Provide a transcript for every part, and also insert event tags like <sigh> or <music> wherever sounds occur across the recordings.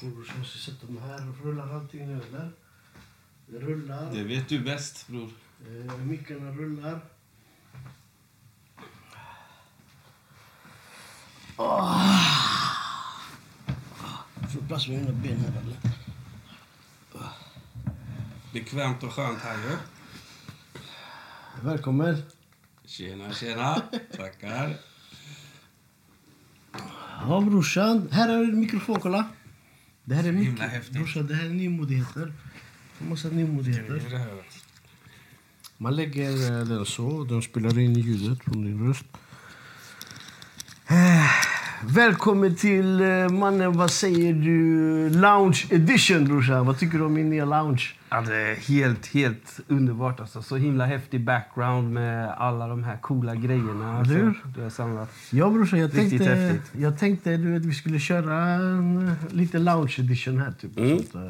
Bror, så måste jag sätta mig här. Rullar allting eller? Det rullar. Det vet du bäst, bror. Eh, mickarna rullar. Oh. Får plats med mina ben här eller? Bekvämt och skönt här ju. Välkommen. Tjena, tjena. Tackar. Ja brorsan, här är en mikrofon kolla. Det här är mycket. Brorsan, det här är nymodigheter. En massa nymodigheter. Man lägger eh, den så, den spelar in ljudet från din röst. Välkommen till eh, mannen, vad säger du, lounge edition brorsan. Vad tycker du om min nya lounge? Ja, det är helt, helt underbart. Alltså. Så himla häftig background med alla de här coola grejerna alltså, du har samlat. Ja brorsan, jag Riktigt tänkte, häftigt. jag tänkte du vet, vi skulle köra en, eh, lite lounge edition här. Typ, Mm. sånt, eh,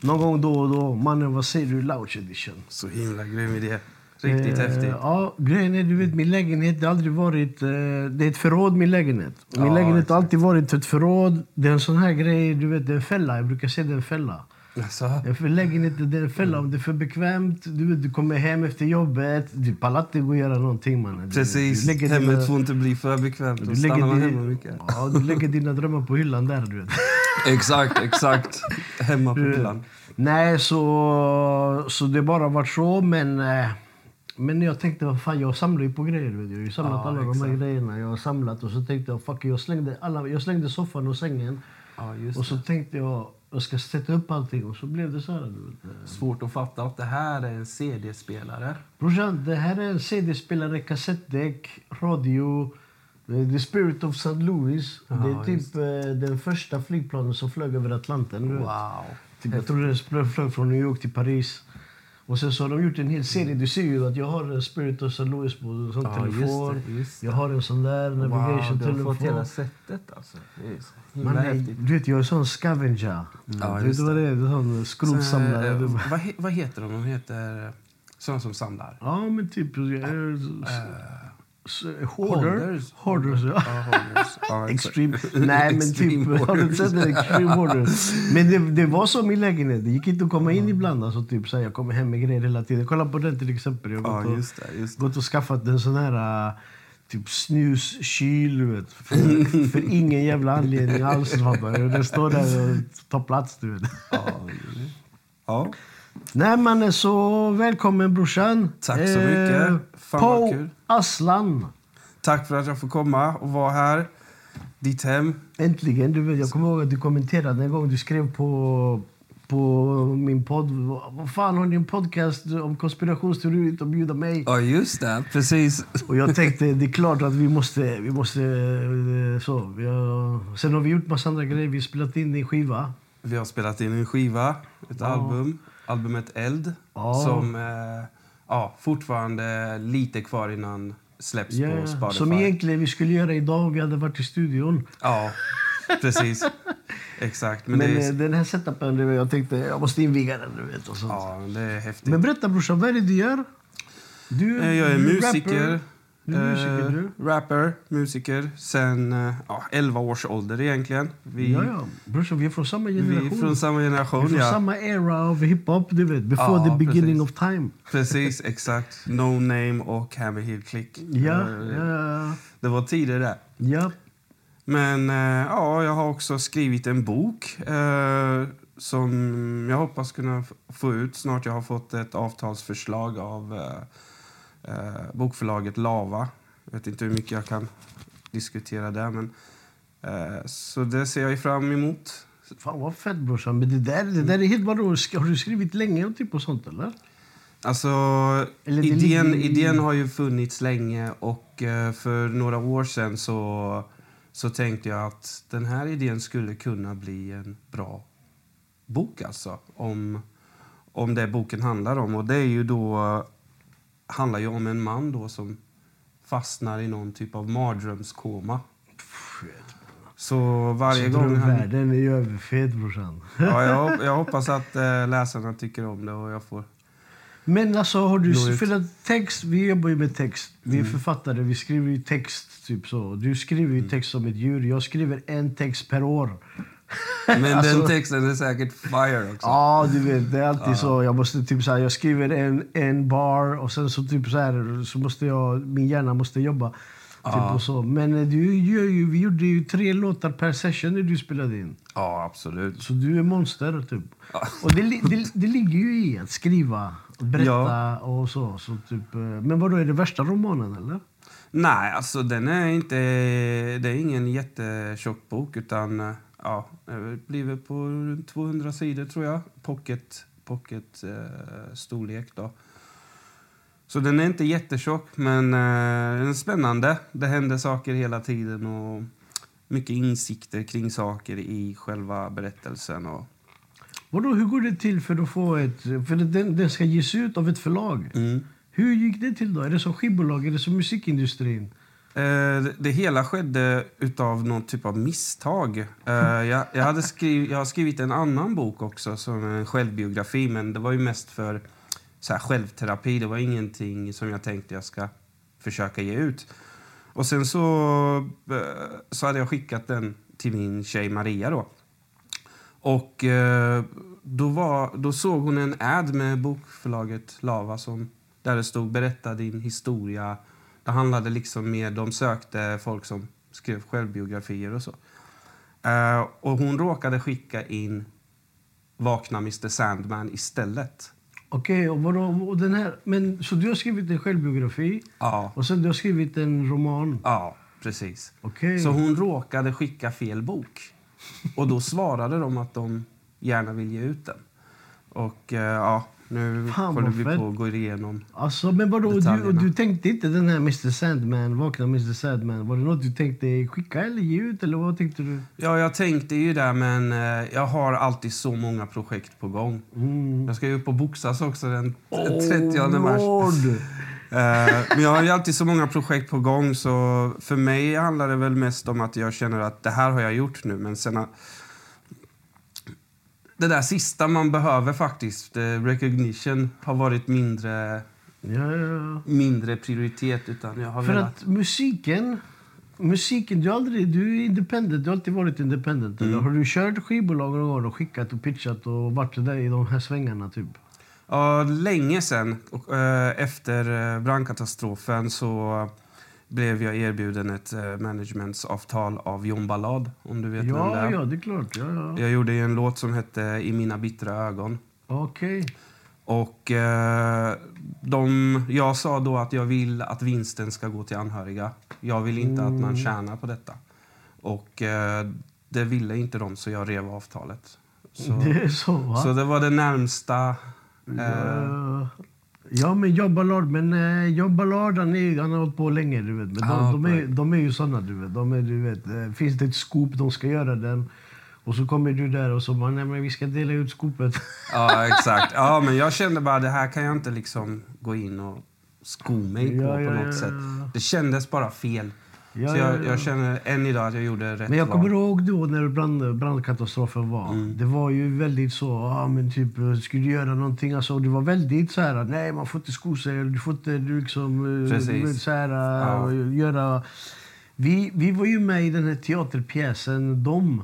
någon gång då och då. Mannen, vad säger du, lounge edition? Så himla grym idé. Riktigt Eh, häftigt. Ja, grejen är, du vet, min lägenhet det har aldrig varit... Eh, det är ett förråd, min lägenhet. Min Ja, lägenhet exakt. har alltid varit ett förråd. Det är en sån här grej, du vet, det är en fälla. Jag brukar säga det är en fälla. Alltså, för lägenhet det är en fälla. Om det är för bekvämt, du vet, du kommer hem efter jobbet. Du pallar inte gå och göra någonting mannen. Du- precis. Du lägger Hemmet dina, får inte bli för bekvämt. Då du stannar man hemma mycket. ja, du lägger dina drömmar på hyllan där, du vet. <laughs> Exakt, exakt. Hemma på hyllan. Nej, så, så det bara varit så. Men, eh, men jag tänkte, vad fan, jag samlar ju på grejer. Vet du. Jag har samlat Ja, alla de här exakt. grejerna. Jag har samlat och så tänkte jag, fuck jag slängde, alla, jag slängde soffan och sängen. Ja, Och så det. tänkte jag, jag ska sätta upp allting. Och så blev det så här. Vet. Svårt att fatta att det här är en CD-spelare. Brorsan, det här är en CD-spelare, kassettdäck, radio. eh, The Spirit of St. Louis. Ja, det är typ eh, den första flygplanen som flög över Atlanten. Wow. Typ, jag tror den flög från New York till Paris. Och sen så har de gjort en hel serie. Du ser ju att jag har en Spirit of St. Louis på en sån Ja, just telefon. det, just det. Jag har en sån där Wow, navigation du har telefon. fått hela setet alltså. Man är, häftigt. du vet, jag är sån scavenger. Ja, du vet just vad det är? Är sån skrotsamlare. Så, eh, Du- vad, he- vad heter de? De heter eh, sådana som samlar. Ja, men typ... eh, Eh, s- Hoarder. Hoarders. Hoarders, ja. Ja, hoarders. Ja. Extreme. <laughs> Nej, men typ... <laughs> Har du hoarders. sett det? Extreme hoarder. <laughs> Men det, det var så i min lägenhet. Det gick inte att komma in ibland. Alltså, typ, så här, jag kommer hem med grejer hela tiden. Kolla på den till exempel. Jag har Ja, gått och, just det. Just det. gått och skaffat en sån här... äh, Typ snuskyl, vet. För, för ingen jävla anledning alls. Den står där och tar plats, du vet. Ja, ja. Nej, men så välkommen brorsan. Tack så mycket. Fan, vad kul. Aslan. Tack för att jag får komma och vara här. Ditt hem. Äntligen. Du vet, jag kommer ihåg att du kommenterade en gång. Du skrev på, på min podd. Vad fan, har ni en podcast om konspirationsteorier utan att bjuda mig? Ja, just det. Precis. Och jag tänkte, det är klart att vi måste... Vi måste eh, så. Vi har, sen har vi gjort massa andra grejer. Vi har spelat in din skiva. Vi har spelat in en skiva, ett Ja. album. Albumet Eld. Ja. Som eh, ja, fortfarande lite kvar innan släpps Ja, på Spotify. som egentligen vi skulle göra idag om vi hade varit i studion. Ja, precis. Exakt. Men, Men, det eh, är, den här setupen, du jag tänkte jag måste inviga den. Du vet, och sånt. ja, det är häftigt. Men berätta brorsan, vad är det du gör? Du, Eh, Jag är musiker. rapper. Du musiker, eh, du. rapper, musiker. Sen eh, ja, 11 års ålder egentligen. Vi, Ja, ja. Brorsan, vi är från samma vi generation. är från samma Vi är generation. från Ja. samma era av hiphop, du vet. Before Ja, the beginning precis. of time. Precis, exakt. No Name och Hammer Hill Click. Ja, Eh, ja, Det var tider där. ja. Men eh, ja, jag har också skrivit en bok eh, som jag hoppas kunna f- få ut snart. Jag har fått ett avtalsförslag av eh, eh, bokförlaget Lava. Jag vet inte hur mycket jag kan diskutera där. Men, eh, så det ser jag fram emot. Fan vad fett brorsan. Men det där, det där är helt vadå? Har du skrivit länge och typ och sånt eller? Alltså, Eller det idén, i- idén har ju funnits länge och eh, för några år sedan så, så tänkte jag att den här idén skulle kunna bli en bra bok alltså. Om, om det boken handlar om. Och det är ju då, handlar ju om en man då som fastnar i någon typ av mardrömskoma. Så varje Så gång han... Världen är ju överfet brorsan. Ja, jag, <laughs> jag hoppas att eh, läsarna tycker om det och jag får... Men alltså har du för att text, vi jobbar ju med text. Vi Mm. är författare, vi skriver ju text typ så. Du skriver ju text som ett djur. Jag skriver en text per år. Men Alltså- den texten är säkert fire också. Ja, du vet, det är alltid så. Jag måste typ så här, jag skriver en, en bar och sen så typ så här, så måste jag, min hjärna måste jobba. Typ Ja. och så. Men eh, du gör ju, vi gjorde ju tre låtar per session när du spelade in. Ja, absolut. Så du är monster, typ. <laughs> Och det, det, det ligger ju i att skriva, berätta Ja. och så. så typ, eh, men vad då är det värsta romanen, eller? Nej, alltså den är inte... Det är ingen jättetjock bok, utan eh, ja, det blir på runt 200 sidor, tror jag. Pocket, pocket eh, storlek då. Så den är inte jättetjock, men eh, den är spännande. Det händer saker hela tiden och mycket insikter kring saker i själva berättelsen. Och, Vadå, hur går det till för att få ett... För den, den ska ges ut av ett förlag. mm. Hur gick det till då? Är det som skivbolag? Är det som musikindustrin? Eh, det, hela skedde utav någon typ av misstag. Eh, jag, jag, hade skriv, jag har skrivit en annan bok också, som en självbiografi, men det var ju mest för så här, självterapi. Det var ingenting som jag tänkte jag ska försöka ge ut. Och sen så, eh, så hade jag skickat den till min tjej Maria då. Och då, var, då såg hon en ad med bokförlaget Lava som, där det stod berätta din historia. Det handlade liksom mer, de sökte folk som skrev självbiografier och så. Eh, och hon råkade skicka in Vakna Mr Sandman istället. Okej, och vadå? Och den här, men, så du har skrivit en självbiografi Ja, och sen du har skrivit en roman? ja precis. Okej. Så hon råkade skicka fel bok. Och då svarade de att de gärna vill ge ut den. Och eh, ja, nu Fan, håller vi på att gå igenom. Alltså, men vadå? Du, du tänkte inte den här Mr Sandman, Vakna Mr Sandman, var det något du tänkte skicka eller ge ut? Eller vad tänkte du? Ja, jag tänkte ju där, men eh, jag har alltid så många projekt på gång. Mm. Jag ska ju upp och boxas också den 30 mars. Lord. <laughs> Eh, men jag har ju alltid så många projekt på gång så för mig handlar det väl mest om att jag känner att det här har jag gjort nu men sen det där sista man behöver faktiskt, eh, recognition, har varit mindre, Ja, ja, mindre prioritet utan jag har För velat... att musiken, musiken du, har aldrig, du är independent, du har alltid varit independent. Mm. Eller har du kört skivbolag någon gång och skickat och pitchat och varit där i de här svängarna typ? Ja, länge sen, och, eh, efter eh, brandkatastrofen så blev jag erbjuden ett eh, managementsavtal av John Ballad, om du vet vem det Ja, är. ja, det är klart. Ja, ja. Jag gjorde en låt som hette I mina bittra ögon. Okej. Och eh, de, jag sa då att jag vill att vinsten ska gå till anhöriga. Jag vill inte att man tjänar på detta. Och eh, det ville inte de, så jag rev avtalet. Så, <laughs> Det är så, så det var det närmsta. Eh, Ja, ja, men John Ballard, men eh, John Ballard han, är, han har hållit på länge. Du vet. Men de, Ja, de, är, de är ju såna, du vet. De är, du vet eh, finns det ett scoop, de ska göra den. Och så kommer du där och så bara, nej men vi ska dela ut scoopet. <laughs> ja, exakt. Ja, men jag kände bara det här kan jag inte liksom gå in och sko mig på Ja, på något ja, sätt. ja. Det kändes bara fel. Ja, så jag, ja, ja. jag känner än idag att jag gjorde rätt Men jag val. kommer ihåg då när brand, brandkatastrofen var. Mm. Det var ju väldigt så, ah, men typ, eh, skulle du göra någonting? Alltså, det var väldigt så här, nej man får inte sko sig, du får inte du liksom, eh, Precis. så här, Ja. eh, göra... Vi, vi var ju med i den här teaterpjäsen Dom.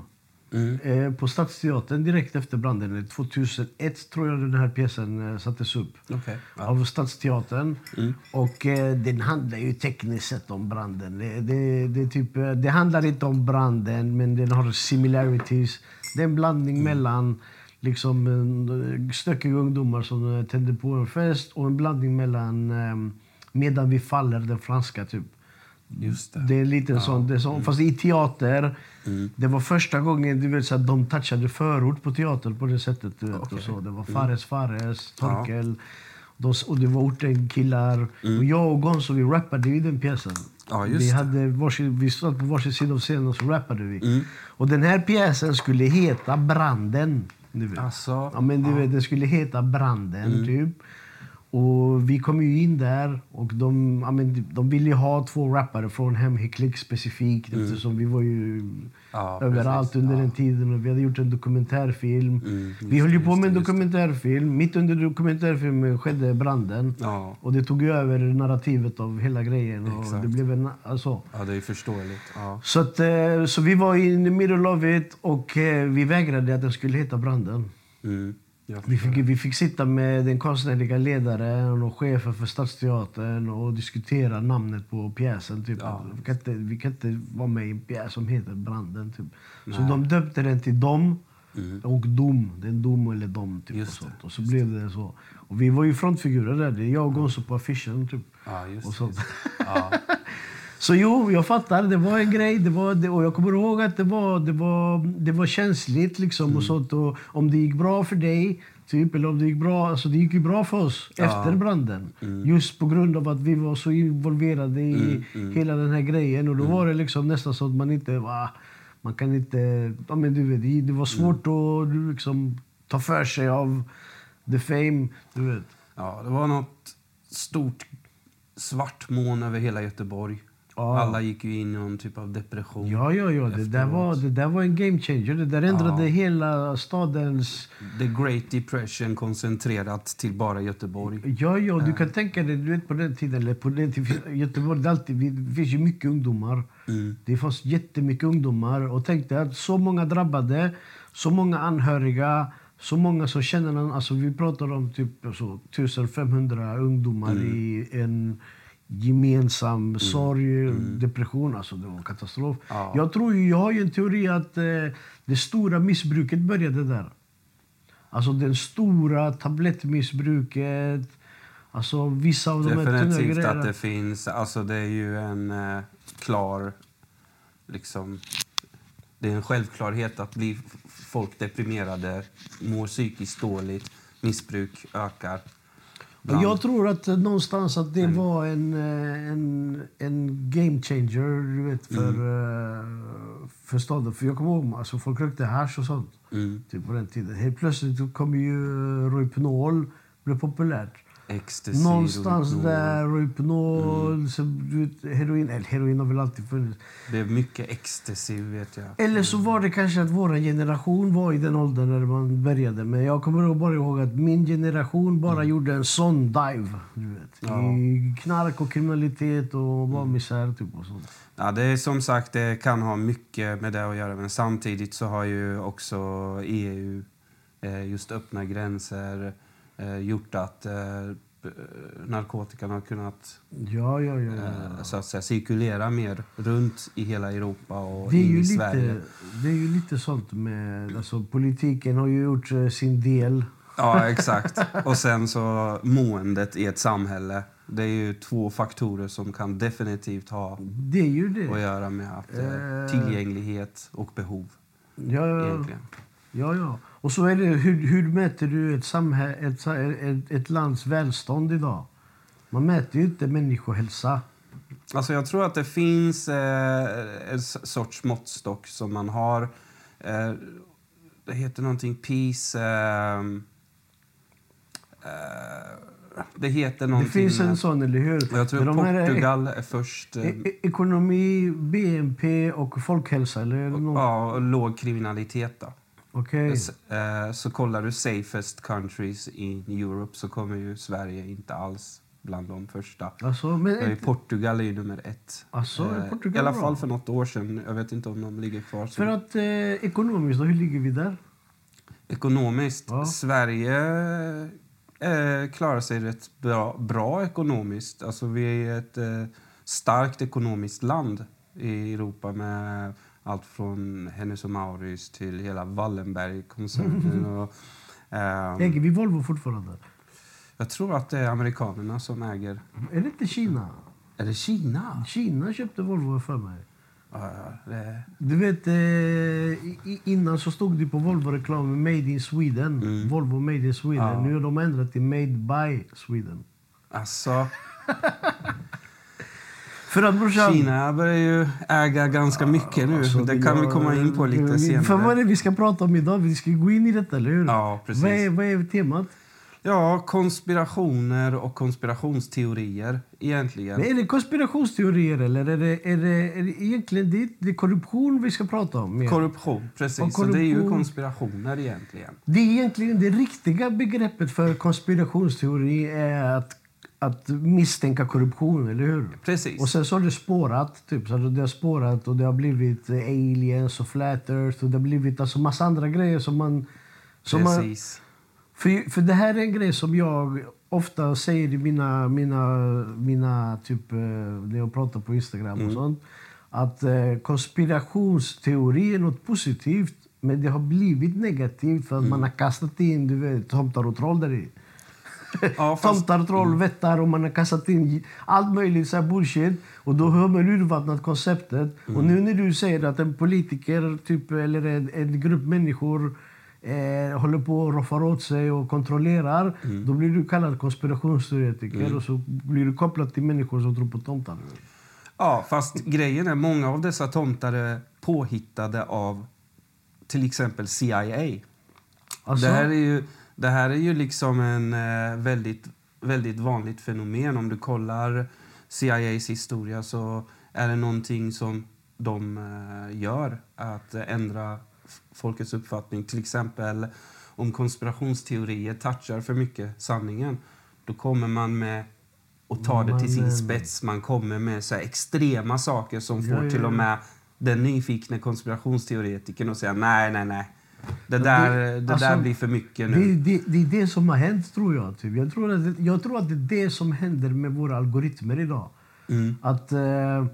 Mm. Eh, på Stadsteatern direkt efter branden. 2001 tror jag den här pjäsen eh, sattes upp. Ja. Av Stadsteatern. Mm. Och eh, den handlar ju tekniskt sett om branden. Det, det, det, typ, det handlar inte om branden, men den har similarities. Det är en blandning mellan liksom, stökiga ungdomar som tänder på en fest och en blandning mellan eh, Medan vi faller, den franska. typ. Just det. Det är lite en sån, det är sån, fast i teater. Mm. Det var första gången du vet, så att de touchade förort på teater på det sättet. Du vet, Okej. och så. Det var Fares Fares, Ja. Torkel. De, och det var orten-killar. Och jag och Gonzo vi rappade i den pjäsen. Ja, vi, hade varsin, vi stod på varsin sida av scenen och så rappade vi. Mm. Och den här pjäsen skulle heta Branden. Du vet. Alltså, Ja, men du vet, den skulle heta Branden, Mm. typ. Och vi kom ju in där och de, ja, men, de ville ju ha två rappare från Hemheklick specifikt eftersom vi var ju Ja, överallt precis. under Ja. den tiden och vi hade gjort en dokumentärfilm. Mm, vi höll ju på med en dokumentärfilm. Mitt under dokumentärfilmen skedde branden. Ja. Och det tog ju över narrativet av hela grejen. Och Exakt. det blev en, alltså, ja, det är förståeligt. Så, att, eh, så vi var in the middle of it och eh, vi vägrade att den skulle heta Branden. Mm. Vi fick, vi fick sitta med den konstnärliga ledaren och chefen för Stadsteatern och diskutera namnet på pjäsen. Typ. Ja. Vi, kan inte, vi kan inte vara med i en pjäs som heter Branden. Typ. Så de döpte den till Dom Mm. och Dom. Det är en dom eller dom. Typ, och, Just sånt. och så blev det så. Och vi var ju frontfigurer där. Det är jag och Gonzo på affischen. Typ. Ja, just Och det. <laughs> <laughs> så. Jo, jag fattar. Det var en grej. Det var, det, och jag kommer ihåg att det var, det var, det var känsligt. Liksom, Mm. och sånt. Och om det gick bra för dig, typ, eller om det gick bra... Alltså det gick ju bra för oss Ja. efter branden. Mm. Just på grund av att vi var så involverade i Mm, mm. hela den här grejen. Och då var det liksom nästan så att man inte... Va, man kan inte... Ja, men du vet, det- var svårt Mm. att liksom, ta för sig av the fame. Du vet. ja, det var något stort svart moln över hela Göteborg. Ja. Alla gick ju in i någon typ av depression. Ja, ja, ja. Det där, var, det där var en game changer. Det där ändrade Ja. hela stadens... The Great Depression koncentrerat till bara Göteborg. Ja, ja, du kan tänka dig, du vet på den tiden, eller på den tiden, Göteborg, det, alltid, det finns ju mycket ungdomar. Mm. Det fanns jättemycket ungdomar. Och tänk dig att så många drabbade, så många anhöriga, så många som känner någon. Alltså vi pratar om typ alltså, 1500 ungdomar Mm. i en gemensam sorg, depression. Alltså det var en katastrof. Ja. Jag tror jag har ju en teori att eh, det stora missbruket började där. Alltså den stora tablettmissbruket. Alltså vissa av de här Definitivt att det finns. Alltså det är ju en eh, klar... Liksom, det är en självklarhet att bli folk deprimerade, mår psykiskt dåligt, missbruk ökar. Och jag tror att någonstans att det var en, eh, en, en game changer du vet, för, Mm. eh, för staden. För jag kommer ihåg alltså, folk rökte hasch och sånt Mm. typ, på den tiden. Helt plötsligt kom ju eh, Rohypnol blev populärt. Ecstasy, Någonstans Rohypnol. där, Rohypnol, Mm. så, du vet, heroin. Eller heroin har väl alltid funnits. Det är mycket ecstasy, vet jag. Eller så var det kanske att vår generation var i den åldern när man började. Men jag kommer bara ihåg att min generation bara gjorde en sån dive. Du vet, Mm. Ja. Mm. I knark och kriminalitet och bara misär. Typ, och sånt. Ja, det är som sagt, det kan ha mycket med det att göra. Men samtidigt så har ju också EU eh, just öppna gränser eh, gjort att eh, b- narkotikan har kunnat Ja, ja, ja. ja. eh, så att säga, cirkulera mer runt i hela Europa och Det är, in ju i Sverige. lite, det är ju lite sånt med... Alltså, politiken har ju gjort eh, sin del. Ja, exakt. Och sen så måendet i ett samhälle. Det är ju två faktorer som kan definitivt ha Det är ju det. att göra med att, eh, Eh. tillgänglighet och behov. Ja, ja. Egentligen. Ja, ja. Och så är det, hur, hur mäter du ett, samhälle, ett, ett, ett lands välstånd idag? Man mäter ju inte människohälsa. Alltså jag tror att det finns eh, en sorts måttstock som man har. Eh, det heter någonting Peace... Eh, eh, det heter Det någonting... finns en sån, eller hur? Jag tror de här Portugal är först. Eh, E- e- ekonomi, BNP och folkhälsa, eller? något? ja, och låg kriminalitet då. S- eh, så kollar du safest countries in Europe så kommer ju Sverige inte alls bland de första. Alltså, men Portugal är ju nummer ett. Alltså, Eh, I alla bra? fall för något år sedan. Jag vet inte om de ligger kvar. för att eh, ekonomiskt, då, hur ligger vi där? Ekonomiskt. Ja. Sverige eh, klarar sig rätt bra, bra ekonomiskt. Alltså, vi är ett eh, starkt ekonomiskt land i Europa med allt från Hennes och Mauritz till hela Wallenberg-koncernen. <laughs> och, ehm, Äger vi Volvo fortfarande? jag tror att det är amerikanerna som äger... Är det inte Kina? Är det Kina? Kina köpte Volvo för mig. Ja, ja, det, Du vet, eh, innan så stod det på Volvo-reklamen Made in Sweden. Mm. Volvo Made in Sweden. Ja. Nu har de ändrat till Made by Sweden. alltså, <laughs> För. Kina börjar ju äga ganska mycket nu. Alltså, det kan vi komma in på lite vi- För vad är senare. det vi ska prata om idag? Vi ska gå in i detta, eller hur? Ja, precis. Vad är, vad är temat? Ja, konspirationer och konspirationsteorier egentligen. Men är det konspirationsteorier eller är det, är det, är det egentligen det, det är korruption vi ska prata om? mer? Korruption, precis. Så det är ju korruption- konspirationer egentligen. Det är egentligen det riktiga begreppet för konspirationsteori är att, att misstänka korruption, eller hur? Precis. Och sen så har det spårat, typ, så det har spårat och det har blivit aliens och flat earth och det har blivit alltså massa andra grejer som man... Som man precis. för, för det här är en grej som jag ofta säger i mina, mina, mina typ, eh, när jag pratar på Instagram och sånt. Att eh, konspirationsteori är något positivt, men det har blivit negativt för att man har kastat in du vet, tomtar och troll där i. Ja, fast, Tomtar, troll, vättar och man har kastat in allt möjligt så bullshit. Och då har man urvattnat konceptet. Och nu när du säger att en politiker typ, eller en, en grupp människor eh, håller på och roffar åt sig och kontrollerar. Då blir du kallad konspirationsteoretiker och så blir du kopplad till människor som tror på tomtar. ja, fast grejen är många av dessa tomtar är påhittade av till exempel CIA. Alltså, Det här är ju, det här är ju liksom en eh, väldigt, väldigt vanligt fenomen. Om du kollar CIAs historia så är det någonting som de eh, gör, att ändra folkets uppfattning. Till exempel om konspirationsteorier touchar för mycket sanningen, då kommer man med och tar det till sin spets. Man kommer med så extrema saker som får till och med den nyfikna konspirationsteoretikern att säga nej, nej, nej. Det där, det- det alltså, där blir för mycket det, nu. det, det är det som har hänt, tror jag. Typ. Jag, tror att det, jag tror att det är det som händer med våra algoritmer idag. Mm. Att, eh,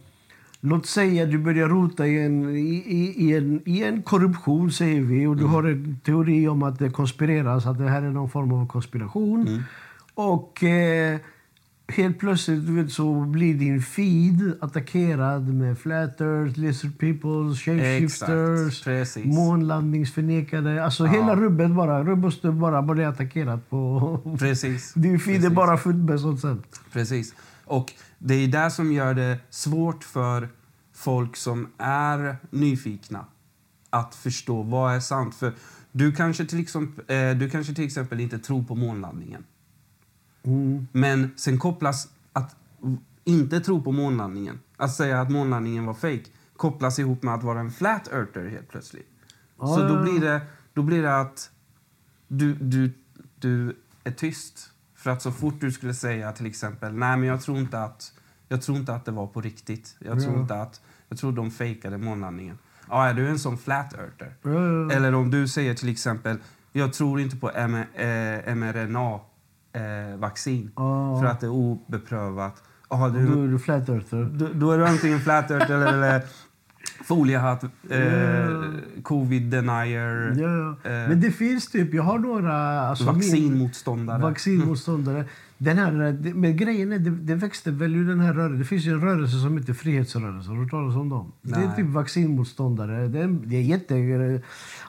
låt säga att du börjar rota i en, i, i, en, i en korruption, säger vi, och du har en teori om att det konspireras, att det här är någon form av konspiration. Och eh, helt plötsligt du vet, så blir din feed attackerad med flat earth, lizard people, shapeshifters, Exakt, månlandningsförnekade. Alltså hela rubbet bara, rubb och stubb bara blir attackerat på... Precis. <laughs> Din feed är Precis. bara fullt med sånt sen. Precis. Och det är det som gör det svårt för folk som är nyfikna att förstå vad är sant. För du kanske till exempel, eh, du kanske till exempel inte tror på månlandningen. Mm. Men sen kopplas att inte tro på månlandningen, att säga att månlandningen var fake kopplas ihop med att vara en flat earther helt plötsligt. Ja, Så ja, då blir det, då blir det att du, du, du är tyst. För att så fort du skulle säga till exempel, nej men jag tror inte att, jag tror inte att det var på riktigt. Jag tror Ja. inte att, jag tror de fejkade månlandningen. Ja, är du en sån flat earther? Ja. Eller om du säger till exempel, jag tror inte på M- eh, mRNA-vaccin Ja. för att det är obeprövat. Då du, är du flat earther. då, då är du antingen flat earther eller, eller foliehatt, eh, Ja. covid denier, ja. eh, Men det finns typ, jag har några... Alltså min- vaccinmotståndare. Vaccinmotståndare. Den här, men grejen är, det, det växte väl ur den här rörelsen. Det finns ju en rörelse som heter Frihetsrörelsen. Har du talas om dem? Det är Nej. typ vaccinmotståndare. Det är, det är, jätte,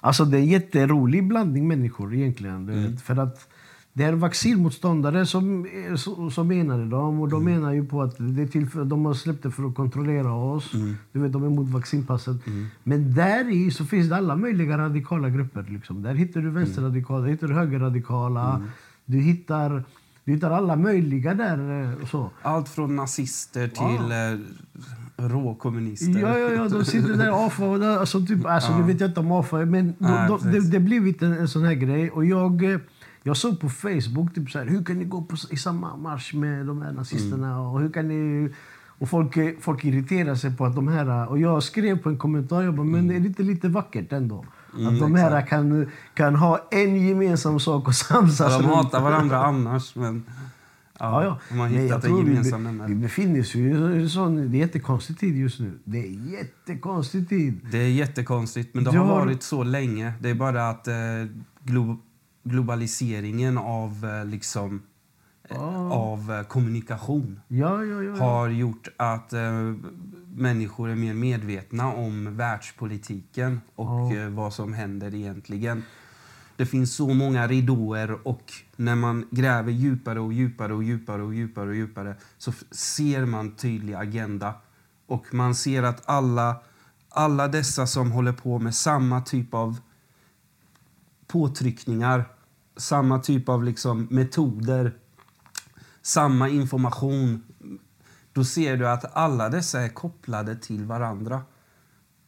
alltså det är en jätterolig blandning människor egentligen. vet. För att det är vaccinmotståndare som, som, som menade dem. Och de menar ju på att det är till för, de har släppt det för att kontrollera oss. Du vet, de är emot vaccinpasset. Men där i så finns det alla möjliga radikala grupper. Liksom. Där hittar du vänsterradikala, där hittar du högerradikala. Du hittar... Du hittar alla möjliga där. eh, Så. Allt från nazister till eh, råkommunister. Ja, ja, ja, de sitter där AFA alltså, typ, alltså, Ja. Nu vet jag inte om AFA men de, Nej, de, det, precis. det har blivit en, en sån här grej. Och jag, eh, jag såg på Facebook, typ så här, hur kan ni gå på, i samma marsch med de här nazisterna? Mm. Och hur kan ni... Och folk, eh, folk irriterar sig på att de här... Och jag skrev på en kommentar, jag bara, men är det inte lite vackert ändå? Mm, att de här kan, kan ha en gemensam sak och samsas de hatar varandra annars, men ja, Ja, ja. har Men jag tror vi, vi befinner oss ju i en sån... Det är jättekonstig tid just nu. Det är jättekonstig tid. Det är jättekonstigt, men det har har- varit så länge. Det är bara att eh, glo globaliseringen av, eh, liksom, Ja. av eh, kommunikation Ja, ja, ja. har gjort att eh, människor är mer medvetna om världspolitiken och Ja. eh, vad som händer egentligen. Det finns så många ridåer och när man gräver djupare och djupare och djupare och djupare och djupare så ser man tydlig agenda. Och man ser att alla, alla dessa som håller på med samma typ av påtryckningar samma typ av liksom metoder, samma information. Då ser du att alla dessa är kopplade till varandra.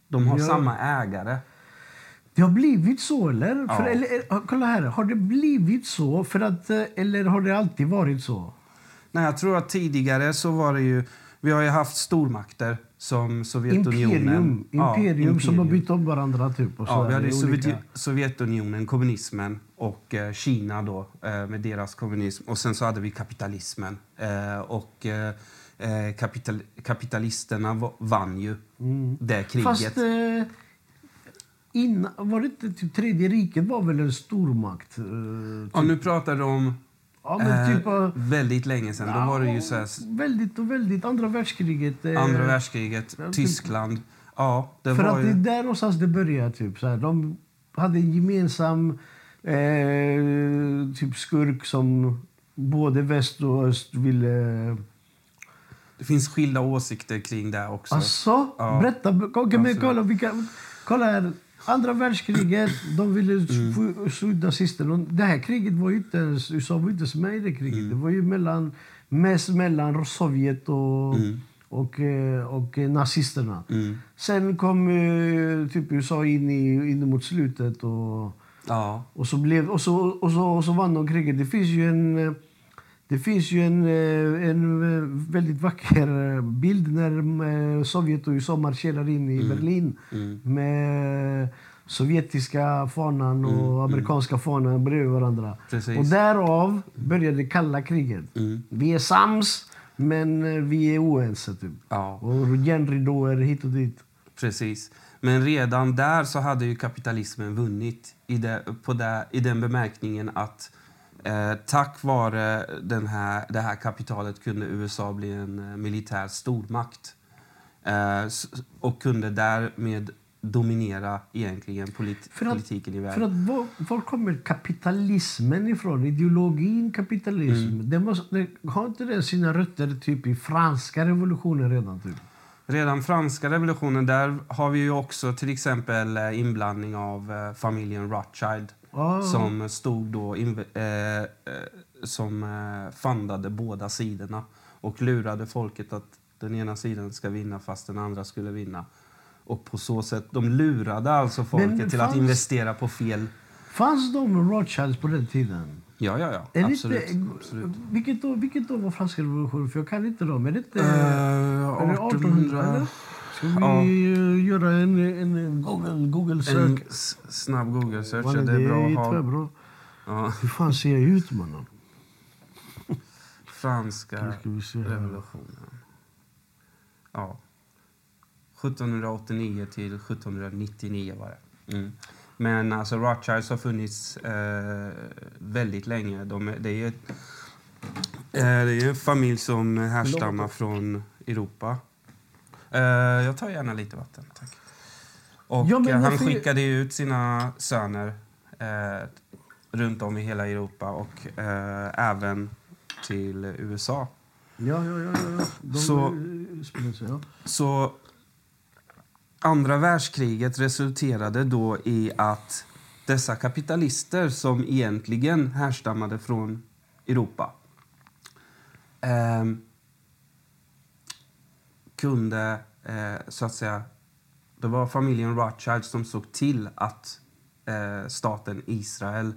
De har Ja. samma ägare. Det har blivit så, eller? Ja. För, eller eh, kolla här, har det blivit så? För att, eh, eller har det alltid varit så? Nej, jag tror att tidigare så var det ju... Vi har ju haft stormakter som Sovjetunionen. Imperium, Ja, imperium, som har imperium. bytt om varandra. Typ, och Ja, vi hade olika- Sovjet, Sovjetunionen, kommunismen och eh, Kina då, eh, med deras kommunism. Och sen så hade vi kapitalismen. Eh, och eh, eh, kapital, kapitalisterna va- vann ju det kriget. Fast eh, innan, var det inte typ tredje riket var väl en stormakt? Eh, Ja, nu pratar du om ja, men eh, typ av, väldigt länge sedan. Då var det ju så här, Väldigt och väldigt. Andra världskriget. eh, andra världskriget, ja, typ- Tyskland. Ja, det För var att det är ju... där någonstans det började. Typ, så här. De hade en gemensam eh, typ skurk som både väst och öst ville... Det finns skilda åsikter kring det också. Alltså, Ja. berätta. Kolla, vilka, kolla här. Andra världskriget, de ville Mm. skydda nazisterna. Det här kriget var ju inte ens... USA var inte ens med i det kriget. Mm. Det var ju mellan, mest mellan Sovjet och, Mm. och, och eh, nazisterna. Mm. Sen kom eh, typ USA in, i, in mot slutet. och... Ja. Och så, blev, och, så, och, så, och så vann de kriget. Det finns ju en, eh, det finns ju en, eh, en eh, väldigt vacker eh, bild när Sovjet och USA marscherar in i Berlin Mm. med sovjetiska fanan och amerikanska fanan bredvid varandra. Precis. Och därav började det kalla kriget. Mm. Vi är sams, men vi är oense. Typ. Ja. Och järnridåer hit och dit. Precis. Men redan där så hade ju kapitalismen vunnit i, det, på det, i den bemärkningen att eh, tack vare den här, det här kapitalet kunde USA bli en eh, militär stormakt eh, och kunde därmed dominera egentligen polit, För att- politiken i För världen. att var, var kommer kapitalismen ifrån? Ideologin kapitalism. Mm. Det måste, det, har inte det sina rötter typ i franska revolutionen redan? Typ? Redan franska revolutionen, där har vi ju också till exempel eh, inblandning av familjen Rothschild. Ah. som stod då eh, eh, som eh, fundade båda sidorna och lurade folket att den ena sidan ska vinna fast den andra skulle vinna. Och på så sätt, de lurade alltså folket Men till att fanns- investera på fel... Fanns de Rothschilds på den tiden? Ja, ja, ja. Är absolut. inte, absolut. Vilket, år, vilket år var franska revolutionen? För jag kan inte dem. Är det inte... Är det 1800? eller? Ska vi Ja. eh, göra en, en Google, Google En snabb Google-search, ja, det är bra att ha. bra. Ja, Hur fan ser jag ut mannen? franska revolutionen. Ja. 1789 till 1799 var det. Mm. Men alltså Rothschilds har funnits eh, väldigt länge. De är, det, är, ett- eh, det är en familj som härstammar från Europa. Eh, jag tar gärna lite vatten, tack. Och Ja, eh, han varför- skickade ju ut sina söner eh, runt om i hela Europa och eh, även till USA. Ja, ja, ja. ja. De Så- eh, sig, ja. Så andra världskriget resulterade då i att dessa kapitalister som egentligen härstammade från Europa ehm, kunde, eh, så att säga... Det var familjen Rothschild som såg till att eh, staten Israel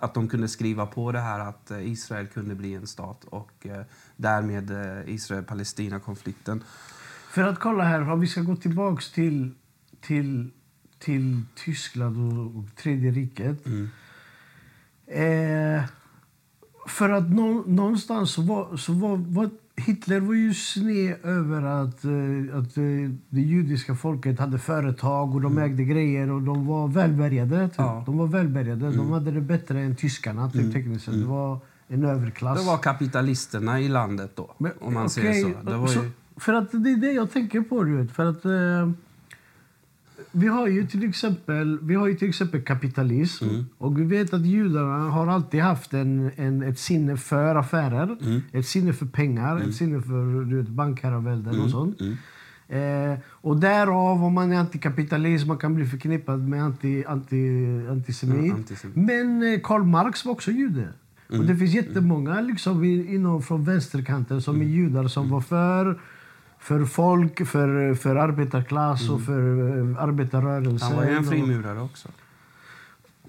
att de kunde skriva på det här att eh, Israel kunde bli en stat och eh, därmed eh, Israel-Palestina-konflikten. För att kolla här, om vi ska gå tillbaks till, till, till Tyskland och, och Tredje riket. Mm. Eh, för att nå, någonstans så var, så var, var Hitler var ju sned över att, eh, att eh, det judiska folket hade företag och de ägde grejer och de var välbärgade. Typ. Mm. Ja. Mm. De var välbärgade. De hade det bättre än tyskarna typ, tekniskt sett. Det var en överklass. Det var kapitalisterna i landet då, Men, om man okej, säger så. Det var så- ju, För att det är det jag tänker på. Du vet, för att, eh, vi har ju till exempel, vi har ju till exempel kapitalism. Mm. Och vi vet att judarna har alltid haft en, en, ett sinne för affärer. Mm. Ett sinne för pengar, ett sinne för du vet, bankherravälden och sånt. mm. Eh, och därav, om man är antikapitalism, man kan bli förknippad med anti, anti, antisemit. Ja, antisemit. Men eh, Karl Marx var också jude. Och Mm. det finns jättemånga liksom, inom, från vänsterkanten som Mm. är judar som var för, för folk, för, för arbetarklass och för eh, arbetarrörelsen. Mm. Han var ju en frimurare också.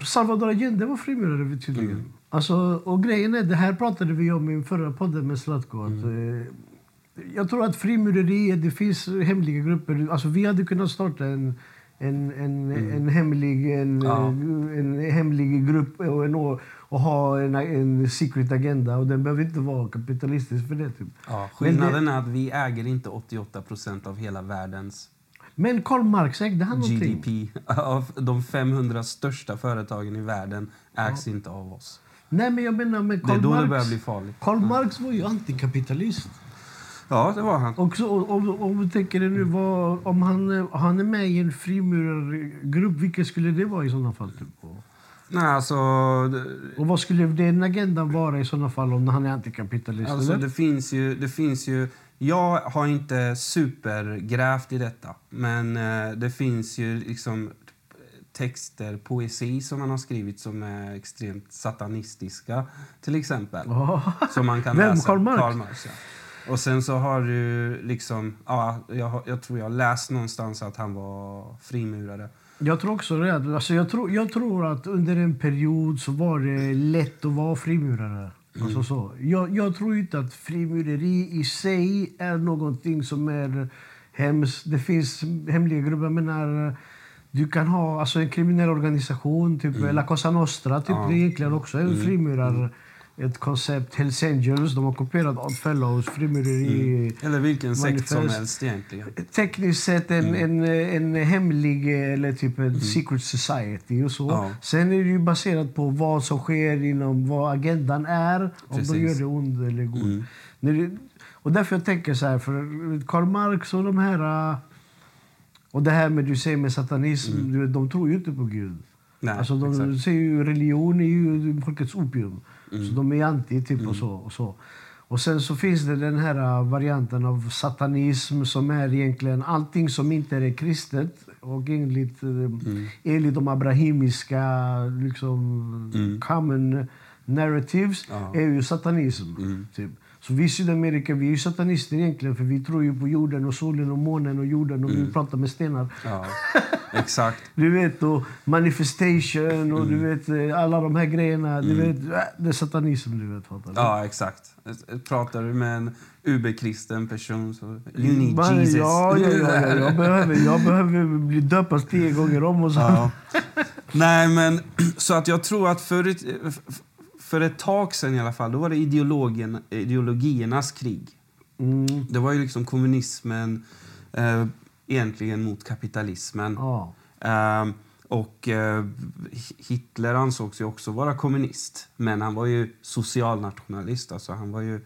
Salvador Allende var frimurare tydligen. Mm. Alltså, och grejen är, det här pratade vi om i förra podden med Zlatko. Mm. eh, Jag tror att frimureri, det finns hemliga grupper. Alltså, vi hade kunnat starta en, en, en, en, hemlig, en, Mm. Ja. en hemlig grupp och, ha en, en secret agenda. Och den behöver inte vara kapitalistisk för det. Typ. Ja, Men det- skillnaden är att vi äger inte 88 procent av hela världens Men Karl Marx, ägde han någonting? GDP. <laughs> Av de 500 största företagen i världen ägs inte av oss. Nej, men jag menar med Det är Karl då det Marx. börjar bli farligt. Karl Marx var ju antikapitalist. Ja, det var han. Och så, om, om vi tänker det nu, vad, om han, eh, han är med i en frimurargrupp, vilken skulle det vara i sådana fall? Typ? Nej, alltså... och vad skulle den agendan vara i sådana fall om han är antikapitalist? Alltså, eller? det finns ju... Det finns ju jag har inte supergrävt i detta, men eh, det finns ju liksom texter, poesi som han har skrivit som är extremt satanistiska, till exempel. Ja. Som man kan Vem? läsa. Karl Marx? ja. Och sen så har du liksom... Ja, jag, jag tror jag läst någonstans att han var frimurare. Jag tror också det. Alltså jag, tror, jag tror att under en period så var det lätt att vara frimurare. Alltså så. Jag, jag tror inte att frimureri i sig är någonting som är hemskt. Det finns hemliga grupper. Jag menar, du kan ha alltså en kriminell organisation, typ La Cosa Nostra, typ, Ja. det är egentligen också en frimurar ett koncept. Hells Angels, de har kopierat Odd Fellows frimureri. Eller vilken sekt som Manifest. helst egentligen. Tekniskt sett en, en, en hemlig eller typ en secret society och så. Ja. Sen är det ju baserat på vad som sker inom vad agendan är. Om de Precis. gör det ond eller god. Det, och därför jag tänker så här, för Karl Marx och de här... Och det här med du säger med satanism, vet, de tror ju inte på Gud. Nej, alltså de exakt. säger ju religion är ju folkets opium. Så de är anti typ och så. Och så. Och sen så finns det den här uh, varianten av satanism som är egentligen allting som inte är kristet. Och enligt, uh, enligt de abrahamiska liksom, common narratives Ja. är ju satanism. Typ. Så vi i Sydamerika vi är ju satanister egentligen för vi tror ju på jorden och solen och månen och jorden och vi pratar med stenar. Ja, exakt. <laughs> Du vet, och manifestation och du vet, eh, alla de här grejerna. Du vet, äh, det är satanism, du vet. Fattar? Ja, exakt. Pratar du med en uberkristen person så... You need Man, Jesus. Ja, ja, ja, ja. Jag, <laughs> behöver, jag behöver bli döpas tio gånger om och så. Ja. Nej, men <clears throat> så att jag tror att för ett, för ett tag sedan i alla fall, då var det ideologien, ideologiernas krig. Mm, Det var ju liksom kommunismen eh, egentligen mot kapitalismen. ja. Ehm, och eh, Hitler ansågs ju också vara kommunist. Men han var ju socialnationalist. Alltså han var ju...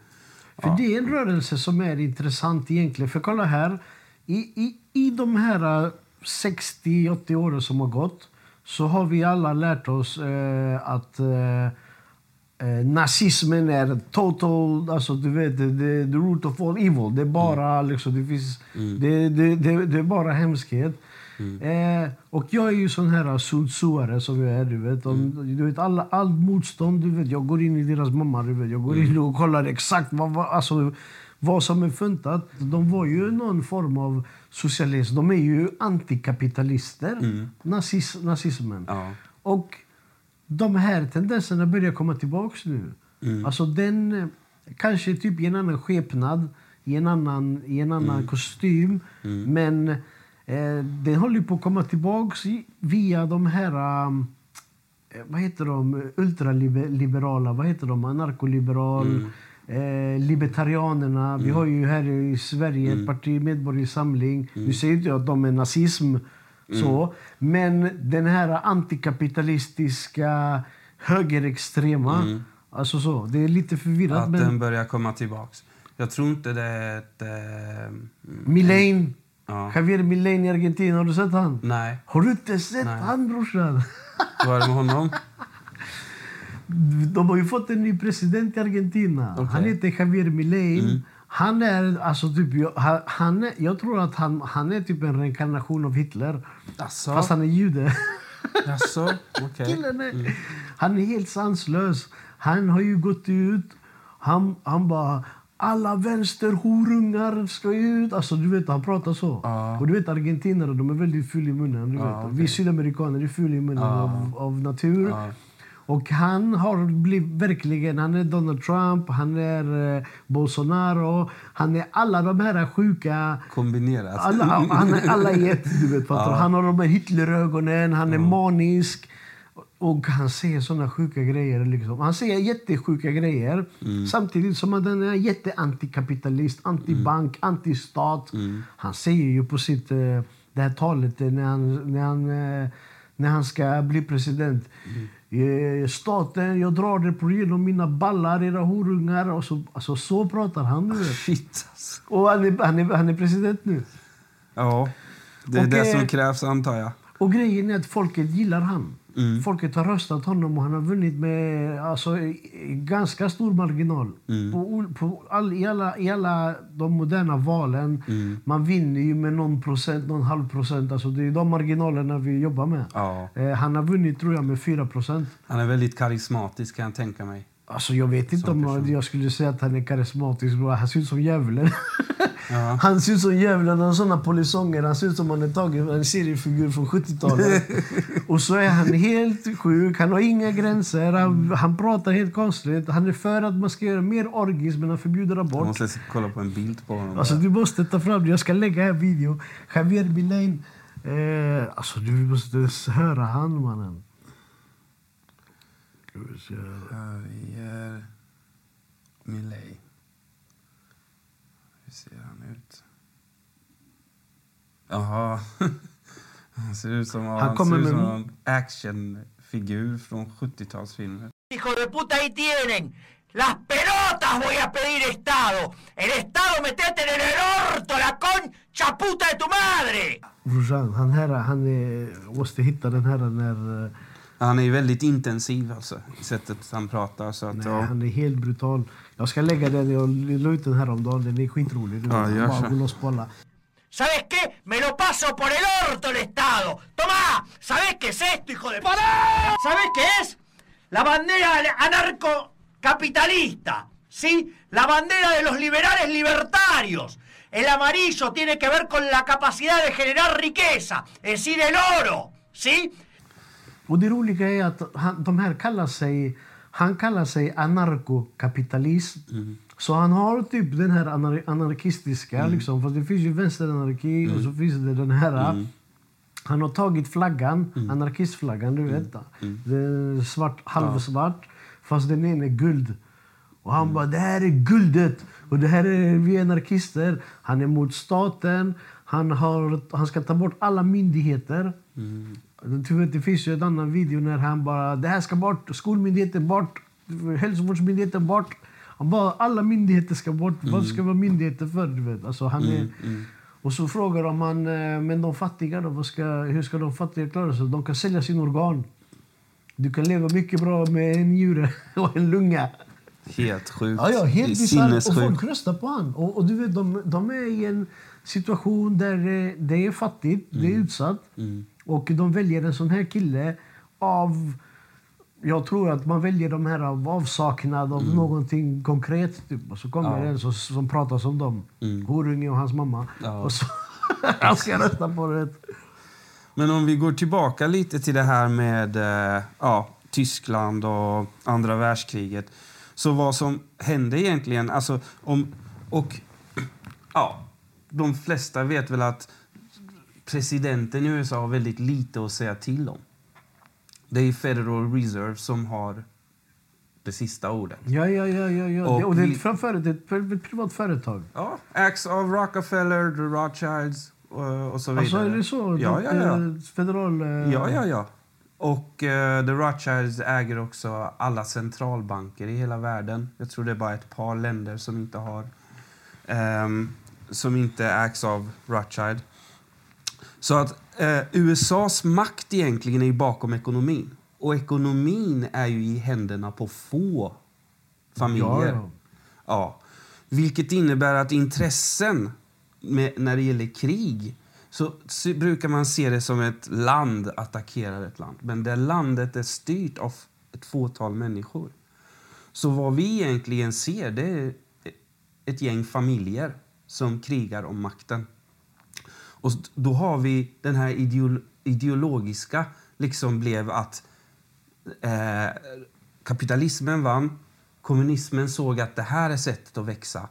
För det är en rörelse som är intressant egentligen. För kolla här, i, i, i de här eh, 60-80 åren som har gått så har vi alla lärt oss eh, att eh, eh, nazismen är total, alltså du vet, the, the, root of all evil. Det är bara liksom, det finns, det, det, det, det är bara hemskhet. Eh, och jag är ju sån här Sun Tzuare som jag är. Du vet, om, du vet alla, allt motstånd, du vet, jag går in i deras mamma. Du vet, jag går in och kollar exakt vad, vad, alltså, vad som är funtat. De var ju någon form av socialist. De är ju antikapitalister, nazis, nazismen. Ja. Och de här tendenserna börjar komma tillbaka nu. Alltså den, kanske typ i en annan skepnad, i en annan, i en annan kostym. Men eh, den håller på att komma tillbaka via de här... um, eh, vad heter de? Ultraliberala, vad heter de? Anarkoliberal, eh, libertarianerna. Vi har ju här i Sverige ett parti, Medborgerlig Samling. Nu säger inte jag att de är nazism, så. Men den här antikapitalistiska, högerextrema. Alltså så. Det är lite förvirrat. Att men den börjar komma tillbaks. Jag tror inte det är ett... Eh, Milane, ja. Javier Milane i Argentina, har du sett han? Nej, Har du inte sett Nej. han brorsan? <laughs> vad är det med honom? De har ju fått en ny president i Argentina. Okej. Han heter Javier Milei. Han är alltså typ, han, är, jag tror att han, han är typ en reinkarnation av Hitler. Alltså, Fast han är jude. alltså, okej. Killen är, Han är helt sanslös. Han har ju gått ut. Han, han bara... Alla vänsterhorungar ska ut. Alltså, du vet, han pratar så. Ja. Och du vet, argentinare de är väldigt fulla i munnen. Du vet. okej. Vi sydamerikaner är fulla i munnen Ja. av, av natur. Ja. Och han har blivit verkligen... Han är Donald Trump, han är eh, Bolsonaro. Han är alla de här sjuka... Kombinerat. Alla, han är alla i ett, du vet. du? Han har de här Hitlerögonen, han är manisk. Och han säger såna sjuka grejer. Liksom. Han säger jättesjuka grejer. Samtidigt som han är jätteantikapitalist, antibank, antistat. Han säger ju på sitt eh, det här talet när han, när han, eh, när han ska bli president. Eh, Staten, jag drar det på genom mina ballar, era horungar. Och så, alltså, så pratar han. Vet. Shit, alltså. Och han är, han, är, han är president nu. Ja, det är Och, det eh, som krävs antar jag. Och grejen är att folket gillar han. Mm. Folket har röstat honom och han har vunnit med alltså, ganska stor marginal. Mm. På, på all, i, alla, I alla de moderna valen, Mm. man vinner ju med någon procent, någon halv procent. Alltså, det är de marginalerna vi jobbar med. Ja. Eh, han har vunnit tror jag med 4 procent. Han är väldigt karismatisk kan jag tänka mig. Alltså, jag vet inte om jag skulle säga att han är karismatisk. Han ser ut som djävulen. Ja. <laughs> Han ser ut som djävulen. Han har såna polisonger. Han ser ut som han är tagit en seriefigur från 70-talet. <laughs> och så är han helt sjuk. Han har inga gränser. Han, han pratar helt konstigt. Han är för att man ska göra mer orgism, men han förbjuder Jag abort. måste kolla på en bild på honom. Alltså, du måste ta fram det. Jag ska lägga en video. Javier Bilain. Eh, alltså, du måste höra han, mannen. Ska vi se. Javier Milei. Hur ser han ut? Jaha. <laughs> Han ser ut som, Han han kommer ser ut med- som en actionfigur från 70-talsfilmer. Hijo de puta, ahí tienen. Las pelotas voy a pedir Estado. El Estado metete en el orto, la concha puta de tu madre. Brorsan, han här, han är, måste hitta den här när... Han är ju väldigt intensiv alltså, i sättet han pratar. Så att, Nej, ja. han är helt brutal. Jag ska lägga den, jag la ut den här om dagen. Den är skitrolig. Du Ja, vet. gör Bara så. gå loss på alla. ¿Sabes qué? Me lo paso por el orto el Estado. Tomá, ¿sabes qué es esto, hijo de... ¡Pará! ¿Sabes qué es? La bandera anarcocapitalista, ¿sí? La bandera de los liberales libertarios. El amarillo tiene que ver con la capacidad de generar riqueza, es decir, el oro, ¿sí? Och det roliga är att han, de här kallar sig... Han kallar sig anarkokapitalist. Så han har typ den här anar anarkistiska, liksom. Fast det finns ju vänsteranarki och så finns det den här. Han har tagit flaggan, anarkistflaggan, du vet. Den är svart, halvsvart, fast den ena är guld. Och han bara, det här är guldet! Och det här är vi anarkister. Han är mot staten. Han, har, han ska ta bort alla myndigheter. Vet, det finns ju en annan video när han bara, det här ska bort, skolmyndigheten bort, hälsovårdsmyndigheten bort. Han bara, alla myndigheter ska bort. Vad ska vara myndigheter för? Du vet? Alltså, han är, Och så frågar de han, eh, men de fattiga då, vad ska, hur ska de fattiga klara sig? De kan sälja sin organ. Du kan leva mycket bra med en njure <laughs> och en lunga. Helt sjukt. Ja, ja, helt bisarrt. Och folk röstar på han. Och, och du vet, de, de är i en situation där det, det är fattigt, det är utsatt. Och de väljer en sån här kille av... Jag tror att man väljer de här av avsaknad av någonting konkret. Typ. Och så kommer Ja. en som, som pratar som dem. Horunge och hans mamma. Ja. Och så <laughs> han ska rösta på det. Men om vi går tillbaka lite till det här med eh, ja, Tyskland och andra världskriget. Så vad som hände egentligen, alltså om, och ja, de flesta vet väl att presidenten i USA har väldigt lite att säga till om. Det är Federal Reserve som har det sista ordet. Ja, ja, ja. ja, ja. Och det, och det är vi- framför ett, privat företag. Ja, acts av Rockefeller, the Rothschilds och, och så vidare. Alltså är det så? Ja, ja, ja. Eh, Federal... eh, Ja, ja, ja. Och eh, The Rothschilds äger också alla centralbanker i hela världen. Jag tror det är bara ett par länder som inte har ehm, som inte ägs av Rothschild. Så att eh, USAs makt egentligen är ju bakom ekonomin. Och ekonomin är ju i händerna på få familjer. Ja, ja. Vilket innebär att intressen med, när det gäller krig så, så brukar man se det som ett land attackerar ett land. Men det landet är styrt av ett fåtal människor. Så vad vi egentligen ser det är ett gäng familjer som krigar om makten. Och då har vi den här ideolo ideologiska, liksom blev att eh, kapitalismen vann. Kommunismen såg att det här är sättet att växa.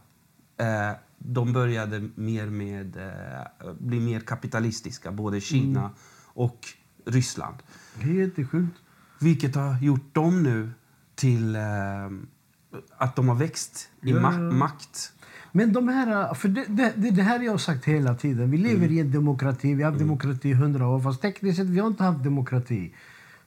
Eh, de började mer med, eh, bli mer kapitalistiska, både Kina Mm. och Ryssland. Det är jättesjukt. Vilket har gjort dem nu till eh, att de har växt i Ja, ma- makt. Men de här, för det, det, det, här jag har sagt hela tiden. Vi lever i en demokrati. Vi har haft demokrati i hundra år. Fast tekniskt sett vi har inte haft demokrati.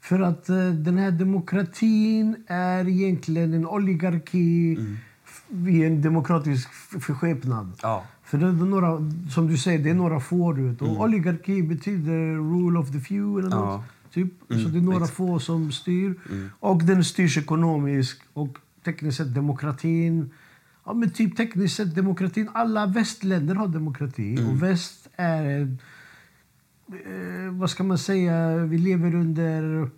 För att eh, den här demokratin är egentligen en oligarki f- i en demokratisk förskepnad. Ja. För det är några, som du säger, det är några få. vet. Och oligarki betyder rule of the few eller Ja. något. Typ. Så det är några exakt. få som styr. Och den styrs ekonomiskt. Och tekniskt sett demokratin. Ja, men typ tekniskt sett demokratin. Alla västländer har demokrati. Och väst är... Eh, vad ska man säga? Vi lever under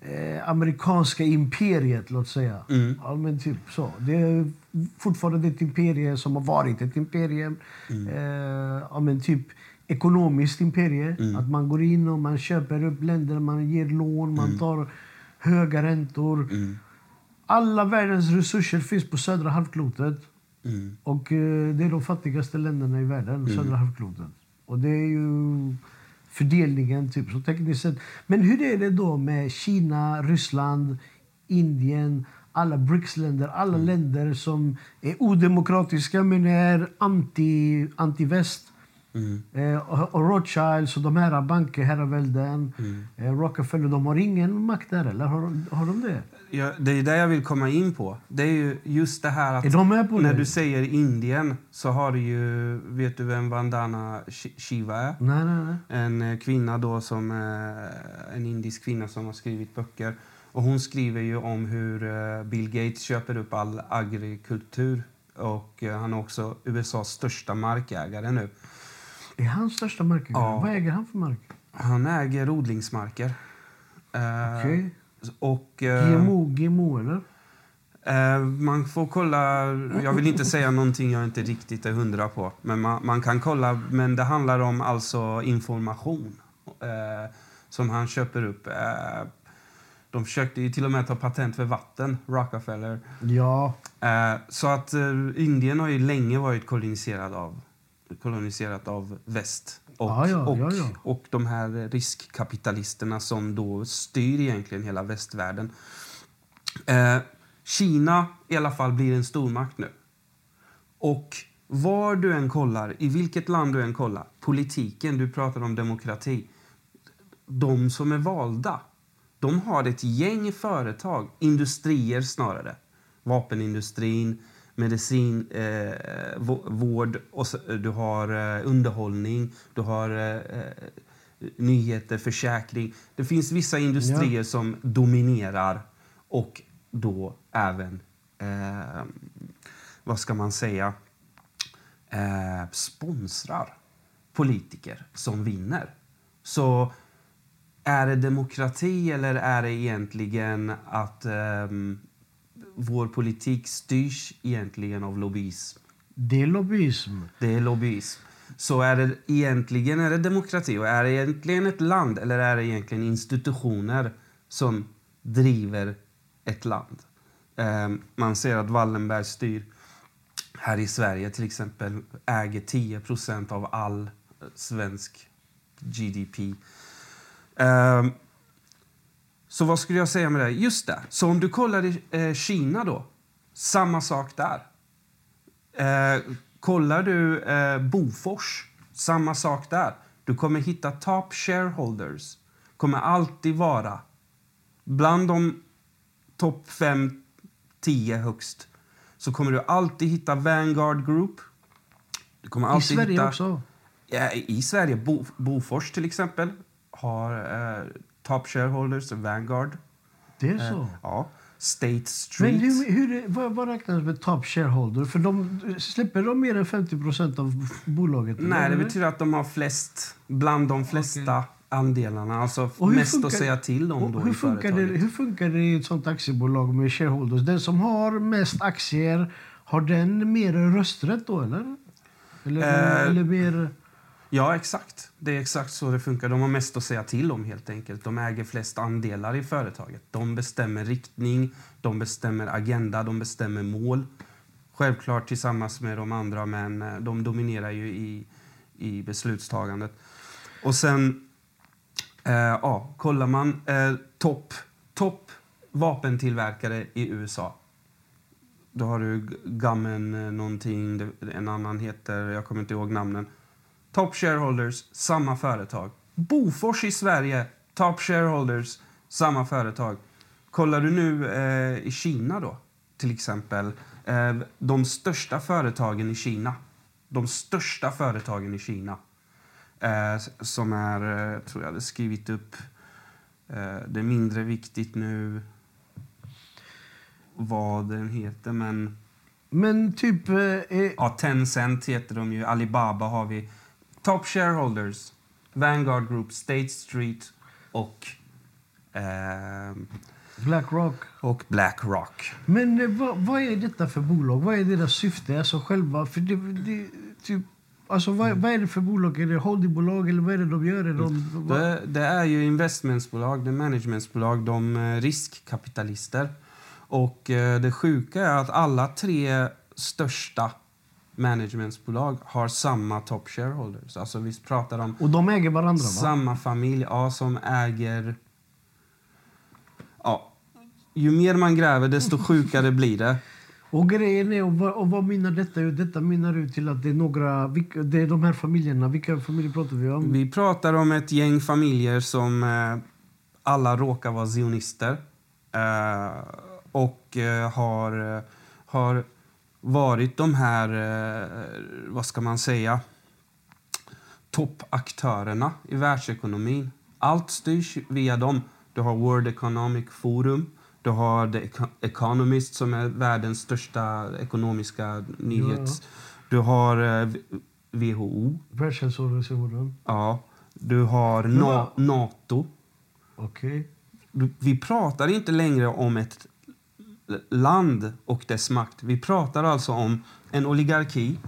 eh, amerikanska imperiet, låt säga. Ja, men typ så. Det är fortfarande ett imperium som har varit ett imperium. Eh, ja, men typ ekonomiskt imperium. Att man går in och man köper upp länder, man ger lån, man tar höga räntor. Alla världens resurser finns på södra halvklotet. Mm. Och eh, det är de fattigaste länderna i världen, södra halvklotet. Och det är ju fördelningen, typ. Så tekniskt sett. Men hur är det då med Kina, Ryssland, Indien, alla BRICS-länder, alla länder som är odemokratiska men är anti, anti-väst? Eh, och, och Rothschilds och de här bankerherravälden, eh, Rockefeller, de har ingen makt där, eller har, har de det? Ja, det är det jag vill komma in på. Det är ju just det här att de när det? du säger Indien så har du ju, vet du vem Vandana Shi- Shiva är? Nej, nej, nej. En eh, kvinna då som, eh, en indisk kvinna som har skrivit böcker. Och hon skriver ju om hur eh, Bill Gates köper upp all agrikultur. Och han är också USAs största markägare nu. Är han största markägare? Ja. Vad äger han för mark? Han äger odlingsmarker. Okej. Och... eh, GMO, GMO eller? Eh, man får kolla. Jag vill inte säga någonting jag inte riktigt är hundra på. Men man, man kan kolla. Men det handlar om alltså information eh, som han köper upp. Eh, de försökte ju till och med ta patent för vatten, Rockefeller. Ja. Eh, så att eh, Indien har ju länge varit koloniserad av, koloniserat av väst. Och, Ja, ja, och, ja, och de här riskkapitalisterna som då styr egentligen hela västvärlden. Eh, Kina i alla fall blir en stormakt nu. Och var du än kollar, i vilket land du än kollar, politiken, du pratar om demokrati. De som är valda, de har ett gäng företag, industrier snarare. Vapenindustrin, medicin, eh, vå- vård, och du har eh, underhållning, du har eh, eh, nyheter, försäkring. Det finns vissa industrier som dominerar och då även, eh, vad ska man säga, eh, sponsrar politiker som vinner. Så är det demokrati eller är det egentligen att ehm, vår politik styrs egentligen av lobbyism? Det är lobbyism. Det är lobbyism. Så är det egentligen är det demokrati och är det egentligen ett land eller är det egentligen institutioner som driver ett land? Ehm, man ser att Wallenberg styr här i Sverige till exempel äger 10% av all svensk GDP. Ehm, så vad skulle jag säga med det? Just det. Så om du kollar i eh, Kina då, samma sak där. Eh, kollar du eh, Bofors, samma sak där. Du kommer hitta top shareholders. kommer alltid vara bland de topp 5, 10 högst. Så kommer du alltid hitta Vanguard Group. Du kommer I alltid Sverige hitta, också. Ja, I Sverige, Bo, Bofors till exempel, har eh, top shareholders, Vanguard. Det är så. Eh, ja. State Men Street. hur, hur, är- vad, vad räknas med top shareholder? För de, släpper de mer än 50 procent av bolaget? eller? Nej, det betyder att de har flest, bland de flesta andelarna. Alltså Och hur mest funkar- att säga till om Och då hur, i funkar det, hur funkar det i ett sånt aktiebolag med shareholders? Den som har mest aktier, har den mer rösträtt då, eller? Eller, Eh, eller mer... Ja, exakt. Det är exakt så det funkar. De har mest att säga till om helt enkelt. De äger flest andelar i företaget. De bestämmer riktning, de bestämmer agenda, de bestämmer mål. Självklart tillsammans med de andra, men eh, de dominerar ju i, i beslutstagandet. Och sen, eh, ja, kollar man eh, topp top vapentillverkare i USA. Då har du G- Gummen eh, någonting, en annan heter, jag kommer inte ihåg namnen. Top shareholders, samma företag. Bofors i Sverige, top shareholders, samma företag. Kollar du nu eh, i Kina då, till exempel. Eh, de största företagen i Kina. De största företagen i Kina. Eh, som är, eh, tror jag hade skrivit upp, eh, det är mindre viktigt nu vad den heter, men Men typ... Eh, eh, Ja, Tencent heter de ju. Alibaba har vi. Top shareholders. Vanguard Group, State Street och, ehm, Blackrock. och Blackrock. Men eh, vad, vad är detta för bolag? Vad är deras syfte? Alltså själva... För det, det, typ, alltså vad, vad är det för bolag? Är det holdingbolag eller vad är det de gör? Är de, vad, Det, det är ju investmentsbolag, det är managementsbolag, de är riskkapitalister. Och eh, det sjuka är att alla tre största managementsbolag har samma top shareholders. Alltså vi pratar om och de äger varandra, va? Samma familj, ja, som äger... Ja, ju mer man gräver, desto <laughs> sjukare blir det. Och grejen är, och vad, och vad minnar detta ut? Detta minnar ut till att det är några... Vilka, det är de här familjerna. Vilka familjer pratar vi om? Vi pratar om ett gäng familjer som eh, alla råkar vara zionister. Eh, och eh, har, eh, har varit de här, eh, vad ska man säga, toppaktörerna i världsekonomin. Allt styrs via dem. Du har World Economic Forum, du har The Eco- Economist som är världens största ekonomiska nyhets... Du har eh, WHO, Världshälsoorganisationen. ja. Du har Na- vad- NATO. Okej. Du- Vi pratar inte längre om ett land och dess makt. Vi pratar alltså om en oligarki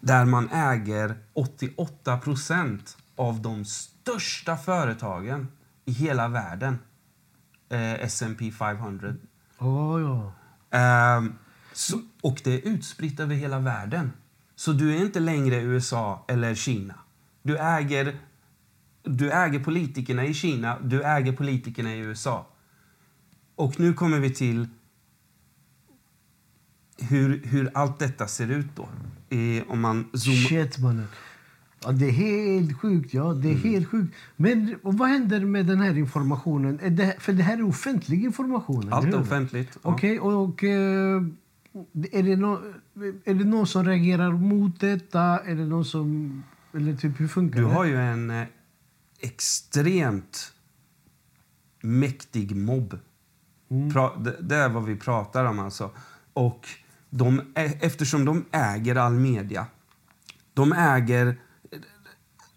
där man äger 88 procent av de största företagen i hela världen. Eh, S&P 500. Ja, ja. Ehm, så, och det är utspritt över hela världen. Så du är inte längre USA eller Kina. Du äger, du äger politikerna i Kina, du äger politikerna i USA. Och nu kommer vi till hur, hur allt detta ser ut då. I, om man zoomar... Shit, mannen. Ja, det är helt sjukt. Ja, det är Mm. helt sjukt. Men vad händer med den här informationen? Det, för det här är offentlig information. Allt är offentligt. ja. Okej, och, och eh, är, det nå, är det någon som reagerar mot detta? Är det någon som... Eller typ, hur funkar Du det? har ju en eh, extremt mäktig mobb. Mm. Pra, det, det är vad vi pratar om alltså. Och de, eftersom de äger all media, de äger,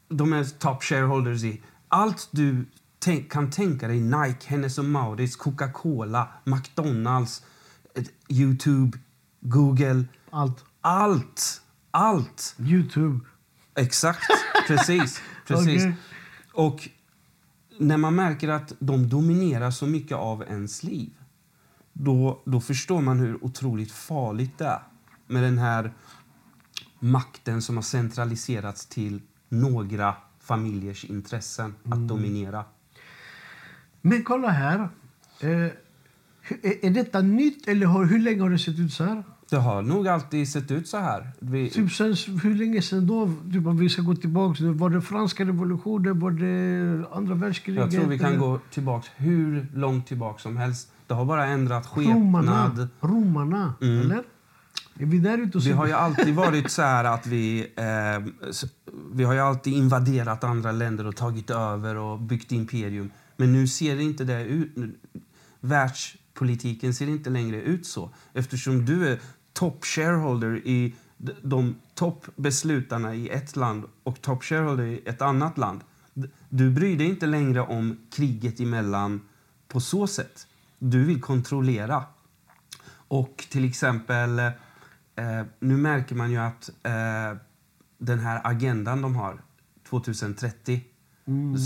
de är top shareholders i allt du tänk, kan tänka dig, Nike, Hennes och Mauritz, Coca-Cola, McDonalds, eh, Youtube, Google, Allt. allt, allt. Youtube. Exakt, precis. <laughs> precis. Okej. Och när man märker att de dominerar så mycket av ens liv då, då förstår man hur otroligt farligt det är med den här makten som har centraliserats till några familjers intressen att dominera. Men kolla här. Eh, är, detta nytt eller har, hur länge har det sett ut så här? Det har nog alltid sett ut så här. Vi, Typ sen, hur länge sen då? Typ om vi ska gå tillbaka. nu, Var det franska revolutionen? Var det andra världskriget? jag tror vi kan eller? gå tillbaka hur långt tillbaka som helst. Det har bara ändrat Romarna. skepnad. Romarna, Mm. eller? Är vi där ute och Vi ser- har ju alltid varit så här att vi... Eh, vi har ju alltid invaderat andra länder och tagit över och byggt imperium. Men nu ser det inte det ut. Världs, världspolitiken ser inte längre ut så. Eftersom du är top shareholder i de toppbeslutarna i ett land och top shareholder i ett annat land. Du bryr dig inte längre om kriget emellan på så sätt. Du vill kontrollera. Och till exempel, eh, nu märker man ju att eh, den här agendan de har, 2030,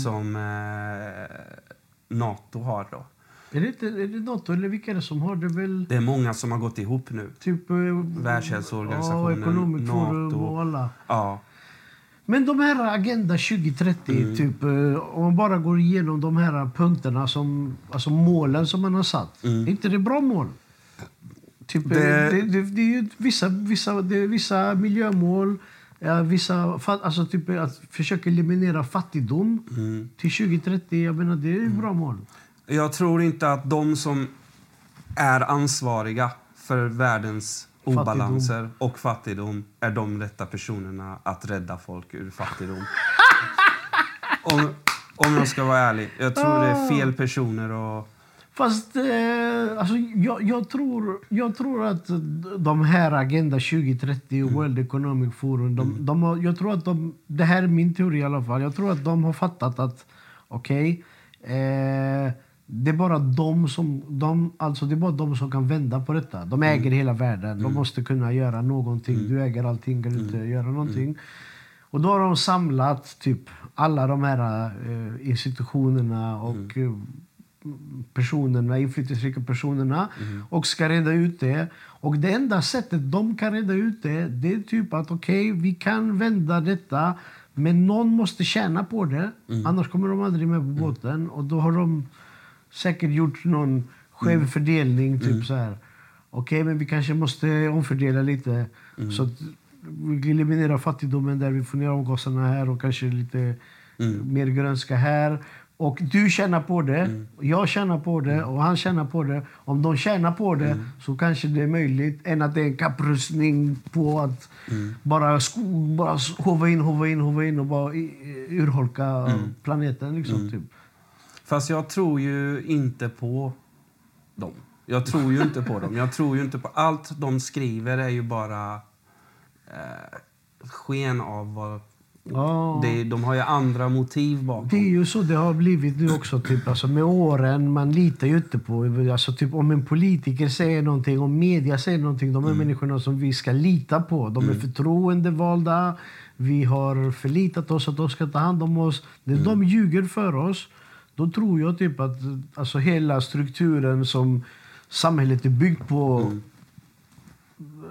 som eh, Nato har då. Är det, inte, är det Nato eller vilka är det som har det väl? Det är många som har gått ihop nu. Typ... eh, Världshälsoorganisationen, Ja, Economic Forum och alla. Ja, Men de här Agenda 2030, typ, eh, om man bara går igenom de här punkterna, som, alltså målen som man har satt. Är inte det bra mål? Typ, Det- det... Det, det, det är ju vissa, vissa, det är vissa miljömål, vissa, alltså typ att försöka eliminera fattigdom till 2030. Jag menar, det är ju bra mål. Jag tror inte att de som är ansvariga för världens Fattigdom. obalanser och fattigdom är de rätta personerna att rädda folk ur fattigdom. <laughs> om, om jag ska vara ärlig. Jag tror det är fel personer och... Fast eh, alltså, jag, jag, tror, jag tror att de här Agenda 2030 och World Economic Forum, de, de har, jag tror att de, det här är min teori i alla fall, jag tror att de har fattat att okej, eh, det är bara de som, de, alltså det är bara de som kan vända på detta. De äger hela världen, de måste kunna göra någonting. Du äger allting, kan du inte göra någonting? Och då har de samlat typ alla de här eh, institutionerna och eh, personerna, inflytelserika personerna och ska reda ut det. Och det enda sättet de kan reda ut det, det är typ att okej, vi kan vända detta men någon måste tjäna på det. Annars kommer de aldrig med på båten. Och då har de säkert gjort någon skev fördelning. Typ så här. Okej, men vi kanske måste omfördela lite. Så att vi eliminerar fattigdomen där, vi får ner avgaserna här och kanske lite mer grönska här. Och du tjänar på det, jag tjänar på det och han tjänar på det. Om de tjänar på det så kanske det är möjligt än att det är en kapprustning på att bara, sko- bara hova in, hova in, hova in och bara urholka planeten. Liksom, typ. Fast jag tror ju inte på dem. Jag tror ju inte på dem. Jag tror ju inte på... Allt de skriver är ju bara eh, sken av vad... Ja. Det, de har ju andra motiv bakom. Det är ju så det har blivit nu också. Typ, alltså med åren, man litar ju inte på... Alltså typ, om en politiker säger någonting, om media säger någonting, de är människorna som vi ska lita på. De är förtroendevalda. Vi har förlitat oss att de ska ta hand om oss. När de ljuger för oss, då tror jag typ att alltså, hela strukturen som samhället är byggt på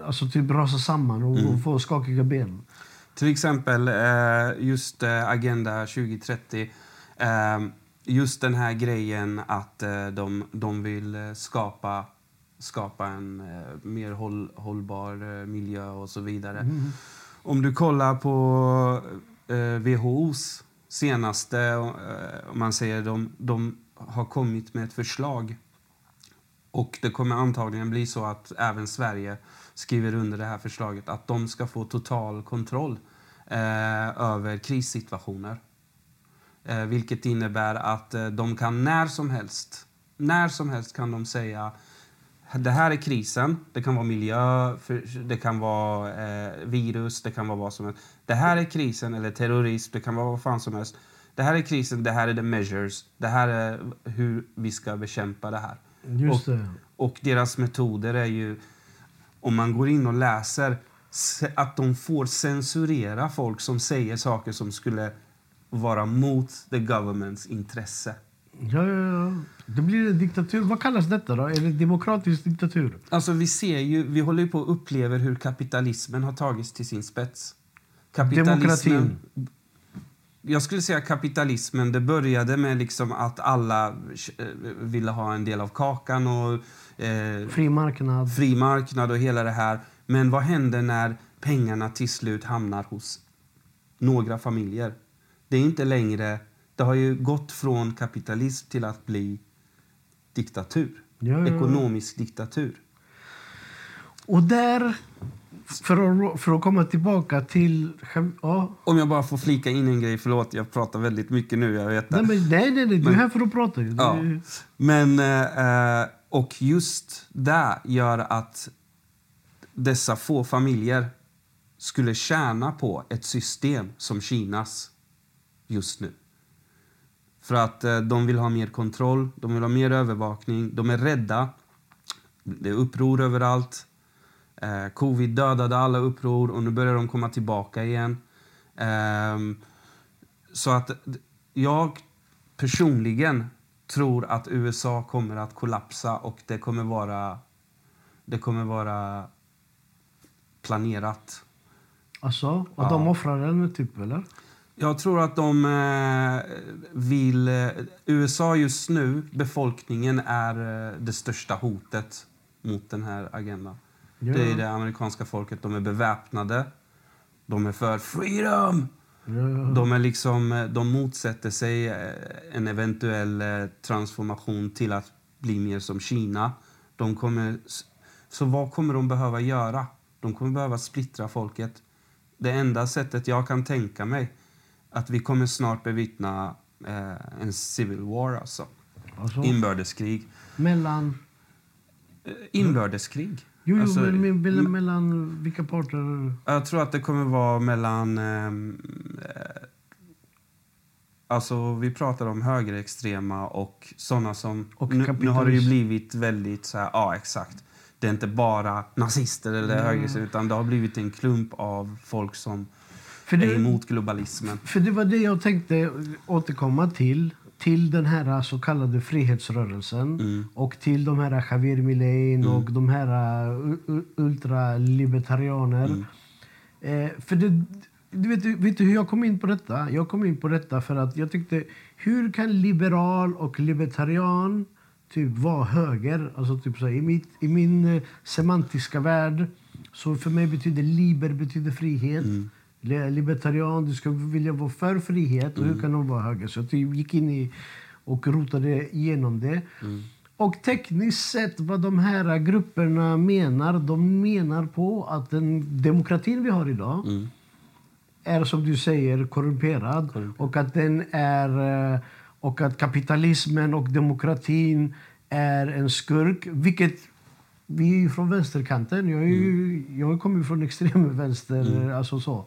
alltså typ rasar samman och, och får skakiga ben. Till exempel eh, just eh, Agenda 2030. Eh, just den här grejen att de, de vill skapa, skapa en mer håll, hållbar miljö och så vidare. Om du kollar på WHOs senaste, eh, om man säger de, de har kommit med ett förslag och det kommer antagligen bli så att även Sverige skriver under det här förslaget att de ska få total kontroll eh, över krissituationer. Eh, vilket innebär att eh, de kan när som helst, när som helst kan de säga det här är krisen. Det kan vara miljö, det kan vara eh, virus, det kan vara vad som helst. Det här är krisen, eller terrorism, det kan vara vad fan som helst. Det här är krisen, det här är the measures. Det här är hur vi ska bekämpa det här. Just och, det. och deras metoder är ju, om man går in och läser, se- att de får censurera folk som säger saker som skulle vara mot the governments intresse. Ja, ja, ja. Det blir en diktatur. Vad kallas detta då? Är det demokratisk diktatur? Alltså vi ser ju, vi håller ju på att uppleva hur kapitalismen har tagits till sin spets. Kapitalismen, Demokratin. Jag skulle säga kapitalismen, det började med liksom att alla eh, ville ha en del av kakan och eh, Fri marknad. fri marknad och hela det här. Men vad händer när pengarna till slut hamnar hos några familjer? Det är inte längre... Det har ju gått från kapitalism till att bli diktatur. Ja, ja. Ekonomisk diktatur. Och där, för att, för att komma tillbaka till... Ja. Om jag bara får flika in en grej, förlåt jag pratar väldigt mycket nu, jag vet. Nej, men, nej, nej, nej, du är här för att prata. Ja. Men eh, Och just det gör att dessa få familjer skulle tjäna på ett system som Kinas just nu. För att eh, de vill ha mer kontroll, de vill ha mer övervakning, de är rädda. Det är uppror överallt. Eh, covid dödade alla uppror och nu börjar de komma tillbaka igen. Ehm, så att jag personligen tror att USA kommer att kollapsa och det kommer vara, det kommer vara planerat. Alltså, och Ja. de offrar den typ, eller? Jag tror att de eh, vill... Eh, USA just nu, befolkningen, är eh, det största hotet mot den här agendan. Ja. Det är det amerikanska folket. De är beväpnade. De är för freedom. Ja. De, är liksom, de motsätter sig en eventuell transformation till att bli mer som Kina. De kommer, så vad kommer de behöva göra? De kommer behöva splittra folket. Det enda sättet jag kan tänka mig att vi kommer snart bevittna eh, en civil war, alltså. Alltså, Inbördeskrig. mellan... Eh, Inbördeskrig. Jo, jo Alltså, men, men, mellan, vilka parter? Jag tror att det kommer vara mellan... ehm, eh, alltså, vi pratar om högerextrema och såna som... Och nu, nu har det ju blivit väldigt så här... Ja, exakt. Det är inte bara nazister eller Mm. högerextrema utan det har blivit en klump av folk som För det, emot globalismen. för det var det jag tänkte återkomma till. Till den här så kallade frihetsrörelsen Mm. och till de här Javier Milei och de här uh, ultralibertarianer. Mm. Eh, för det, du vet, vet du hur jag kom in på detta? Jag kom in på detta för att jag tyckte, hur kan liberal och libertarian typ vara höger? Alltså typ så här, i, mitt, I min eh, semantiska värld, så för mig betyder liber betyder frihet. Le- Libertarian, du ska vilja vara för frihet. Och hur kan de vara höger? Så jag gick in i och rotade igenom det. Och tekniskt sett vad de här grupperna menar, de menar på att den demokratin vi har idag Mm. är som du säger korrumperad och att den är eh, och att kapitalismen och demokratin är en skurk, vilket vi är ju från vänsterkanten. Jag, är ju, jag kommer från extremvänster, alltså så.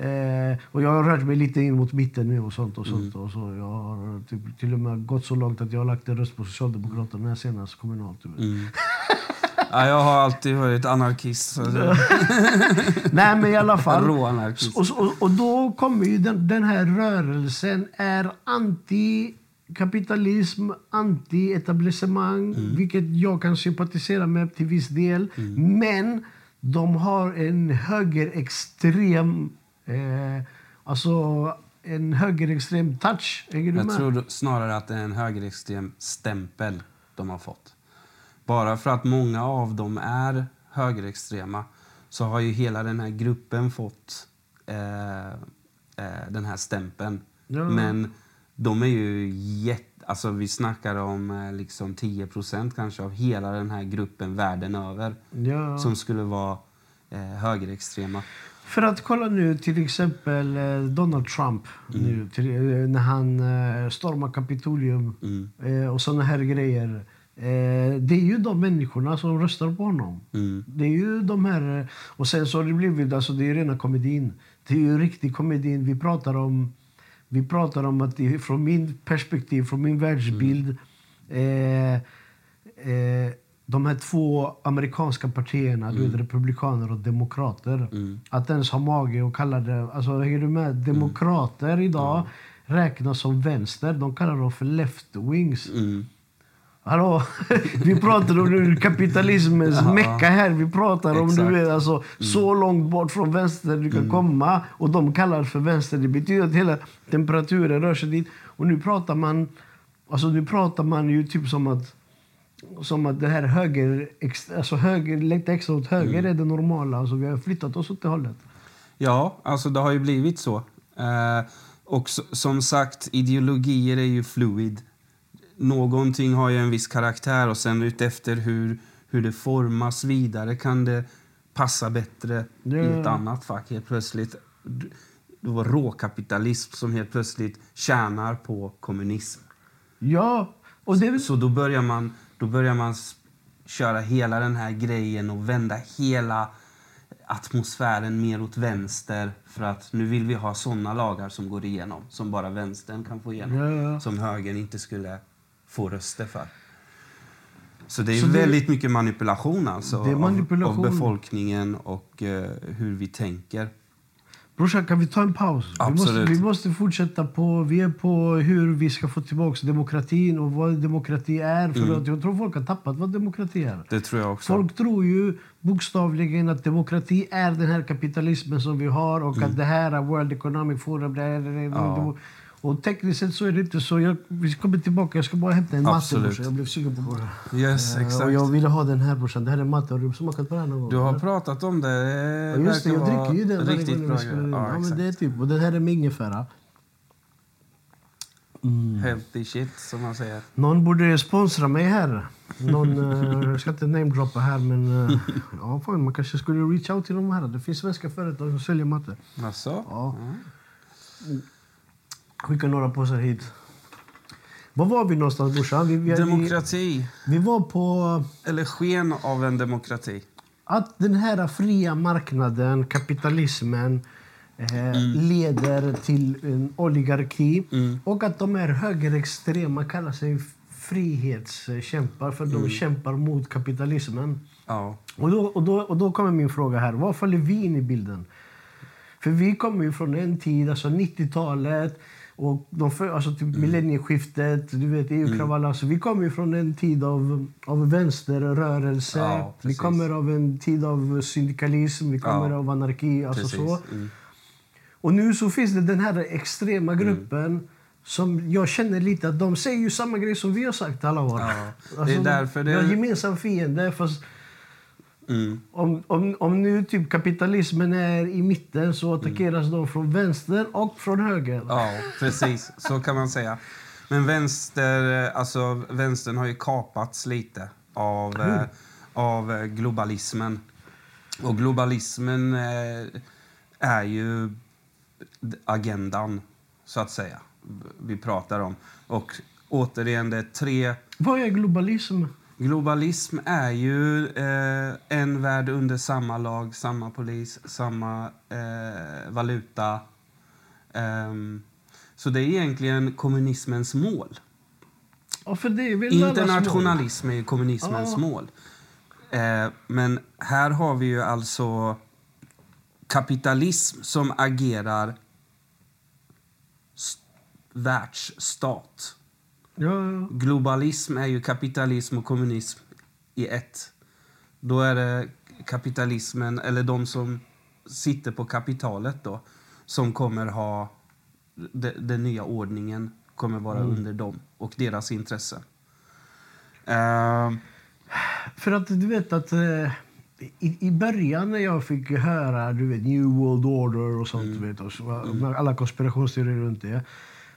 Eh, och jag har rört mig lite in mot mitten nu och sånt och sånt. Och så. Jag har typ, till och med gått så långt att jag har lagt en röst på Socialdemokraterna när senast kommunalt. vet. Mm. Ja, jag har alltid varit anarkist. <laughs> Nej men i alla fall. rå anarkist. Och, och, och då kommer ju den, den här rörelsen är anti-kapitalism, anti-etablissemang, vilket jag kan sympatisera med till viss del. Men de har en högerextrem, eh, alltså en högerextrem touch. Hänger du Jag med? tror snarare att det är en högerextrem stämpel de har fått. Bara för att många av dem är högerextrema så har ju hela den här gruppen fått eh, eh, den här stämpeln. Ja. Men de är ju jätte... Alltså vi snackar om eh, liksom 10% kanske av hela den här gruppen världen över Ja. som skulle vara eh, högerextrema. För att kolla nu till exempel eh, Donald Trump nu, till, eh, när han eh, stormar Kapitolium eh, och såna här grejer. Det är ju de människorna som röstar på honom. Mm. Det är ju de här... Och sen så har det blivit, alltså det är rena komedin. Det är ju riktig komedin. Vi pratar om, vi pratar om att från min perspektiv, från min världsbild. Eh, eh, de här två amerikanska partierna, du vet, republikaner och demokrater. Att ens ha mage och kalla det... Alltså, hänger du med? Demokrater idag räknas som vänster. De kallar dem för left-wings. Mm. Hallå, <laughs> vi pratar om kapitalismens Ja. mecka här. Vi pratar om Exakt. du vet, alltså, så långt bort från vänster du kan komma. Och de kallar det för vänster. Det betyder att hela temperaturen rör sig dit. Och nu pratar man, alltså nu pratar man ju typ som att som att det här höger, alltså höger, lite extra åt höger är det normala. Alltså vi har flyttat oss åt det hållet. Ja, alltså det har ju blivit så. Eh, och s- som sagt, ideologier är ju fluid. Någonting har ju en viss karaktär och sen utefter hur, hur det formas vidare kan det passa bättre i ett Ja. annat fack helt plötsligt. Det var råkapitalism som helt plötsligt tjänar på kommunism. Ja, och det väl- Så då börjar man, då börjar man köra hela den här grejen och vända hela atmosfären mer åt vänster för att nu vill vi ha såna lagar som går igenom som bara vänstern kan få igenom. Ja, ja. Som högern inte skulle få röster för. Så det är Så det- väldigt mycket manipulation alltså Det manipulation. Av, av befolkningen och eh, hur vi tänker. Brorsan, kan vi ta en paus? Vi måste, vi måste fortsätta på... Vi är på hur vi ska få tillbaka demokratin och vad demokrati är. För att jag tror folk har tappat vad demokrati är. Det tror jag också. Folk tror ju bokstavligen att demokrati är den här kapitalismen som vi har och att det här är World Economic Forum. Det är, det är, Mm. Ja. Och tekniskt sett så är det inte så. Jag, vi kommer tillbaka. Jag ska bara hämta en matte brorsan. Jag blev sugen på. Yes, Eh, exakt. Och jag ville ha den här brorsan. Det här är matte. Har du smakat på den någon gång? Du har pratat om det. Ja, just det, jag dricker ju den Riktigt bra. Ja, Ja, men det är typ, och den här är med ingefära. Healthy shit, som man säger. Någon borde sponsra mig här. Någon, eh, jag ska inte namedroppa här, men eh, ja, fan, man kanske skulle reach out till de här. Det finns svenska företag som säljer matte. Alltså? Ja. Skicka några påsar hit. Var var vi någonstans brorsan? Vi, vi, vi, Demokrati. vi var på Eller sken av en demokrati. att den här fria marknaden, kapitalismen, eh, leder till en oligarki. Och att de är högerextrema kallar sig frihetskämpar för de kämpar mot kapitalismen. Ja. Och då, och, då, och då kommer min fråga här. Var faller vi in i bilden? För vi kommer ju från en tid, alltså 90-talet och de för, alltså typ Mm. millennieskiftet, du vet EU-kravallerna. Alltså vi kommer ju från en tid av, av vänsterrörelse. Ja, vi kommer av en tid av syndikalism, vi kommer Ja. av anarki. Alltså Precis. så. Mm. Och nu så finns det den här extrema gruppen som jag känner lite att de säger ju samma grej som vi har sagt alla år. Ja, det är därför det- Vi har en gemensam fiende. Fast Mm. om, om, om nu typ kapitalismen är i mitten så attackeras de från vänster och från höger. Ja, precis. Så kan man säga. Men vänster, alltså, vänstern har ju kapats lite av, eh, av eh, globalismen. Och globalismen eh, är ju agendan, så att säga, vi pratar om. Och återigen, det är tre Vad är globalism? Globalism är ju eh, en värld under samma lag, samma polis, samma eh, valuta. Ehm, så det är egentligen kommunismens mål. Ja, allas mål. Internationalism är kommunismens Ja. mål. Eh, men här har vi ju alltså kapitalism som agerar st- världsstat. Ja, ja. Globalism är ju kapitalism och kommunism i ett. Då är det kapitalismen, eller de som sitter på kapitalet då, som kommer ha... de- Den nya ordningen kommer vara under dem och deras intressen. Eh, För att du vet att eh, i, i början när jag fick höra du vet, New World Order och sånt, du vet, och så, var- alla konspirationsteorier runt det.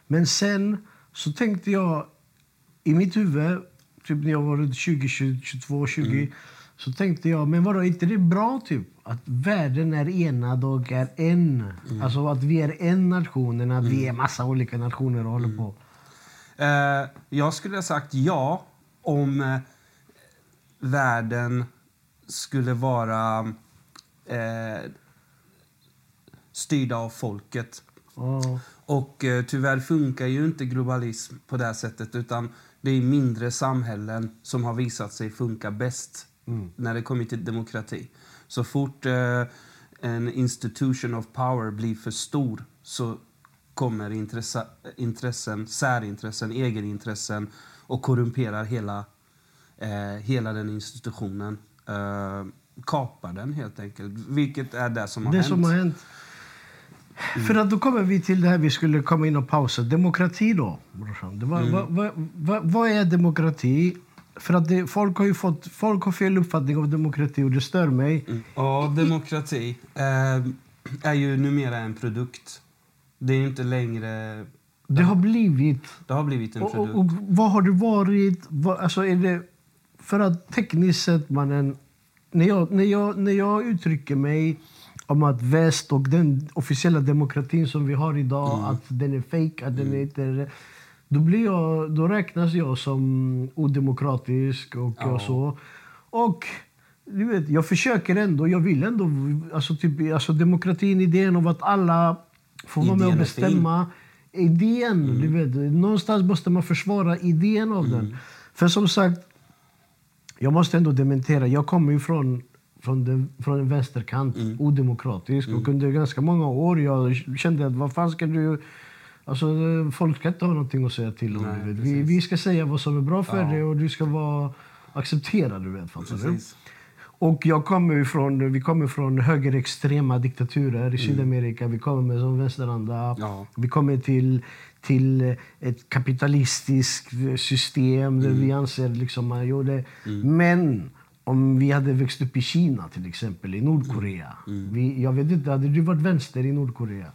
Men sen så tänkte jag i mitt huvud, typ när jag var runt 20, 20 22, 20, så tänkte jag, men vadå, är inte det bra typ att världen är enad och är en? Alltså att vi är en nation, att vi är massa olika nationer och håller på. Eh, jag skulle ha sagt ja om eh, världen skulle vara eh, styrd av folket. Och eh, tyvärr funkar ju inte globalism på det här sättet utan det är mindre samhällen som har visat sig funka bäst när det kommer till demokrati. Så fort eh, en institution of power blir för stor så kommer intressen, särintressen, egenintressen och korrumperar hela, eh, hela den institutionen. Eh, kapar den helt enkelt, vilket är det som har det hänt. som har hänt. För att då kommer vi till det här vi skulle komma in och pausa. Demokrati då. Det var, Mm. vad, vad, vad, vad är demokrati? För att det, folk har fått, folk har fel uppfattning om demokrati och det stör mig. Ja, demokrati eh, är ju numera en produkt. Det är inte längre... Det har blivit... Det har blivit en produkt. och, och vad har det varit? Vad, alltså är det, för att tekniskt sett, mannen... När jag, när, jag, när jag uttrycker mig om att väst och den officiella demokratin som vi har idag, Mm. att den är fake, att den är inte... Då, blir jag, då räknas jag som odemokratisk och, och så. Och du vet, jag försöker ändå, jag vill ändå, alltså, typ, alltså demokratin, idén om att alla får vara med och bestämma. Idén, du vet, någonstans måste man försvara idén av den. För som sagt, jag måste ändå dementera, jag kommer ju från, från, den, från en vänsterkant, odemokratisk. Och under ganska många år jag kände att vad fan ska du... Alltså, folk ska inte ha någonting att säga till om. Nej. Vi, vi ska säga vad som är bra för Ja. dig och du ska vara accepterad. Du vet, fattar du? Precis. Och jag kommer ju från, vi kommer från högerextrema diktaturer i Sydamerika. Vi kommer med som vänsteranda. Ja. Vi kommer till, till ett kapitalistiskt system där vi anser liksom man gjorde... Men om vi hade växt upp i Kina till exempel, i Nordkorea. Vi, jag vet inte, hade du varit vänster i Nordkorea?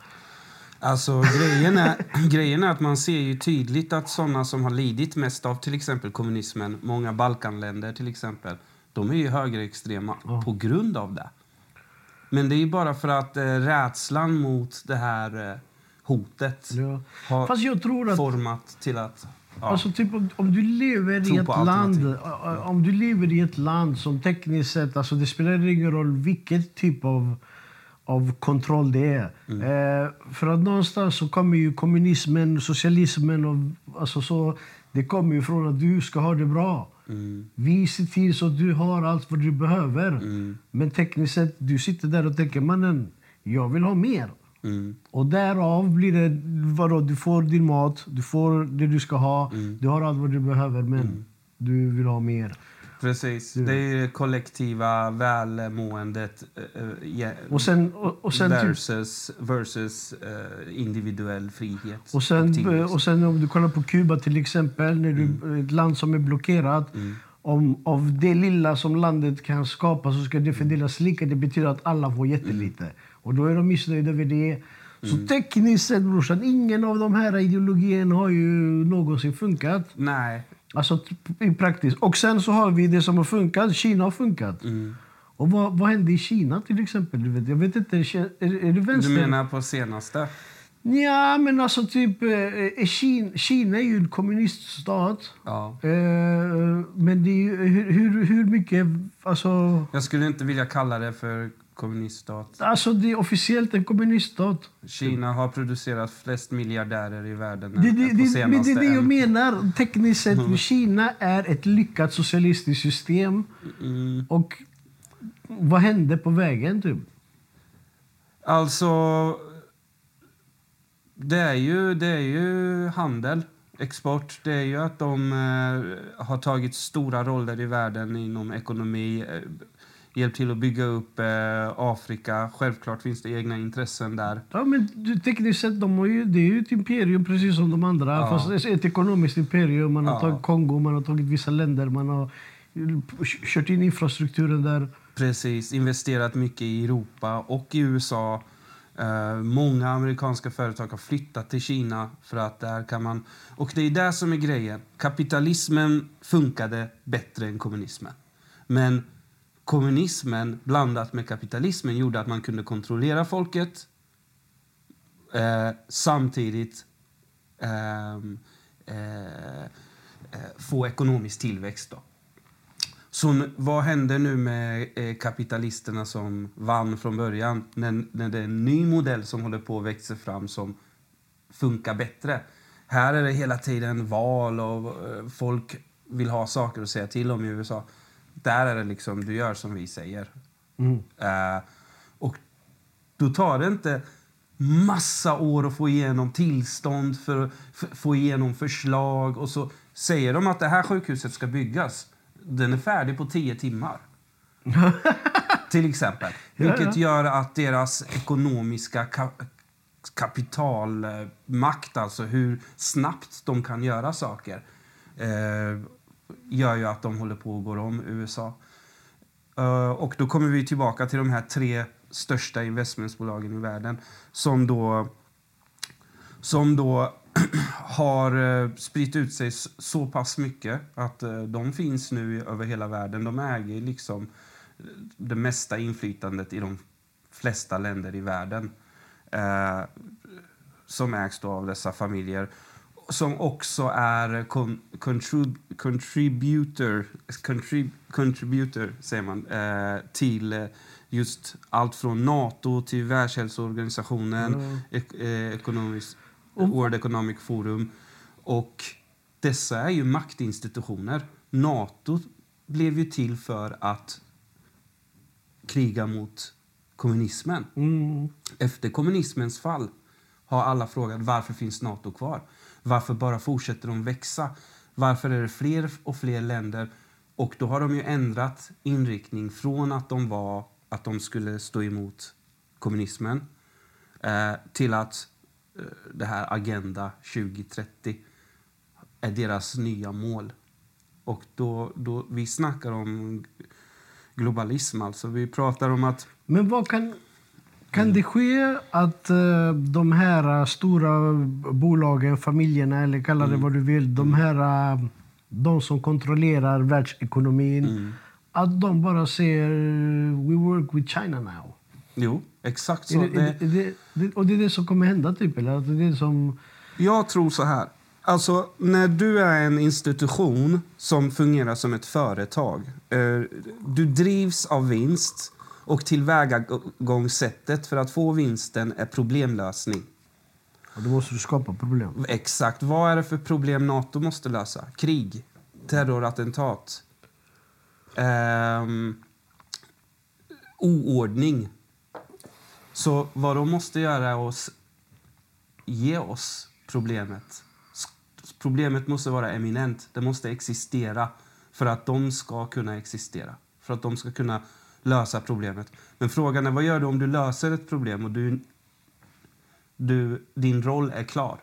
Alltså, grejen, är, <clears throat> grejen är att man ser ju tydligt att sådana som har lidit mest av till exempel kommunismen, många Balkanländer till exempel, de är ju högerextrema på grund av det. Men det är bara för att eh, rädslan mot det här eh, hotet Ja. har Fast jag tror att... format till att... Ja. Alltså typ om, om du lever Tro i ett land alternativ. ä- ä- Om du lever i ett land som tekniskt sett, alltså det spelar ingen roll vilket typ av, av kontroll det är. Mm. Eh, för att någonstans så kommer ju kommunismen, socialismen och alltså så, det kommer ju från att du ska ha det bra. Mm. Vi ser till så att du har allt vad du behöver. Men tekniskt sett, du sitter där och tänker mannen, jag vill ha mer. Mm. Och därav blir det, vadå, du får din mat, du får det du ska ha, Mm. du har allt vad du behöver men du vill ha mer. Precis. Det är det kollektiva välmåendet eh, ja, Och sen, och, och sen, typ, versus, versus eh, individuell frihet och, sen, och sen om du kollar på Kuba till exempel, när du, ett land som är blockerat. Om, av det lilla som landet kan skapa så ska det fördelas lika. Det betyder att alla får jättelite. Och då är de missnöjda över det. Så tekniskt sett brorsan, ingen av de här ideologierna har ju någonsin funkat. Nej. Alltså i praktiskt. Och sen så har vi det som har funkat. Kina har funkat. Mm. Och vad, vad hände i Kina till exempel? Du vet, jag vet inte, är, är det vänster? Du menar på senaste? Ja, men alltså typ... Eh, är Kina, Kina är ju en kommuniststat. Ja. Eh, men det är ju, hur, hur, hur mycket... Alltså, Jag skulle inte vilja kalla det för kommuniststat. alltså det är officiellt en kommuniststat. Kina har producerat flest miljardärer i världen Det, det, på det, men det är det jag en- menar. Tekniskt sett, Kina är ett lyckat socialistiskt system. Mm. Och vad hände på vägen typ? Alltså, det är, ju, det är ju handel, export. Det är ju att de eh, har tagit stora roller i världen inom ekonomi. Hjälpt till att bygga upp eh, Afrika. Självklart finns det egna intressen där. Ja, men tekniskt sett, de har ju, det är ju ett imperium precis som de andra. Ja. Fast det är ett ekonomiskt imperium. Man har Ja. tagit Kongo, man har tagit vissa länder. Man har kört in infrastrukturen där. Precis, investerat mycket i Europa och i USA. Eh, många amerikanska företag har flyttat till Kina för att där kan man... Och det är det som är grejen. Kapitalismen funkade bättre än kommunismen. Men kommunismen blandat med kapitalismen gjorde att man kunde kontrollera folket eh, samtidigt ehm, eh, eh, få ekonomisk tillväxt. Då. Så vad händer nu med eh, kapitalisterna som vann från början? När, när det är en ny modell som håller på att växa fram som funkar bättre. Här är det hela tiden val och eh, folk vill ha saker att säga till om i USA. Där är det liksom, du gör som vi säger. Eh, och då tar det inte massa år att få igenom tillstånd för att få igenom förslag och så säger de att det här sjukhuset ska byggas. Den är färdig på tio timmar. <laughs> Till exempel. Vilket gör att deras ekonomiska ka- kapitalmakt, alltså hur snabbt de kan göra saker, eh, gör ju att de håller på att gå om USA. Eh, och då kommer vi tillbaka till de här tre största investmentbolagen i världen som då, som då <clears throat> har eh, spritt ut sig så pass mycket att eh, de finns nu över hela världen. De äger liksom det mesta inflytandet i de flesta länder i världen. Eh, som ägs då av dessa familjer som också är con, contrib, contributor, contrib, contributor säger man, eh, till eh, just allt från Nato till Världshälsoorganisationen, ek, eh, ekonomisk, World Economic Forum. Och dessa är ju maktinstitutioner. Nato blev ju till för att kriga mot kommunismen. Mm. Efter kommunismens fall har alla frågat varför finns Nato kvar? Varför bara fortsätter de växa? Varför är det fler och fler länder? Och då har de ju ändrat inriktning från att de var att de skulle stå emot kommunismen eh, till att eh, det här Agenda 2030 är deras nya mål. Och då, då vi snackar om globalism alltså. Vi pratar om att Men vad kan, kan det ske att eh, de här stora bolagen, familjerna eller kalla det vad du vill, de här eh, de som kontrollerar världsekonomin, att de bara säger we work with China now? Jo, exakt Är så. det, är Det, är det, och det är det som kommer hända typ? Eller det är det som... jag tror så här. Alltså, när du är en institution som fungerar som ett företag. Eh, du drivs av vinst och tillvägagångssättet för att få vinsten är problemlösning. Och då måste du skapa problem. Exakt. Vad är det för problem Nato måste lösa? Krig, terrorattentat, ehm, oordning. Så vad de måste göra är att ge oss problemet. Problemet måste vara eminent. Det måste existera för att de ska kunna existera. För att de ska kunna lösa problemet. Men frågan är vad gör du om du löser ett problem och du, du, din roll är klar?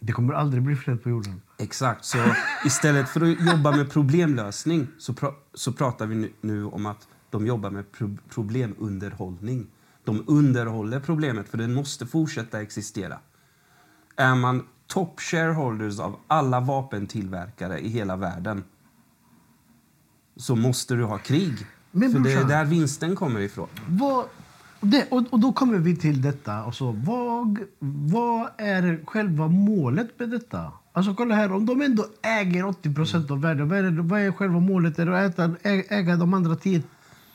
Det kommer aldrig bli fred på jorden. Exakt. Så istället för att jobba med problemlösning så, pra så pratar vi nu, nu om att de jobbar med pro problemunderhållning. De underhåller problemet, för det måste fortsätta existera. Är man top shareholders av alla vapentillverkare i hela världen så måste du ha krig. Men för det är där vinsten kommer ifrån. Vad, det, och, och då kommer vi till detta. Alltså, vad, vad är själva målet med detta? Alltså kolla här, om de ändå äger 80 procent av världen, vad är, det, vad är själva målet? Är det att äta, äga de andra 10?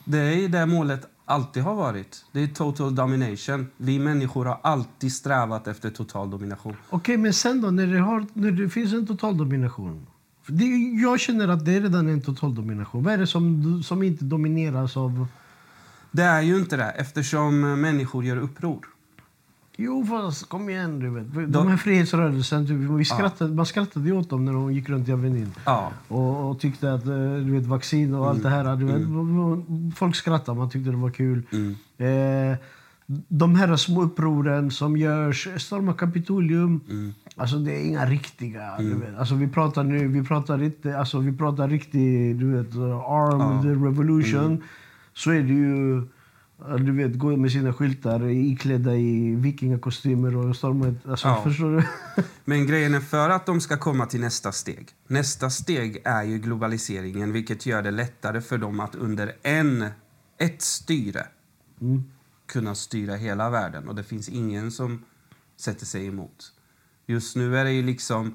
Det är det målet alltid har varit. Det är total domination. Vi människor har alltid strävat efter total domination. Okej, men sen då, när det, har, när det finns en total domination? Det, jag känner att det är redan en total domination. Vad är det som, som inte domineras av... Det är ju inte det, eftersom människor gör uppror. Jo, fast kom igen. Du vet. De De- här frihetsrörelsen, typ, vi skrattade, man skrattade ju åt dem när de gick runt i Avenyn. Ja. Och, och tyckte att eh, du vet, vaccin och allt det här. Du vet, Folk skrattade, man tyckte det var kul. Eh, de här små upproren som görs, storma Kapitolium. Alltså det är inga riktiga. Du vet. Alltså, vi pratar nu, vi pratar inte, alltså vi pratar riktig, du vet, armed revolution. Så är det ju, du vet, gå med sina skyltar iklädda i vikingakostymer och storma alltså Ja. förstår du? <laughs> Men grejen är för att de ska komma till nästa steg. Nästa steg är ju globaliseringen, vilket gör det lättare för dem att under en, ett styre kunna styra hela världen. Och det finns ingen som sätter sig emot. Just nu är det ju liksom...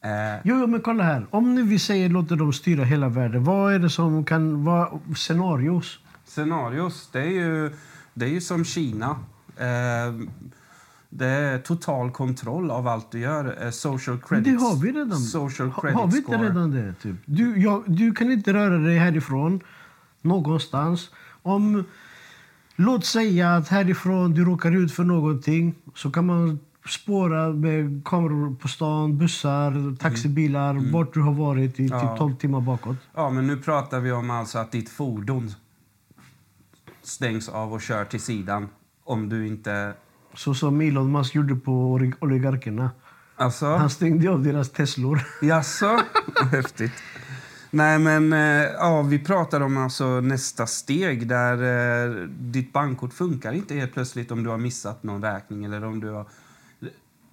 Eh, Jo, men kolla här. Om nu vi säger låter dem styra hela världen, vad är det som kan vara scenarios? Scenarios, det är ju, det är ju som Kina. Eh, det är total kontroll av allt du gör. Eh, social credit, det har vi redan. Social credit har vi inte score. redan det? Typ? Du, jag, du kan inte röra dig härifrån någonstans. Om, låt säga att härifrån du råkar ut för någonting så kan man spåra med kameror på stan, bussar, taxibilar, vart du har varit i Ja. typ 12 timmar bakåt. Ja, men nu pratar vi om alltså att ditt fordon stängs av och kör till sidan om du inte... Så som Elon Musk gjorde på olig- oligarkerna. Alltså? Han stängde av deras Teslor. Jaså? Häftigt. Nej, men eh, ja, vi pratar om alltså nästa steg där eh, ditt bankkort funkar inte helt plötsligt om du har missat någon räkning eller om du har...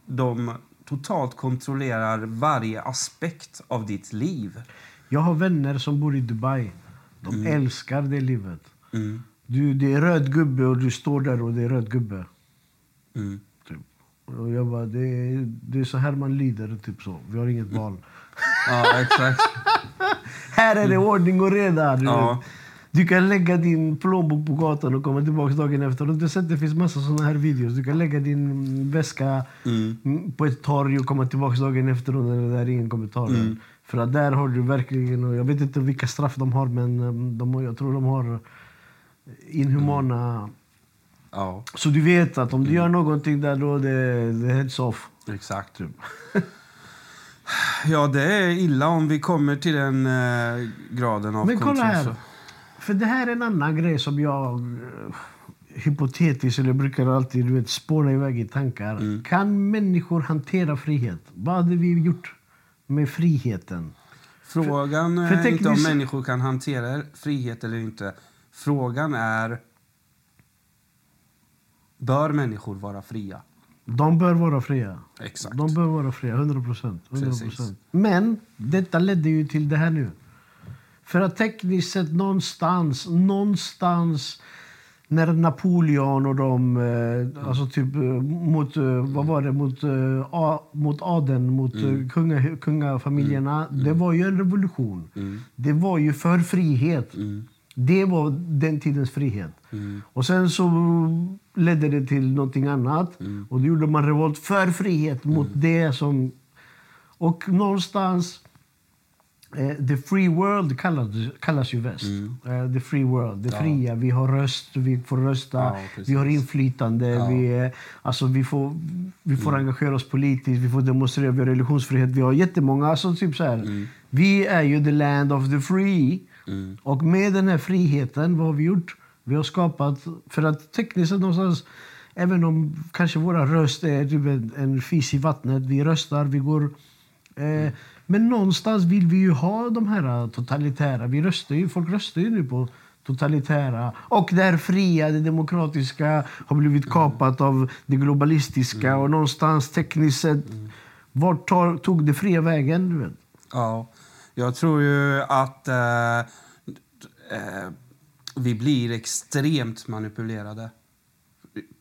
De totalt kontrollerar varje aspekt av ditt liv. Jag har vänner som bor i Dubai. De älskar det livet. Mm. Du, det är röd gubbe och du står där och det är röd gubbe. Mm. Typ. Och jag bara, det är, det är så här man lider, typ så. Vi har inget val. Ja, exakt. Här är det ordning och reda. Du, Ja. du kan lägga din plånbok på gatan och komma tillbaka dagen efter. Har du inte sett det finns massa såna här videos? Du kan lägga din väska mm, på ett torg och komma tillbaka dagen efter och det är ingen kommentar. För att där har du verkligen, och jag vet inte vilka straff de har men um, de, har- jag tror de har inhumana... Ja, Så du vet att om du gör någonting där då det, det heads off. exakt. <laughs> Ja, det är illa om vi kommer till den eh, graden av Men kolla här. För det här är en annan grej som jag eh, hypotetiskt, eller brukar alltid du vet, spåna iväg i tankar. Mm. Kan människor hantera frihet? Vad hade vi gjort med friheten? Frågan för är inte om människor kan hantera frihet eller inte. Frågan är... Bör människor vara fria? De bör vara fria. Exakt. De bör vara fria, 100 procent. Men detta ledde ju till det här nu. För att tekniskt sett någonstans, någonstans när Napoleon och de, eh, alltså typ eh, mot, eh, vad var det, mot, eh, a, mot adeln, mot mm. kunga, kungafamiljerna. Det var ju en revolution. Det var ju för frihet. Det var den tidens frihet. Och sen så ledde det till någonting annat. Och då gjorde man revolt för frihet mot det som... Och någonstans... Eh, the free world kallas, kallas ju väst. Eh, the free world, det fria. Vi har röst, vi får rösta, Ja, vi har inflytande. Vi, är, alltså, vi får, vi får engagera oss politiskt, vi får demonstrera, vi har religionsfrihet. Vi har jättemånga. Alltså, typ så här. Vi är ju the land of the free. Och med den här friheten, vad har vi gjort? Vi har skapat, för att tekniskt sett någonstans, även om kanske våra röst är typ en, fis i vattnet, vi röstar, vi går... Eh, men någonstans vill vi ju ha de här totalitära, vi röstar ju, folk röstar ju nu på totalitära. Och det här fria, det demokratiska har blivit kapat av det globalistiska och någonstans tekniskt sett, vart tar, tog det fria vägen? Ja, jag tror ju att eh, eh, vi blir extremt manipulerade.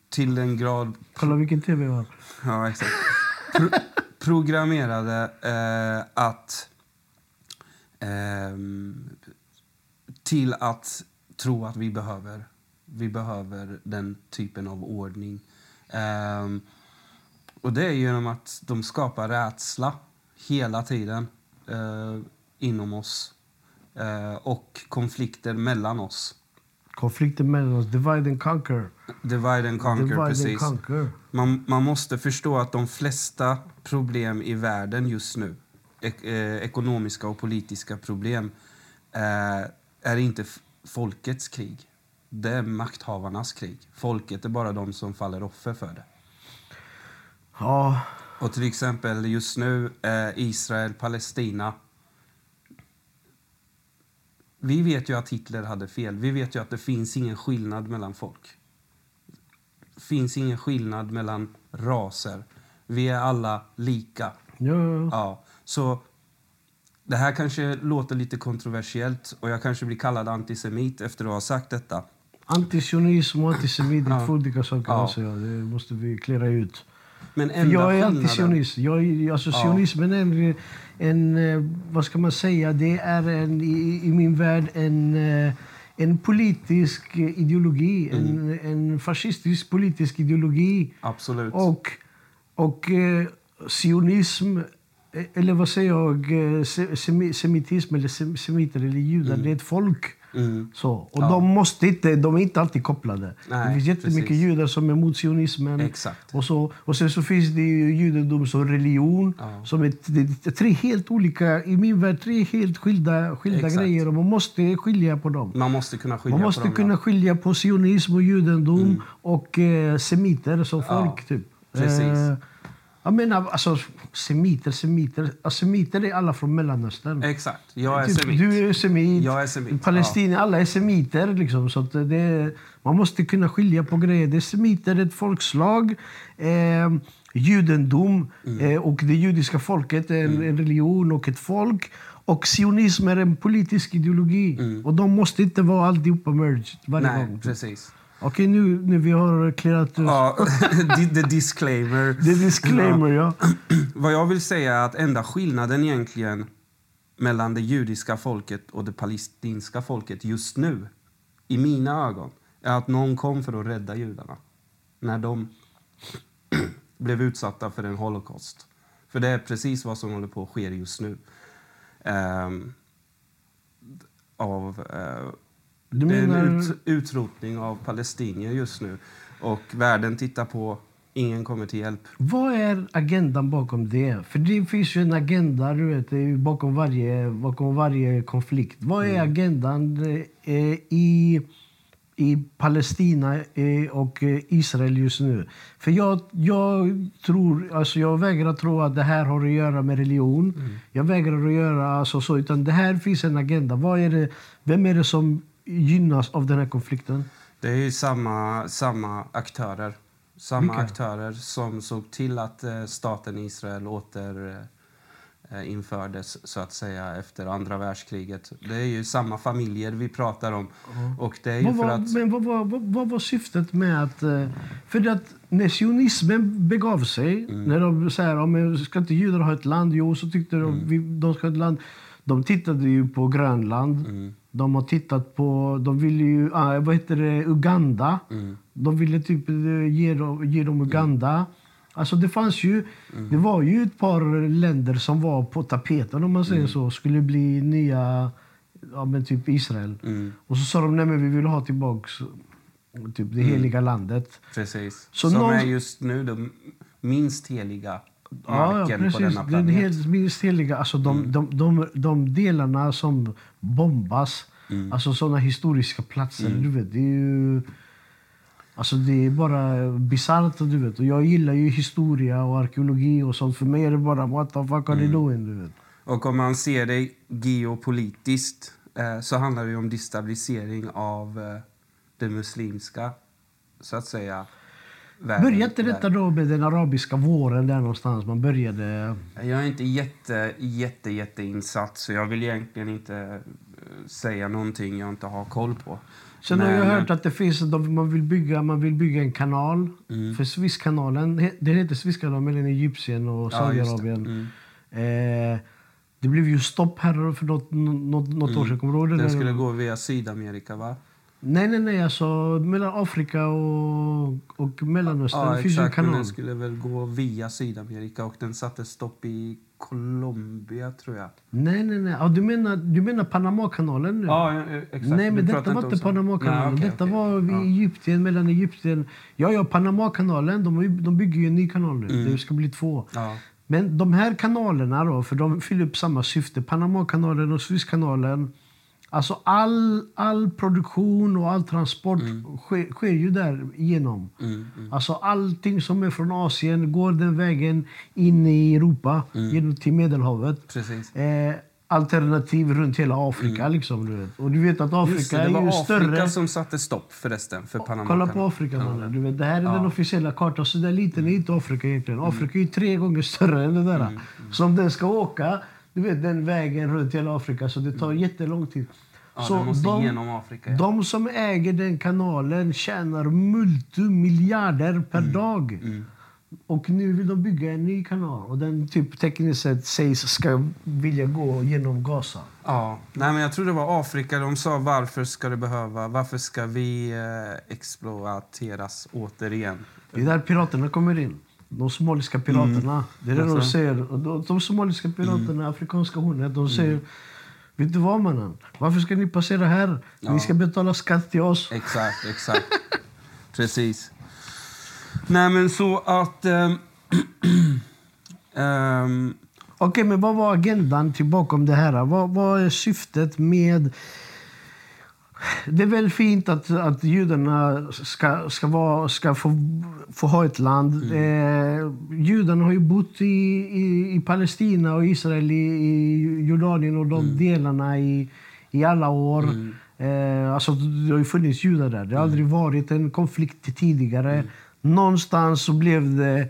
Till den grad... Kolla vilken tv jag har. Ja, exakt. Pro programmerade eh, att... ehm, till att tro att vi behöver, vi behöver den typen av ordning. Ehm, och det är genom att de skapar rädsla hela tiden eh, inom oss. Eh, och konflikter mellan oss. Konflikten mellan oss, divide and conquer. Divide and conquer, divide precis. and conquer. Man, man måste förstå att de flesta problem i världen just nu, ek, eh, ekonomiska och politiska problem, eh, är inte folkets krig. Det är makthavarnas krig. Folket är bara de som faller offer för det. Ja, Och till exempel just nu, eh, Israel, Palestina. Vi vet ju att Hitler hade fel. Vi vet ju att det finns ingen skillnad mellan folk. finns ingen skillnad mellan raser. Vi är alla lika. ja, ja. Så det här kanske låter lite kontroversiellt och jag kanske blir kallad antisemit efter att ha sagt detta. Antisionism och antisemitism är två olika saker. Ja. Alltså. Det måste vi klära ut. Men enda jag är antisionist. Jag, är- alltså, Ja. Sionismen är en, en... eh, Vad ska man säga? Det är en, i, i min värld en, eh, en politisk ideologi. Mm. En, en fascistisk politisk ideologi. Absolut. Och, och eh, sionism, eller vad säger jag, se- semi- semitism eller sem- semiter eller judar, det är ett folk. Mm. Så. Och Ja. de, måste inte, de är inte alltid kopplade. Nej, det finns jättemycket precis. judar som är mot sionismen. Exakt. Och, så, och sen så finns det ju judendom som religion. Ja. Som är, tre helt olika, i min värld, tre helt skilda, skilda Exakt. grejer. Och man måste skilja på dem. Man måste kunna skilja Man måste på dem. kunna ja. skilja på sionism och judendom och eh, semiter som folk. typ. precis. Eh, jag menar, alltså, semiter, semiter. Alltså, semiter är alla från Mellanöstern. Exakt. Jag är Typ, semit. Du är semit. Jag är semit, Palestinien, alla är semiter. Liksom, så det man måste kunna skilja på grejer. Det är semiter, det är ett folkslag. Eh, judendom Mm. eh, och det judiska folket är en, en religion och ett folk. Och sionism är en politisk ideologi. Och de måste inte vara alltihopa merged varje Mm. Nej, gång. precis. Okej, nu när vi har clearat ut... Ja, <laughs> the, the disclaimer. Är disclaimer, ja. <clears throat> Vad jag vill säga är att enda skillnaden egentligen mellan det judiska folket och det palestinska folket just nu, i mina ögon, är att någon kom för att rädda judarna när de <clears throat> blev utsatta för en holocaust. För det är precis vad som håller på att ske just nu. Ehm, av, eh, Du det är en menar... ut, utrotning av palestinier just nu. Och världen tittar på, ingen kommer till hjälp. Vad är agendan bakom det? För det finns ju en agenda du vet, bakom, varje, bakom varje konflikt. Vad är agendan eh, i, i Palestina eh, och eh, Israel just nu? För jag, jag tror, alltså jag vägrar tro att det här har att göra med religion. Jag vägrar att göra alltså så, utan det här finns en agenda. Vad är det, vem är det som gynnas av den här konflikten? Det är ju samma, samma aktörer. Samma Vilka? aktörer som såg till att eh, staten Israel åter eh, så att säga efter andra världskriget. Det är ju samma familjer vi pratar om. Och det är ju Vad för var, att... Men vad var, vad, vad var syftet med att... eh, För att när sionismen begav sig, Mm. när de säger ja, men ska inte judar ha ett land? Jo, så tyckte de Mm. vi, de ska ha ett land. De tittade ju på Grönland. Mm. De har tittat på... De ville ju... ah, vad heter det? Uganda. Mm. De ville typ eh, ge dem, ge dem Uganda. Alltså det fanns ju... Det var ju ett par länder som var på tapeten om man säger så. Skulle bli nya... Ja, men typ Israel. Mm, Och så sa de nej men vi vill ha tillbaks typ det heliga landet. precis. Så som någon- är just nu den minst heliga Ja, ja, marken på denna Den planet. helt minst heliga, alltså de, de, de, de delarna som bombas, alltså sådana historiska platser, du vet, det är ju... Alltså det är bara bisarrt, du vet. Och jag gillar ju historia och arkeologi och sånt. För mig är det bara what the fuck are they doing, du vet. Och om man ser det geopolitiskt eh, så handlar det om destabilisering av eh, det muslimska, så att säga, världen. Började inte detta då med den arabiska våren där någonstans? Man började... Jag är inte jätte, jätte, jätte insatt så jag vill egentligen inte eh, säga någonting jag inte har koll på. Sen har jag hört att det finns, de- man, vill bygga, man vill bygga en kanal. Mm. För Swisskanalen, det heter Swisskanalen mellan Egypten och Ja. Saudiarabien. Mm. eh, det blev ju stopp här för något, något, något år sedan. Kommer du ihåg det? Den skulle gå via Sydamerika, va? Nej, nej, nej. Alltså mellan Afrika och, och Mellanöstern. Ja, det finns en exakt. Men kanal. den skulle väl gå via Sydamerika och den satte stopp i Colombia, tror jag. Nej, nej, nej. Ja, du, menar, du menar Panamakanalen nu? Ja, exakt. Nej, men Du detta var inte. Panamakanalen. Nej, okej, detta okej. var Ja. Egypten, mellan Egypten. Ja, ja, Panamakanalen. De, de bygger ju en ny kanal nu. Mm. Det ska bli två. Ja. Men de här kanalerna då, för de fyller upp samma syfte. Panamakanalen och Suezkanalen. Alltså all, all produktion och all transport sker, sker ju där igenom. Mm, mm. Alltså allting som är från Asien går den vägen in i Europa, genom till Medelhavet. Precis. Eh, alternativ runt hela Afrika. Liksom, du vet. Och du vet att Afrika det, det är var ju Afrika större. som satte stopp förresten för Panama. Kolla på Afrika mannen. Du vet, det här är den officiella kartan. Så där liten är inte Afrika egentligen. Mm. Afrika är ju tre gånger större än det där. Så om den ska åka du vet, den vägen runt hela Afrika så det tar jättelång tid. Ja, så måste de, genom Afrika. Ja. de som äger den kanalen tjänar multimiljarder per Mm. dag. Och nu vill de bygga en ny kanal. Och den typ tekniskt sett sägs ska vilja gå genom Gaza. Ja, nej men jag tror det var Afrika. De sa varför ska det behöva, varför ska vi eh, exploateras återigen? Det är där piraterna kommer in. De somaliska piraterna. Det är det de Alltså? säger. Och De, de somaliska piraterna, afrikanska hornet, de säger Vet du vad mannen? Varför ska ni passera här? Ja. Ni ska betala skatt till oss. Exakt, exakt. <laughs> Precis. Nej men så att... ehm, <clears throat> ehm, Okej, men vad var agendan till bakom det här? Vad, vad är syftet med... Det är väl fint att, att judarna ska, ska, vara, ska få, få ha ett land. Eh, judarna har ju bott i, i, i Palestina och Israel, i, i Jordanien och de delarna i, i alla år. Eh, alltså, det har ju funnits judar där. Det har aldrig varit en konflikt tidigare. Någonstans så blev det,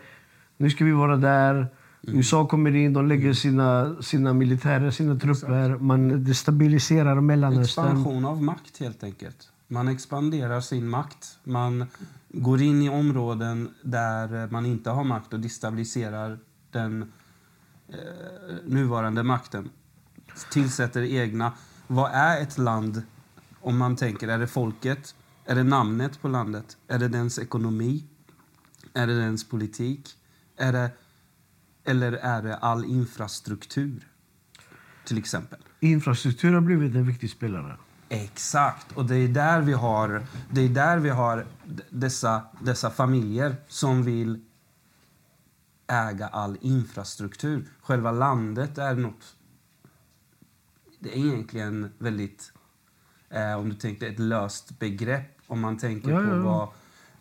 nu ska vi vara där. USA kommer in, de lägger sina, sina militärer, sina trupper. Man destabiliserar Mellanöstern. expansion av makt helt enkelt. Man expanderar sin makt. Man går in i områden där man inte har makt och destabiliserar den eh, nuvarande makten. Tillsätter egna. Vad är ett land om man tänker, är det folket? Är det namnet på landet? Är det dens ekonomi? Är det dens politik? Är det, eller är det all infrastruktur? Till exempel. Infrastruktur har blivit en viktig spelare. Exakt. Och det är där vi har, det är där vi har dessa, dessa familjer som vill äga all infrastruktur. Själva landet är något... Det är egentligen väldigt... Eh, om du tänkte ett löst begrepp. Om man tänker Ja, på ja.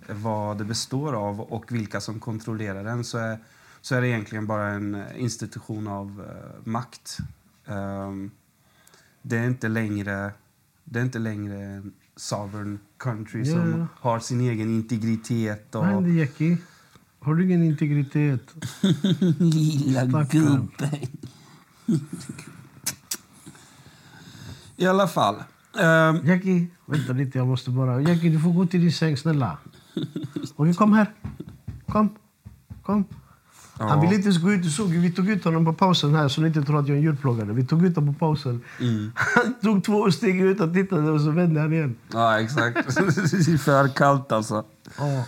Vad, vad det består av och vilka som kontrollerar den så är, så är det egentligen bara en eh, institution av eh, makt. Ehm, det är inte längre det är inte längre en sovereign country Ja, som har sin egen integritet. Och... Händer Jackie? Har du ingen integritet? Lilla gubben. I alla fall. ehm, Jackie, vänta lite, jag måste bara... Jackie, du får gå till din säng, snälla. Okej, kom här. Kom. Kom. Han Ja. ville inte ens gå ut. Du såg, vi tog ut honom på pausen här så ni inte tror att jag är djurplågare. Vi tog ut honom på pausen. Mm. <laughs> Han tog två steg ut och tittade och så vände han igen. Ja, exakt. <laughs> det är för kallt alltså. Ja.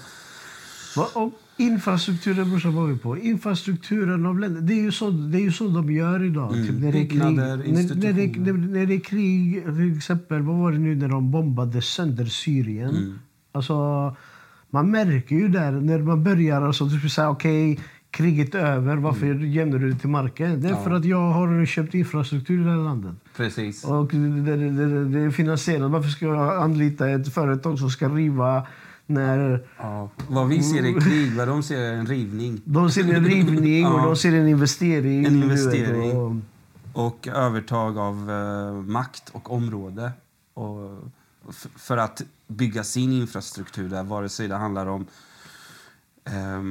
Och infrastrukturen brorsan var vi på. Infrastrukturen av länder. Det är ju så, det är ju så de gör idag. Mm. Typ när, det är krig, när, när, det, när, när det är krig, till exempel, vad var det nu när de bombade sönder Syrien? Mm. Alltså, man märker ju där när man börjar, alltså, du skulle säga okej, kriget över, varför Mm. gömmer du det till marken? Det är för att jag har köpt infrastruktur i det här landet. Precis. Och det, det, det, det är finansierat. Varför ska jag anlita ett företag som ska riva när Ja. Vad vi ser är krig, vad de ser är en rivning. de ser en rivning och <laughs> Ja. de ser en investering? En investering. och- Och övertag av eh, makt och område. Och för att bygga sin infrastruktur där, vare sig det handlar om eh,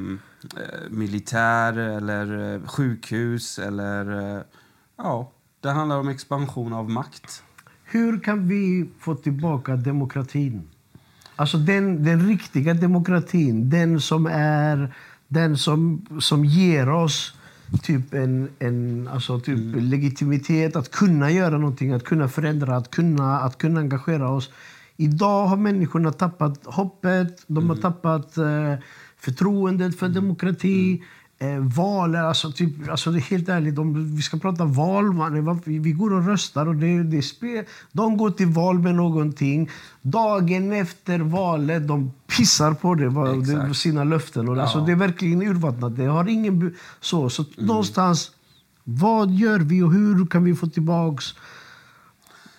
militär eller eh, sjukhus eller... eh, ja, det handlar om expansion av makt. Hur kan vi få tillbaka demokratin? Alltså den, den riktiga demokratin. Den som är den som, som ger oss typ en, en alltså typ legitimitet att kunna göra någonting, att kunna förändra, att kunna, att kunna engagera oss. Idag har människorna tappat hoppet, de har tappat eh, förtroendet för demokrati. Eh, val, alltså, typ, alltså det är helt ärligt, om vi ska prata val, man, vi går och röstar och det, det är spe, de går till val med någonting. Dagen efter valet, de pissar på det, det sina löften. Och, alltså, Ja. det är verkligen urvattnat. Det har ingen... Så, så någonstans, vad gör vi och hur kan vi få tillbaks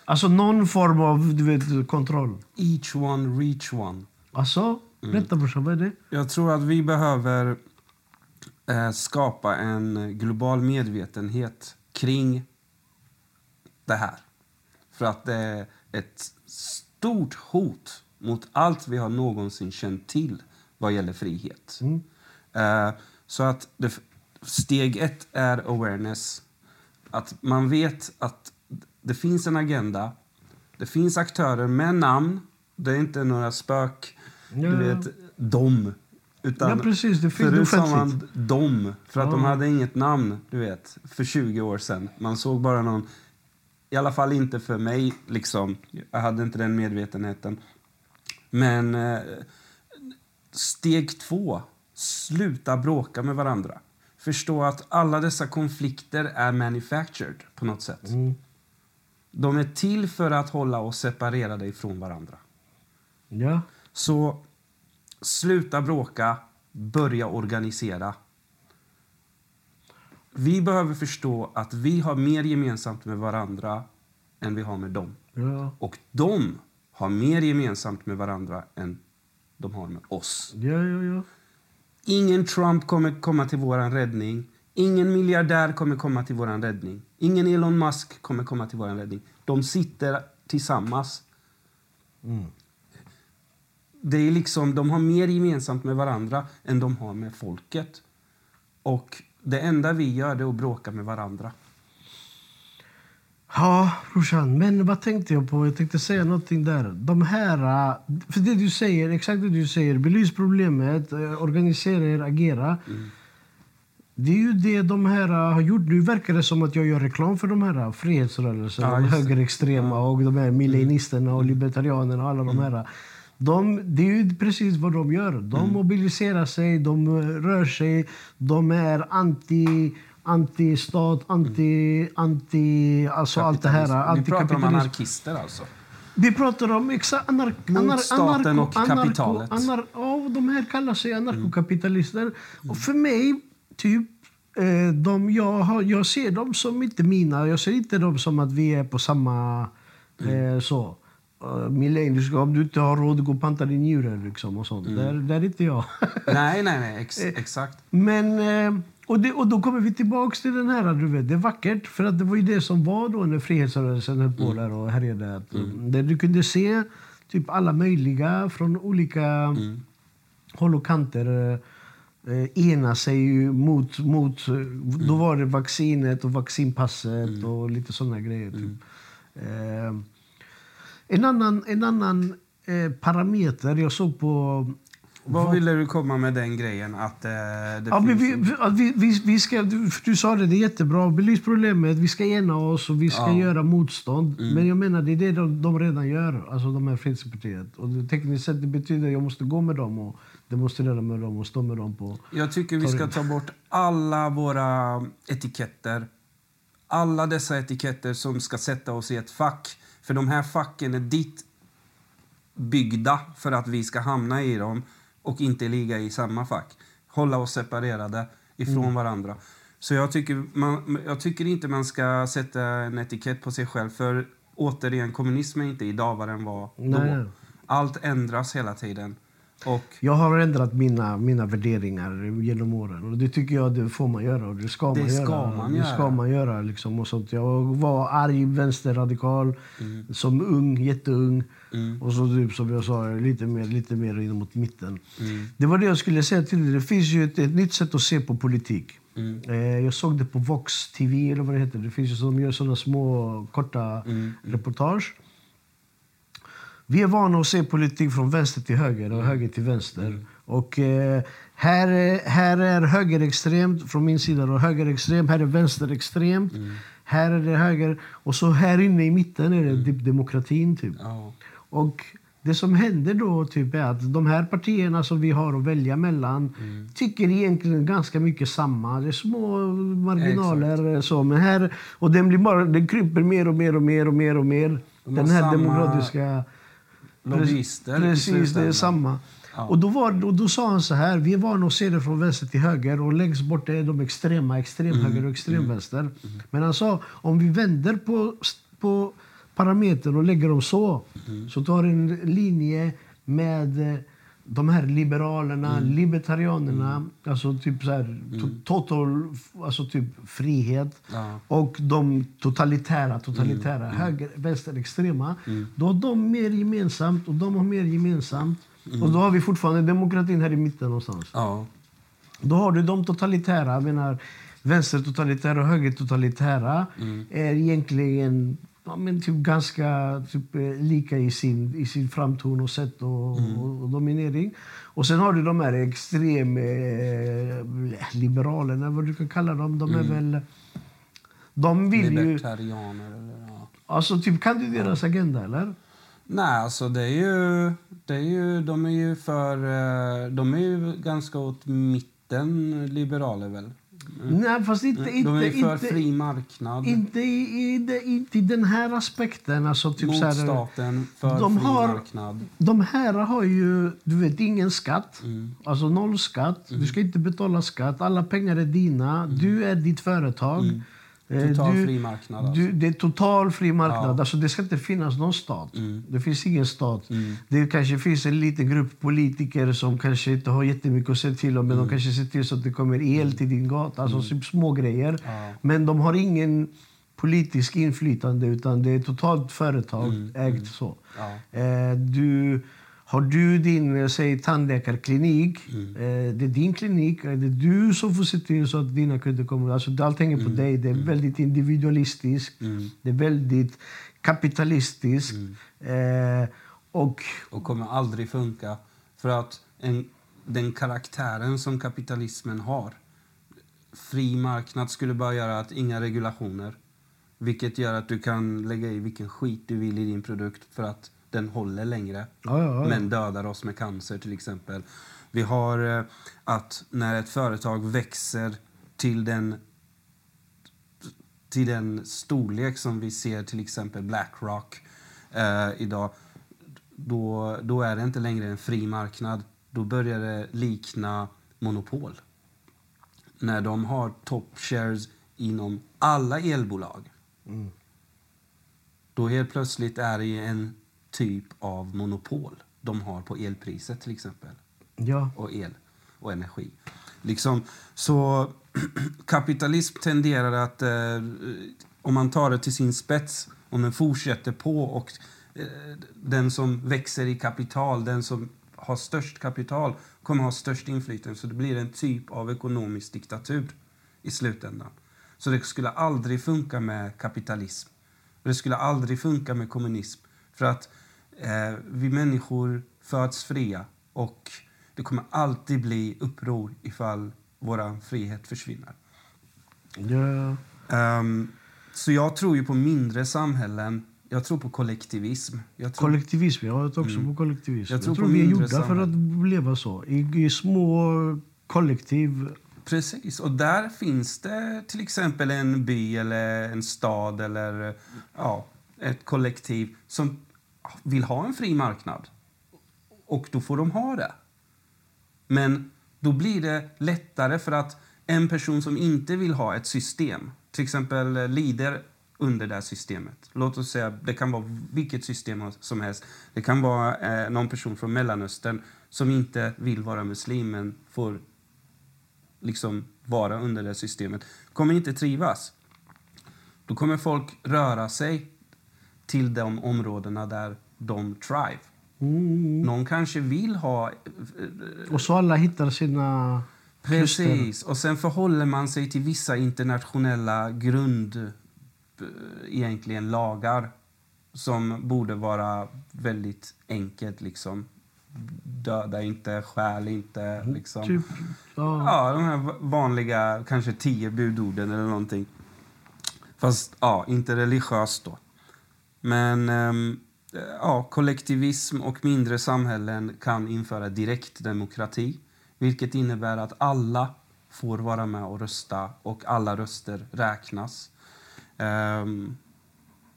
Alltså någon form av du vet, kontroll. Each one, reach one. Alltså, berätta brorsan, vad är det? Jag tror att vi behöver eh, skapa en global medvetenhet kring det här. För att det är ett stort hot mot allt vi har någonsin känt till vad gäller frihet. Eh, så att det, steg ett är awareness. Att man vet att det finns en agenda. Det finns aktörer med namn. Det är inte några spök, Ja. du vet, dom. Utan Ja, precis, det förut sa man dom, för att de Ja. hade inget namn, du vet, för 20 år sedan. Man såg bara någon, i alla fall inte för mig, liksom. Jag hade inte den medvetenheten. Men eh, steg två, sluta bråka med varandra. Förstå att alla dessa konflikter är manufactured på något sätt. De är till för att hålla oss separerade ifrån varandra. Ja. Så sluta bråka, börja organisera. Vi behöver förstå att vi har mer gemensamt med varandra än vi har med dem. Ja. Och de har mer gemensamt med varandra än de har med oss. Ja, ja, ja. Ingen Trump kommer komma till vår räddning. Ingen miljardär kommer komma till vår räddning. Ingen Elon Musk kommer komma till vår räddning. De sitter tillsammans. Det är liksom, de har mer gemensamt med varandra än de har med folket. Och det enda vi gör är att bråka med varandra. Ja, brorsan. Men vad tänkte jag på? Jag tänkte säga någonting där. De här... För det du säger, exakt det du säger. Belys problemet, eh, organisera er, agera. Det är ju det de här har gjort. Nu verkar det som att jag gör reklam för de här frihetsrörelserna. Ja, de högerextrema och de här millenisterna och libertarianerna och alla de här. De, det är ju precis vad de gör. De mobiliserar sig, de rör sig, de är anti anti-stat, anti, anti, alltså allt det här. Vi pratar om anarkister alltså. Vi pratar om exa, anar, Mot staten och kapitalet. Anar, ja, de här kallar sig anarkokapitalister. Och för mig, typ, eh, de, jag, har, jag ser dem som inte mina. Jag ser inte dem som att vi är på samma... Eh, så. Uh, Millennium, om du inte har råd att gå och panta din njure liksom, och sånt. Där, där är inte jag. <laughs> Nej, nej, nej. Ex, exakt. Men, eh, och, det, och då kommer vi tillbaks till den här, du vet, det är vackert. För att det var ju det som var då när frihetsrörelsen höll på där och härjade. Att, Där du kunde se typ alla möjliga från olika håll och kanter eh, ena sig mot, mot... eh, Då var det vaccinet och vaccinpasset och lite såna grejer. Typ. Eh, en annan, en annan eh, parameter jag såg på... Vad ville du komma med den grejen? Att eh, Ja, men vi, vi, vi, vi ska, du, du sa det, det är jättebra. Belys problemet. Vi ska ena oss och vi ska Ja. Mm. göra motstånd. Men jag menar, det är det de, de redan gör, alltså de här Fredspartiet. Och det, tekniskt sett det betyder att jag måste gå med dem och demonstrera med dem och stå med dem på... Jag tycker vi ska ta bort alla våra etiketter. Alla dessa etiketter som ska sätta oss i ett fack. För de här facken är ditt byggda för att vi ska hamna i dem och inte ligga i samma fack. Hålla oss separerade ifrån Mm. varandra. Så jag tycker, man, jag tycker inte man ska sätta en etikett på sig själv. För återigen, kommunism är inte idag vad den var då. Nej. Allt ändras hela tiden. Och Jag har ändrat mina, mina värderingar genom åren. Och det tycker jag det får man göra. Och det ska Det man ska göra. man det göra. ska man göra liksom, och sånt. Jag var arg vänsterradikal som ung, jätteung. Och så typ, som jag sa, lite mer, lite mer in mot mitten. Det var det jag skulle säga till dig. Det finns ju ett, ett nytt sätt att se på politik. Eh, jag såg det på Vox TV, eller vad det heter. Det finns ju som gör såna små, korta reportage. Vi är vana att se politik från vänster till höger och höger till vänster. Och eh, här, är- här är högerextremt från min sida och högerextremt. Här är vänsterextremt. Här är det höger. Och så här inne i mitten är det typ demokratin. Typ. ja. Och det som händer då typ är att de här partierna som vi har att välja mellan tycker egentligen ganska mycket samma. Det är små marginaler. Så, men här, och den, blir bara, den kryper mer och mer och mer och mer och mer. De den här samma demokratiska... Lobbyister Precis, det är samma. Ja. Och då, var, och då sa han så här, vi är vana att se det från vänster till höger och längst bort är de extrema, extremhöger och extremvänster. Men han sa, om vi vänder på, på parametern och lägger dem så, så tar en linje med eh, de här liberalerna, libertarianerna, alltså typ så här, to- total, alltså typ frihet. Ja. Och de totalitära, totalitära höger, vänsterextrema. Då har de mer gemensamt och de har mer gemensamt. Och då har vi fortfarande demokratin här i mitten någonstans. Ja. Då har du de totalitära, jag menar vänstertotalitära och högertotalitära är egentligen ja, men typ ganska typ, eh, lika i sin, i sin framton och sätt och, och, och dominering. Och sen har du de här extrem eh, liberalerna, vad du kan kalla dem. De är väl... De vill ju... Libertarianer eller ja. Alltså, typ, kan du deras agenda, eller? Nej, alltså det är ju... Det är ju de är ju för... eh, De är ju ganska åt mitten, liberaler väl? Nej, fast inte... inte de är för inte, fri marknad. Inte i, inte i den här aspekten. Alltså, typ så mot här, staten, för de fri har- marknad. De här har ju, du vet, ingen skatt. Mm. Alltså noll skatt. Du ska inte betala skatt. Alla pengar är dina. Du är ditt företag. Eh, Mm. Total du, fri marknad alltså. du, det är total fri marknad. Ja. Alltså, det ska inte finnas någon stat. Mm. Det finns ingen stat. Det kanske finns en liten grupp politiker som kanske inte har jättemycket att säga till om. Men Mm. de kanske ser till så att det kommer el till din gata. Alltså typ små grejer. Ja. Men de har ingen politisk inflytande utan det är totalt företag ägt så. Mm. Ja. Eh, du Har du din eh, säg, tandläkarklinik, Mm. eh, det är din klinik, är det du som får se till så att dina kunder kommer. Alltså, allt hänger Mm. på dig. Det är väldigt individualistiskt. Det är väldigt kapitalistiskt. Mm. Eh, och och kommer aldrig funka. För att en, den karaktären som kapitalismen har, fri marknad skulle bara göra att inga regulationer. Vilket gör att du kan lägga i vilken skit du vill i din produkt för att den håller längre. Ja, ja, ja. Men dödar oss med cancer till exempel. Vi har eh, att när ett företag växer till den till den storlek som vi ser till exempel Blackrock eh, idag, då, då är det inte längre en fri marknad. Då börjar det likna monopol. När de har top shares inom alla elbolag, då helt plötsligt är det en typ av monopol de har på elpriset till exempel ja. och el och energi. Liksom, så <clears throat> kapitalism tenderar att, eh, om man tar det till sin spets, om den fortsätter på och eh, den som växer i kapital, den som har störst kapital, kommer ha störst inflytande. Så det blir en typ av ekonomisk diktatur i slutändan. Så det skulle aldrig funka med kapitalism. Det skulle aldrig funka med kommunism. För att eh, vi människor föds fria och det kommer alltid bli uppror ifall vår frihet försvinner. ja. Ehm, så jag tror ju på mindre samhällen. Jag tror på kollektivism. Jag tror, Kollektivism, jag tror också på kollektivism. Jag Jag tror tror, på vi är gjorda för samhällen. att leva så. I, I små kollektiv. Precis. Och där finns det till exempel en by eller en stad eller ja, ett kollektiv som vill ha en fri marknad. Och då får de ha det. Men då blir det lättare för att en person som inte vill ha ett system, till exempel eh, lider under det här systemet. Låt oss säga, det kan vara vilket system som helst. Det kan vara eh, någon person från Mellanöstern som inte vill vara muslim men får liksom vara under det systemet. Kommer inte trivas. Då kommer folk röra sig till de områdena där de thrive. Mm. Någon kanske vill ha Och så alla hittar sina kluster. Precis. Och sen förhåller man sig till vissa internationella grund eh, egentligen lagar som borde vara väldigt enkelt liksom. Döda inte, stjäl inte liksom. Typ, ja. Ja, de här vanliga kanske tio budorden eller någonting. Fast ja, inte religiöst då. Men ehm, ja, kollektivism och mindre samhällen kan införa direktdemokrati. Vilket innebär att alla får vara med och rösta och alla röster räknas. Ehm,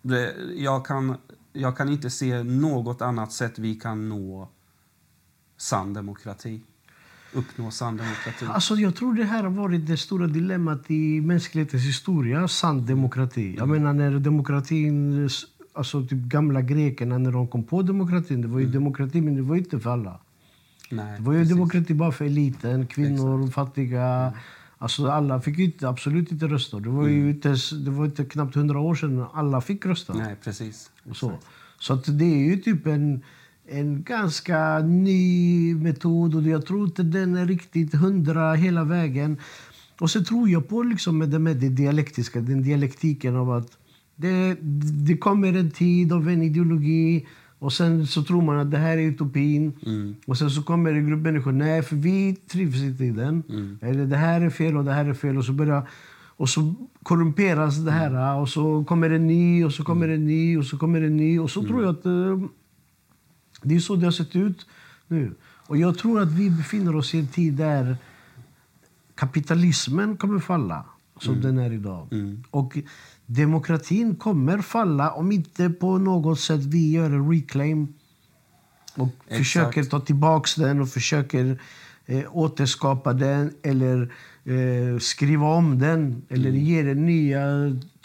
det, jag, kan, jag kan inte se något annat sätt vi kan nå sann demokrati. Uppnå sann demokrati. Alltså, jag tror det här har varit det stora dilemmat i mänsklighetens historia, sann demokrati. Jag menar när demokratin, alltså typ gamla grekerna när de kom på demokratin, det var ju demokrati men det var inte för alla. Nej, Det var ju precis. demokrati bara för eliten, kvinnor, fattiga. Alltså alla fick inte, absolut inte rösta. Det var ju inte, det var inte knappt hundra år sedan alla fick rösta. Nej, precis. Och så så att det är ju typ en, en ganska ny metod och jag tror inte den är riktigt hundra hela vägen. Och så tror jag på liksom med det, med det dialektiska, den dialektiken av att det, det kommer en tid av en ideologi och sen så tror man att det här är utopin. Och sen så kommer en grupp människor, nej för vi trivs inte i den. Eller det här är fel och det här är fel. Och så börjar och så korrumperas det här och så kommer en ny och så kommer en ny och så kommer en ny. Och så tror jag att eh, det är så det har sett ut nu. Och jag tror att vi befinner oss i en tid där kapitalismen kommer falla som den är idag. Och demokratin kommer falla om inte på något sätt vi gör en reclaim och Exakt. försöker ta tillbaks den och försöker eh, återskapa den eller eh, skriva om den eller ge den nya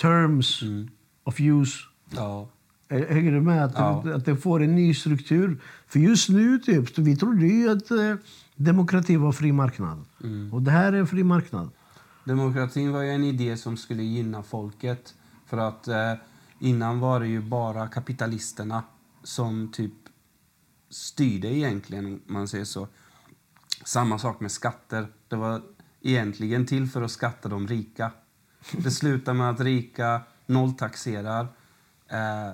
terms of use. Ja. Hänger du med? Att, Ja. att det får en ny struktur. För just nu, typ, vi trodde ju att eh, demokrati var fri marknad. Och det här är fri marknad. Demokratin var ju en idé som skulle gynna folket. För att eh, innan var det ju bara kapitalisterna som typ styrde egentligen, om man säger så. Samma sak med skatter. Det var egentligen till för att skatta de rika. Det slutar med att rika nolltaxerar, eh,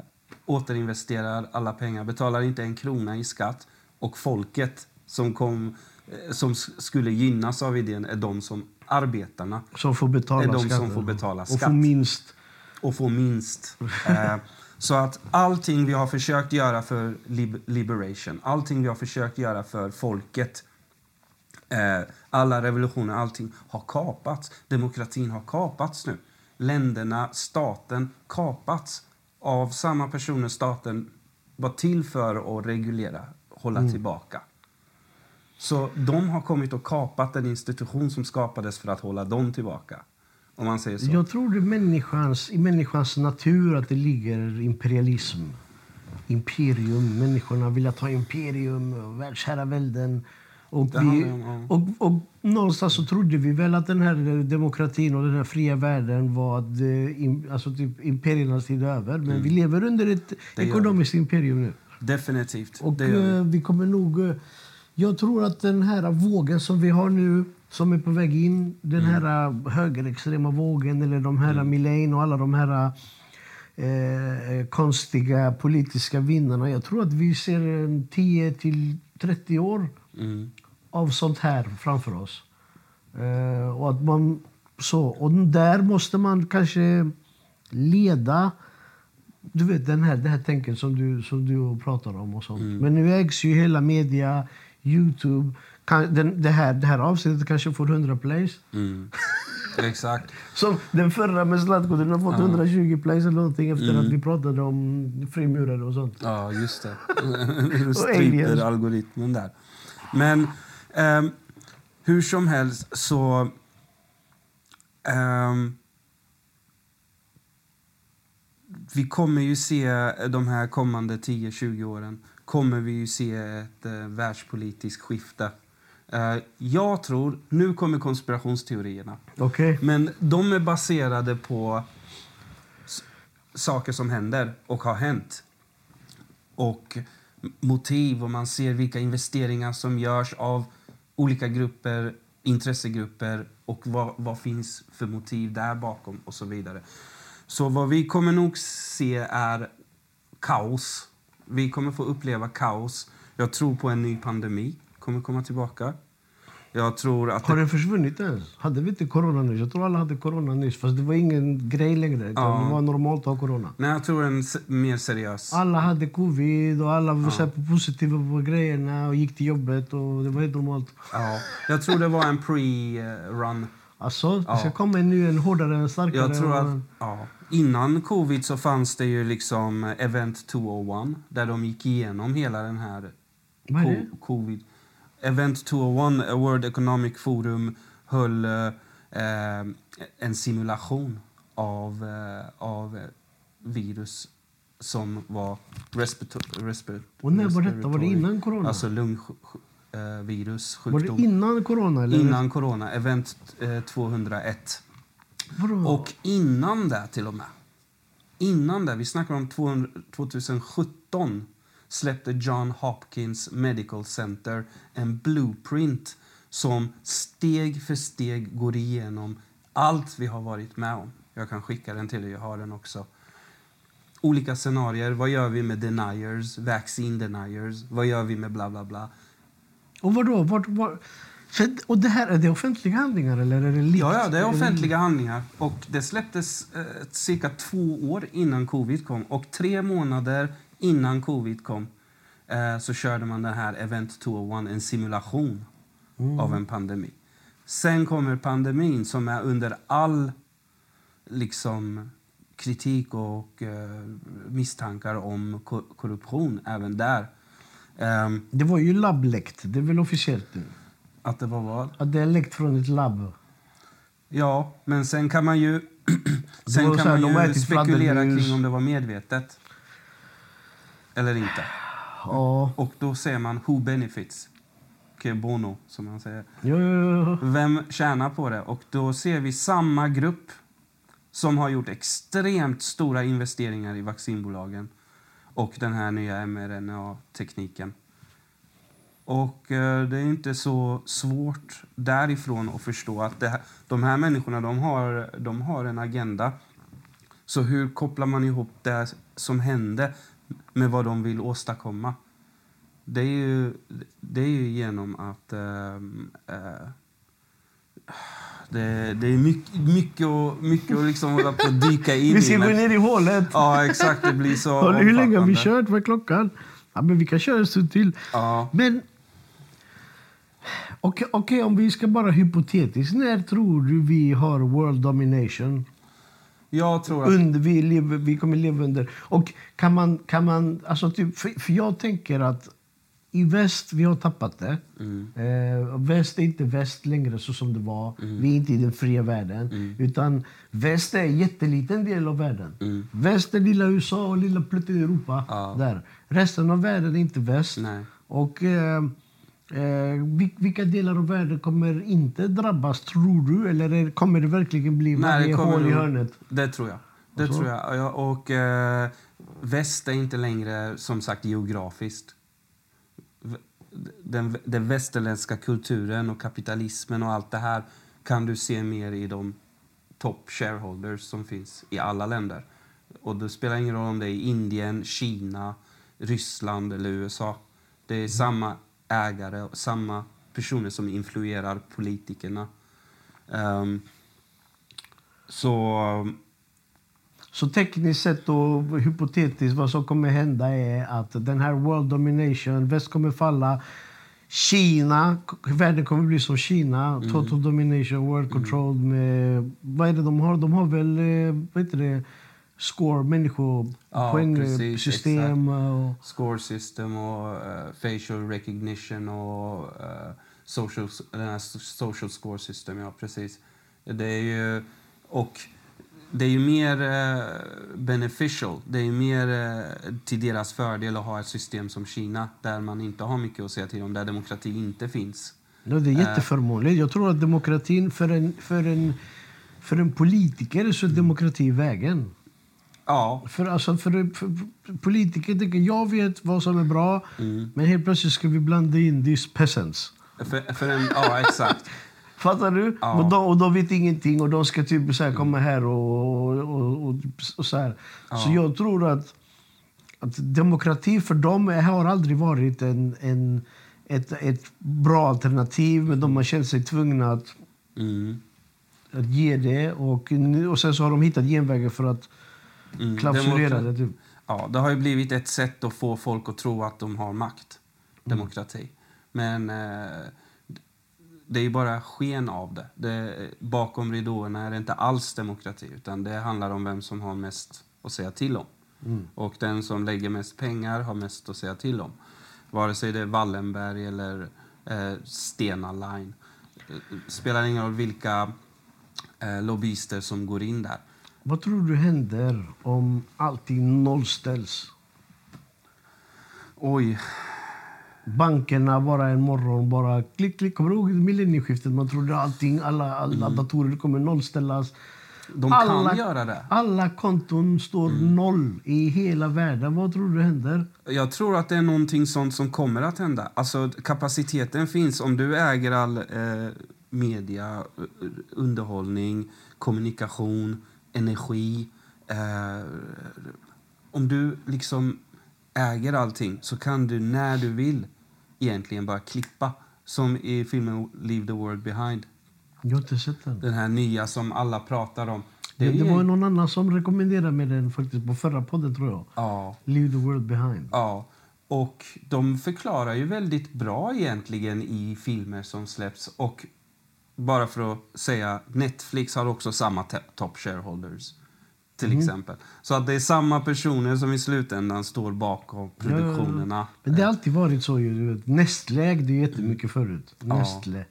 återinvesterar alla pengar, betalar inte en krona i skatt och folket som, kom, eh, som skulle gynnas av idén är de som arbetarna Som får betala är de skatten. som får betala Och skatt får minst. och få minst. Eh, så att allting vi har försökt göra för lib- liberation, allting vi har försökt göra för folket, eh, alla revolutioner, allting har kapats. Demokratin har kapats nu. Länderna, staten kapats av samma personer staten var till för att reglera, hålla tillbaka. Så de har kommit och kapat en institution som skapades för att hålla dem tillbaka. Om man säger så. Jag tror det är människans, i människans natur att det ligger imperialism. Imperium. Människorna vill ha imperium och världsherravälden. Och, vi, och, och någonstans så trodde vi väl att den här demokratin och den här fria världen var att, eh, alltså typ imperiernas tid över. Men vi lever under ett Mm. Det ekonomiskt imperium nu. Definitivt. Och vi. eh, vi kommer nog... eh, Jag tror att den här vågen som vi har nu, som är på väg in, den Mm. här eh, högerextrema vågen eller de här Milane och alla de här eh, konstiga politiska vinnarna. Jag tror att vi ser en 10 till 30 år Mm. av sånt här framför oss. Eh, och att man så och där måste man kanske leda du vet den här, det här tänket som du, som du pratar om och sånt. Mm. Men nu ägs ju hela media, Youtube. Kan, den, det, här, det här avsnittet kanske får 100 plays. Mm. <laughs> Exakt. Som den förra med Zlatko, den har fått Ja. 120 plays eller någonting efter Mm. att vi pratade om frimurare och sånt. Ja, just det. <laughs> <laughs> Stryper algoritmen där. Men ehm, hur som helst så... ehm, vi kommer ju se de här kommande 10-20 åren kommer vi ju se ett eh, världspolitiskt skifte. Eh, jag tror, nu kommer konspirationsteorierna. Okej? Men de är baserade på saker som händer och har hänt. Och motiv och man ser vilka investeringar som görs av olika grupper, intressegrupper och vad, vad finns för motiv där bakom och så vidare. Så vad vi kommer nog se är kaos. Vi kommer få uppleva kaos. Jag tror på en ny pandemi kommer komma tillbaka. Jag tror att Har den försvunnit ens? Hade vi inte corona nyss? Jag tror alla hade corona nyss. Fast det var ingen grej längre. Ja. Det var normalt att ha corona. Nej, jag tror en mer seriös. Alla hade covid och alla var så här positiva på grejerna och gick till jobbet. och Det var helt normalt. Ja, jag tror det var en pre-run. Alltså, det Ja. ska komma en ny, en hårdare, en starkare. Jag tror att, ja, innan covid så fanns det ju liksom Event 201 där de gick igenom hela den här Vad är det? co- covid. Event 201, a World Economic Forum, höll eh, eh, en simulation av, eh, av eh, virus som var respirator, Och när var detta? Var det innan corona? Alltså lungvirus, var det sjukdom. innan corona? Eller? Innan corona, event eh, 201. Vadå? Och innan det till och med. Innan det, vi snackar om 200, 2017 släppte John Hopkins Medical Center en blueprint som steg för steg går igenom allt vi har varit med om. Jag kan skicka den till er, jag har den också. Olika scenarier. Vad gör vi med deniers, vaccine deniers? Vad gör vi med bla bla bla? Och vadå? Vart, var, för, och det här, är det offentliga handlingar eller är det likt? Ja, ja, det är offentliga handlingar. Och det släpptes eh, cirka två år innan covid kom. Och tre månader innan covid kom eh, så körde man den här Event 201, en simulation av en pandemi. Sen kommer pandemin som är under all liksom, kritik och eh, misstankar om ko- korruption även där. Ehm, Det var ju labbläckt. Det är väl officiellt nu? Att det var vad? Att det är läckt från ett labb. Ja, men sen kan man ju, <clears throat> sen kan här, man ju ätit spekulera kring om det var medvetet. Eller inte. Ja. Och då ser man who benefits. Que bono, som man säger. Jo, jo, jo. Vem tjänar på det? Och då ser vi samma grupp som har gjort extremt stora investeringar i vaccinbolagen och den här nya mRNA-tekniken. Och eh, det är inte så svårt därifrån att förstå att här, de här människorna de har, de har en agenda. Så hur kopplar man ihop det som hände med vad de vill åstadkomma? Det är ju, det är ju genom att... ehm, eh, det, det är mycket, mycket, att, mycket att liksom hålla på att dyka in Vi ska i. gå ner i hålet. Ja, exakt. Det blir så <laughs> Hur länge har vi kört? Vad är klockan? Ja, men vi kan köra en stund till. Ja. Men... Okej, okej, om vi ska bara hypotetiskt. När tror du vi har world domination? Jag tror att... Under, vi, lever, vi kommer leva under... Och kan man... Kan man alltså typ, för, för jag tänker att i väst, vi har tappat det. Eh, väst är inte väst längre så som det var. Vi är inte i den fria världen. Utan väst är en jätteliten del av världen. Väst är lilla USA och lilla plutten Europa. Ja. Där. Resten av världen är inte väst. Nej. Och eh, eh, vil- vilka delar av världen kommer inte drabbas, tror du? Eller kommer det verkligen bli varje hål i hörnet? Det tror jag. Det Och så? tror jag. Ja, Och eh, väst är inte längre, som sagt, geografiskt. Den, den västerländska kulturen och kapitalismen och allt det här kan du se mer i de top shareholders som finns i alla länder. Och det spelar ingen roll om det är Indien, Kina, Ryssland eller USA. Det är samma ägare och samma personer som influerar politikerna. Ehm, så Så tekniskt sett och hypotetiskt vad som kommer hända är att den här world domination, väst kommer falla. Kina, världen kommer bli som Kina. Mm. Total domination, world control med... Vad är det de har? De har väl, eh, vad heter det? Score, människor, Ja, och... score system och eh, facial recognition och eh, social, den här social score system, ja precis. Det är ju, och det är ju mer eh, beneficial, det är ju mer till deras fördel att ha ett system som Kina där man inte har mycket att säga till om, där demokrati inte finns. Ja, det är jätteförmånligt. Jag tror att demokratin för en, för en, för en politiker så är demokrati vägen. Ja, För, alltså, för, för, politiker tänker jag vet vad som är bra men helt plötsligt ska vi blanda in these peasants. för, för en, ja exakt. <laughs> Fattar du? Ja. Och, de, och de vet ingenting och de ska typ så här komma här och, och, och, och, så här. Så jag tror att, att demokrati för dem har aldrig varit en, en, ett, ett bra alternativ men de har känt sig tvungna att, Mm. att ge det och, och sen så har de hittat genvägar för att Mm. klausulera Demokra- det. Typ. Ja, det har ju blivit ett sätt att få folk att tro att de har makt. Demokrati. Men eh, det är bara sken av det. det. Bakom ridåerna är det inte alls demokrati utan det handlar om vem som har mest att säga till om. Och den som lägger mest pengar har mest att säga till om. Vare sig det är Wallenberg eller eh, Stena Line. Eh, spelar ingen roll vilka eh, lobbyister som går in där. Vad tror du händer om allting nollställs? Oj, Bankerna bara en morgon bara klick, klick. Kommer du ihåg millennieskiftet? Man trodde allting, alla, alla datorer kommer nollställas. de alla, kan göra det. Alla konton står noll i hela världen. Vad tror du händer? Jag tror att det är någonting sånt som kommer att hända. Alltså kapaciteten finns. Om du äger all eh, media, eh, underhållning, kommunikation, energi. Eh, om du liksom äger allting så kan du när du vill egentligen bara klippa. Som i filmen Leave the world behind. Jag har inte sett den. Den här nya som alla pratar om. Det, det ju- var någon annan som rekommenderade mig den faktiskt på förra podden tror jag. Ja. Leave the world behind. Ja, och de förklarar ju väldigt bra egentligen i filmer som släpps. Och bara för att säga, Netflix har också samma top shareholders. Till exempel. Så att det är samma personer som i slutändan står bakom produktionerna. Men det har alltid varit så. Ju. Nestlé ägde ju jättemycket förut. Nestlé.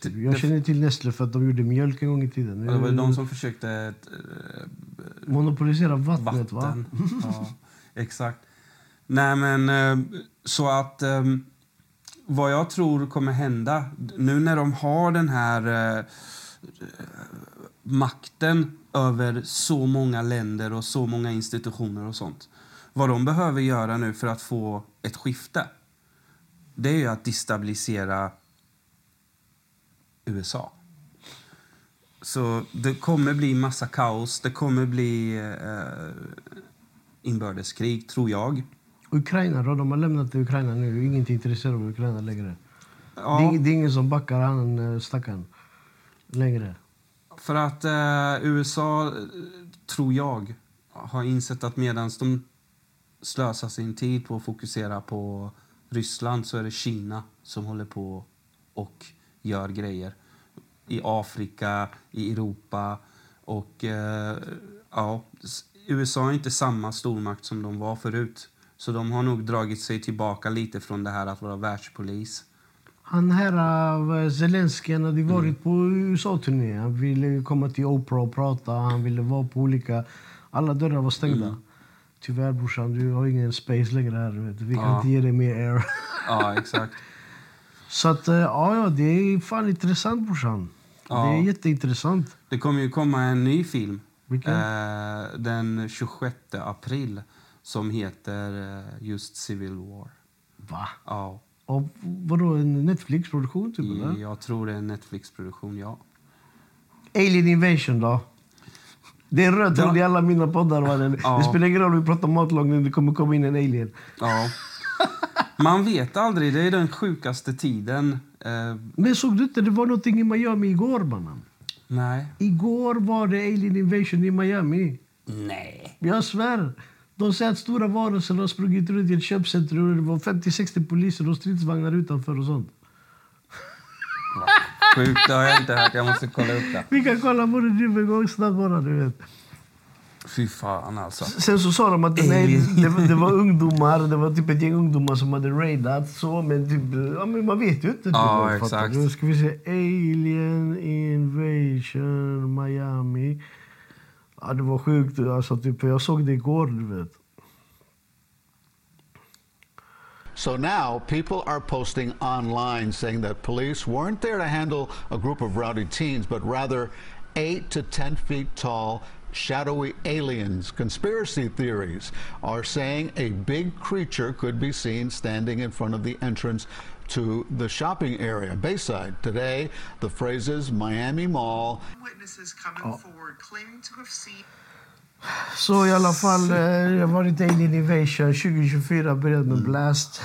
Typ, Jag känner till Nestlé för att de gjorde mjölk en gång i tiden. Och det var de som försökte eh, Monopolisera vattnet, va? vatten. <laughs> Ja, exakt. Nej, men eh, så att eh, vad jag tror kommer hända nu när de har den här eh, eh, makten över så många länder och så många institutioner och sånt. Vad de behöver göra nu för att få ett skifte det är ju att destabilisera USA. Så det kommer bli massa kaos. Det kommer bli eh, inbördeskrig, tror jag. Ukraina då? De har lämnat Ukraina nu. Ingen är intresserad av Ukraina längre. Ja. Det, är, det är ingen som backar han eh, stackaren längre. För att eh, USA, eh, tror jag, har insett att medan de slösar sin tid på att fokusera på Ryssland så är det Kina som håller på och gör grejer. I Afrika, i Europa och eh, ja, USA är inte samma stormakt som de var förut. Så de har nog dragit sig tillbaka lite från det här att vara världspolis. Han här, uh, Zelenskyj, han hade varit på USA-turné. Han ville komma till Oprah och prata. Han ville vara på olika... Alla dörrar var stängda. Tyvärr brorsan, du har ingen space längre här. Vet. Vi kan Ja. inte ge dig mer air. Ja, exakt. <laughs> Så att, eh, ja, ja, det är fan intressant brorsan. Ja. Det är jätteintressant. Det kommer ju komma en ny film Vilken? eh, den 26 april som heter eh, just Civil War. Va? Ja, Och vadå, en Netflix-produktion typ eller? jag tror det är en Netflix-produktion, ja. Alien Invasion då? Det är en röd tråd i alla mina poddar. Ja. Det spelar ingen roll om vi pratar matlagning, det kommer komma in en alien. ja. Man vet aldrig, det är den sjukaste tiden. Eh, Men såg du inte, det var någonting i Miami igår mannen. nej. Igår var det alien invasion i Miami. Nej. Jag svär. De säger att stora varelser har sprungit runt i ett köpcentrum det var 50-60 poliser och stridsvagnar utanför och sånt. Sjukt, det har jag inte hört. Jag måste kolla upp det. Vi kan kolla på det nu en gång snabbt bara, du vet. Fy fan alltså. Sen så sa de att nej, det, det var ungdomar, det var typ ett gäng ungdomar som hade raidat. Så, men, typ, ja, men man vet ju inte. Typ, Ja, exakt. Nu ska vi se. Alien invasion Miami. Ja, det var sjukt. Alltså, typ, jag såg det igår, du vet. So now people are posting online saying that police weren't there to handle a group of rowdy teens, but rather eight to 10 feet tall, shadowy aliens. Conspiracy theories are saying a big creature could be seen standing in front of the entrance to the shopping area. Bayside today, the phrases Miami Mall, Witnesses coming forward claiming to have seen Så i alla fall, eh, det har varit Alien Invasion 2024, börjat med Blast.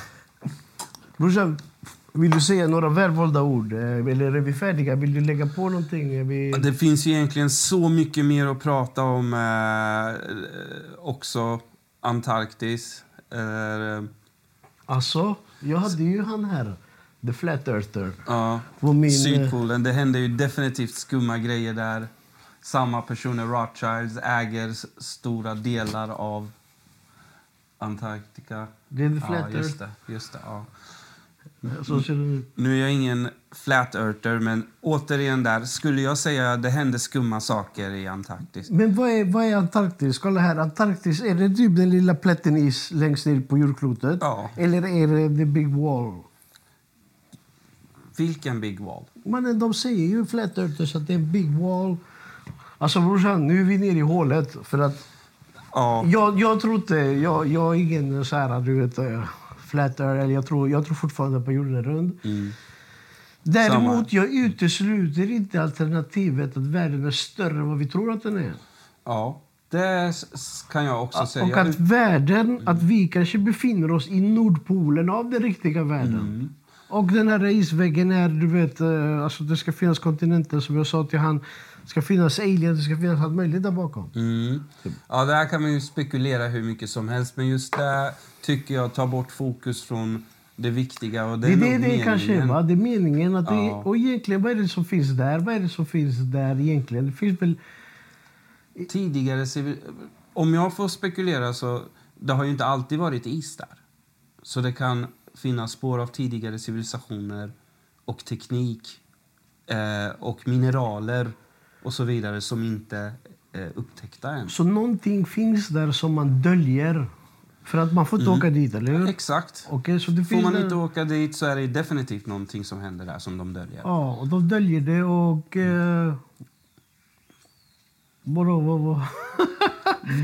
Brorsan, vill du säga några välvalda ord? Eh, Eller är vi färdiga? Vill du lägga på någonting? Vi... Det finns ju egentligen så mycket mer att prata om. Eh, också Antarktis. Eh, Alltså, jag hade ju han här, The Flat Earther. ja, På min, eh, Sydpolen. Det händer ju definitivt skumma grejer där. Samma personer, Rothschilds, äger stora delar av Antarktika. Det är The Flat ja, just det. Just det ja. Så ser det ut. Nu är jag ingen flat earther, men återigen där. Skulle jag säga att det händer skumma saker i Antarktis? Men vad är, vad är Antarktis? Kolla här, Antarktis, är det typ den lilla plätten is längst ner på jordklotet? Ja. Eller är det the big wall? Vilken big wall? Mannen, de säger ju flat earthers att det är en big wall. Alltså brorsan, nu är vi nere i hålet. För att Ja, jag, jag tror inte, jag, jag är ingen så här, du vet, eh, flat earth, jag tror, jag tror fortfarande på jorden är rund. Mm. Däremot, jag utesluter inte alternativet att världen är större än vad vi tror att den är. ja. det kan jag också Och säga. att världen, att vi kanske befinner oss i Nordpolen av den riktiga världen. Mm. Och den här isväggen är, du vet, eh, alltså det ska finnas kontinenter som jag sa till han. Det ska finnas aliens, det ska finnas allt möjligt där bakom. Mm. Ja, där kan man ju spekulera hur mycket som helst. Men just där tycker jag tar bort fokus från det viktiga. Och det Det är det det meningen. kanske är, va? Det är meningen att det, Ja. Och egentligen, vad är det som finns där? Vad är det som finns där egentligen? Det finns väl... Tidigare civil... Om jag får spekulera så... Det har ju inte alltid varit is där. Så det kan finnas spår av tidigare civilisationer och teknik eh, och mineraler och så vidare som inte är upptäckta än. Så någonting finns där som man döljer. För att man får inte åka dit, eller hur? Exakt. Okej, så det Får man inte åka dit så är det definitivt någonting som händer där som de döljer. Ja, och de döljer det och... Eh, Vadå, vad?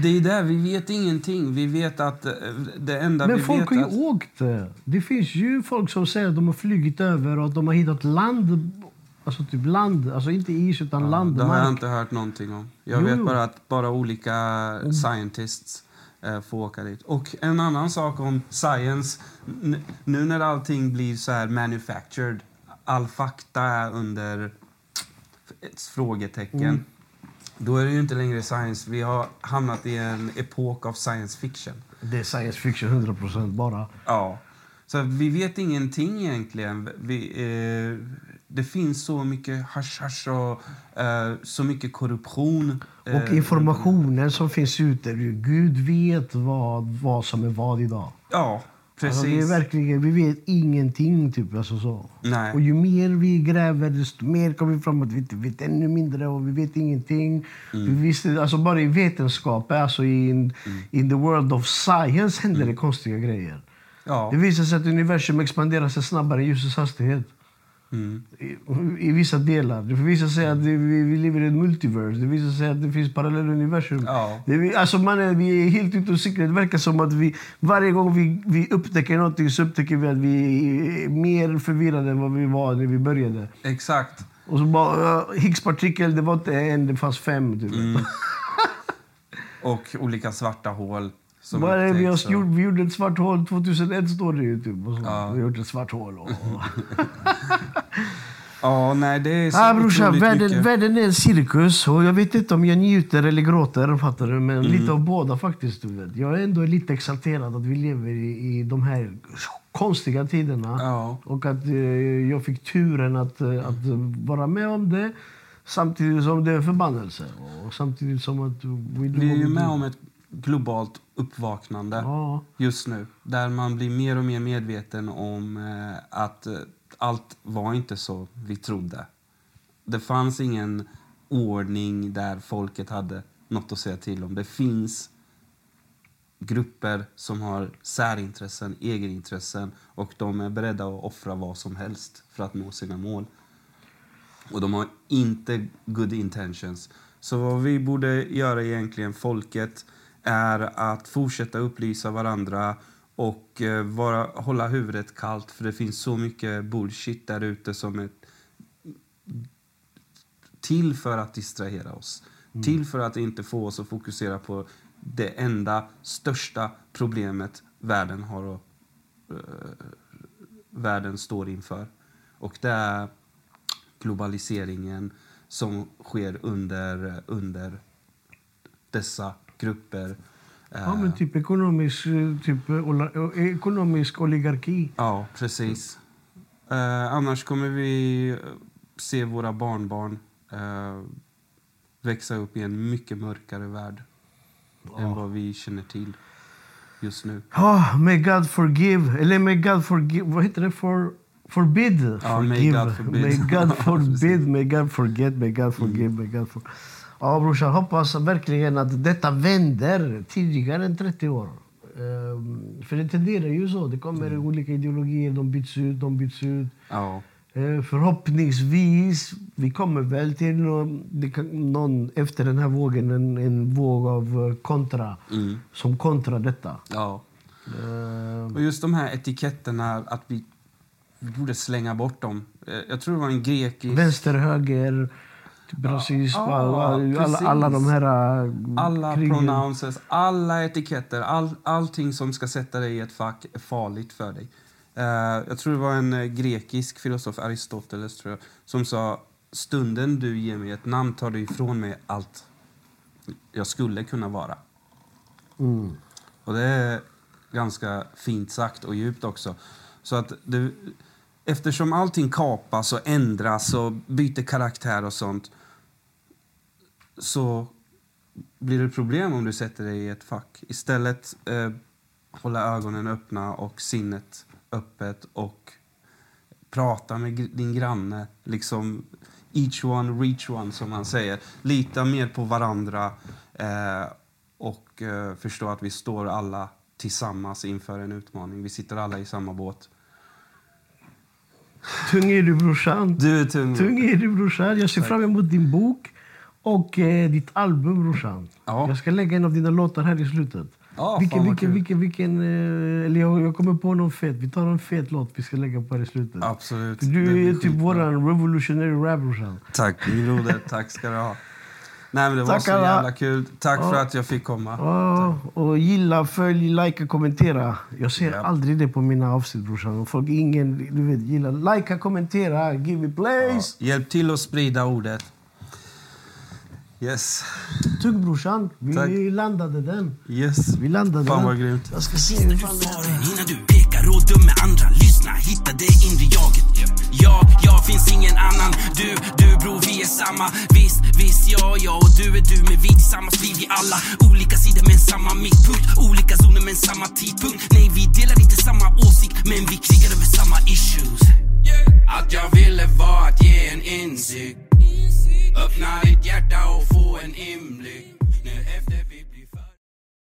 Det är där, vi vet ingenting. Vi vet att eh, det enda Men vi folk vet har ju att... åkt. Det finns ju folk som säger att de har flugit över och att de har hittat land. Alltså typ land, alltså inte is utan land. Det har jag inte hört någonting om. Jag Jo, vet bara att bara olika scientists eh, får åka dit. Och en annan sak om science. Nu när allting blir så här manufactured, all fakta är under ett frågetecken. Mm. Då är det ju inte längre science. Vi har hamnat i en epok av science fiction. Det är science fiction 100 procent bara. Ja. Så vi vet ingenting egentligen. Vi, eh, det finns så mycket hasch, hasch och eh, så mycket korruption. Och eh, informationen som finns ute, Gud vet vad, vad som är vad idag. Ja, Alltså, precis. det är verkligen, vi vet ingenting. Typ, alltså så. Nej. Och ju mer vi gräver, desto mer kommer vi fram att vi inte vet ännu mindre och vi vet ingenting. Mm. Vi visste, alltså bara i vetenskap, alltså in, in the world of science händer det konstiga grejer. Mm. Ja. Det visar sig att universum expanderar sig snabbare än ljusets hastighet. Mm. I, I vissa delar. Det visar sig att det, vi, vi lever i ett multiverse. Det visar sig att det finns parallella universum. Ja. Det, alltså man är, vi är helt ute och cyklar. Det verkar som att vi, varje gång vi, vi upptäcker någonting så upptäcker vi att vi är mer förvirrade än vad vi var när vi började. Exakt. Och så bara, Higgspartikel, det var inte en, det fanns fem. Typ. Mm. <laughs> Och olika svarta hål. Som Vad är vi, har gjort, vi gjorde ett svart hål 2001 står det ju. Typ, och så. Ja. Vi har gjort ett svart hål. Och, <laughs> Ja, nej, det är så Ja, brorsan, världen, mycket. världen är en cirkus och jag vet inte om jag njuter eller gråter, fattar du? Men Mm. lite av båda faktiskt. Du vet. Jag är ändå lite exalterad att vi lever i, i de här konstiga tiderna. Ja. Och att eh, jag fick turen att, eh, att vara med om det. Samtidigt som det är en förbannelse. Och samtidigt som att Vi är ju med om ett globalt uppvaknande Ja. just nu. Där man blir mer och mer medveten om eh, att eh, allt var inte så vi trodde. Det fanns ingen ordning där folket hade något att säga till om. Det finns grupper som har särintressen, egenintressen och de är beredda att offra vad som helst för att nå sina mål. Och de har inte good intentions. Så vad vi borde göra egentligen, folket, är att fortsätta upplysa varandra och eh, vara, hålla huvudet kallt för det finns så mycket bullshit där ute som är till för att distrahera oss. Till för att inte få oss att fokusera på det enda största problemet världen har att, eh, världen står inför. Och det är globaliseringen som sker under, under dessa grupper. Ja, Eh, men typ ekonomisk, eh, typ, eh, eh, ekonomisk oligarki. Ja, precis. Eh, annars kommer vi eh, se våra barnbarn eh, växa upp i en mycket mörkare värld än vad vi känner till just nu. Oh, may God forgive. Eller may God forgive. Vad heter det? For, forbid. Ja, may forgive. God forbid. May God <laughs> Ja, forbid. may God forget. May God forgive. May God for... Ja, brorsan. Hoppas verkligen att detta vänder tidigare än 30 år. Ehm, för det tenderar ju så. Det kommer olika ideologier. De byts ut, de byts ut. Ja, Eh, förhoppningsvis, vi kommer väl till någon, det kan, någon efter den här vågen, en, en våg av eh, kontra. Som kontra detta. ja. Eh, Och just de här etiketterna, att vi, vi borde slänga bort dem. Eh, Jag tror det var en grekisk... Vänster, höger, rasism, ja, alla, alla, precis. alla de här äh, Alla krigen. pronouns, alla etiketter, all, allting som ska sätta dig i ett fack är farligt för dig. Eh, jag tror det var en eh, grekisk filosof, Aristoteles, tror jag, som sa stunden du ger mig ett namn tar du ifrån mig allt jag skulle kunna vara. Mm. Och det är ganska fint sagt och djupt också. Så att det, eftersom allting kapas och ändras och byter karaktär och sånt så blir det problem om du sätter dig i ett fack. Istället eh, hålla ögonen öppna och sinnet öppet och prata med din granne. Liksom each one, reach one, som man säger. Lita mer på varandra eh, och eh, förstå att vi står alla tillsammans inför en utmaning. Vi sitter alla i samma båt. Tung är du brorsan. Du är tung. Tung är du brorsan. Jag ser fram emot din bok. Och eh, ditt album brorsan. Ja. Jag ska lägga en av dina låtar här i slutet. Ja, vilken, vilken, vilken, vilken, eh, eller jag, jag kommer på någon fet. Vi tar en fet låt vi ska lägga på här i slutet. Absolut. För Du är typ våran revolutionary rap brorsan. Tack min broder, tack ska du ha. Nej men det var Tack, så alla. jävla kul. Tack för Ja. att jag fick komma. Ja, och gilla, följ, likea, kommentera. Jag ser Ja. aldrig det på mina avsnitt brorsan. Folk ingen, du vet, gilla, likea, kommentera, give me place. Hjälp till att sprida ordet. Yes. Tugg brorsan, vi Tack. landade den. Yes. Vi landade fan vad grymt. Jag ska se hur fan Innan du pekar och dömer andra, lyssna, hitta det inre jaget. Ja, jag finns ingen annan. Du, du bror, vi är samma. Visst, visst, ja, ja och du är du, men vi tillsammans, blir vi alla. Olika sidor men samma mittpunkt, olika zoner men samma tidpunkt. Nej, vi delar inte samma åsikt, men vi krigar över samma issues. Att jag ville var att ge en insikt Öppna ditt hjärta och få en inblick. Nu efter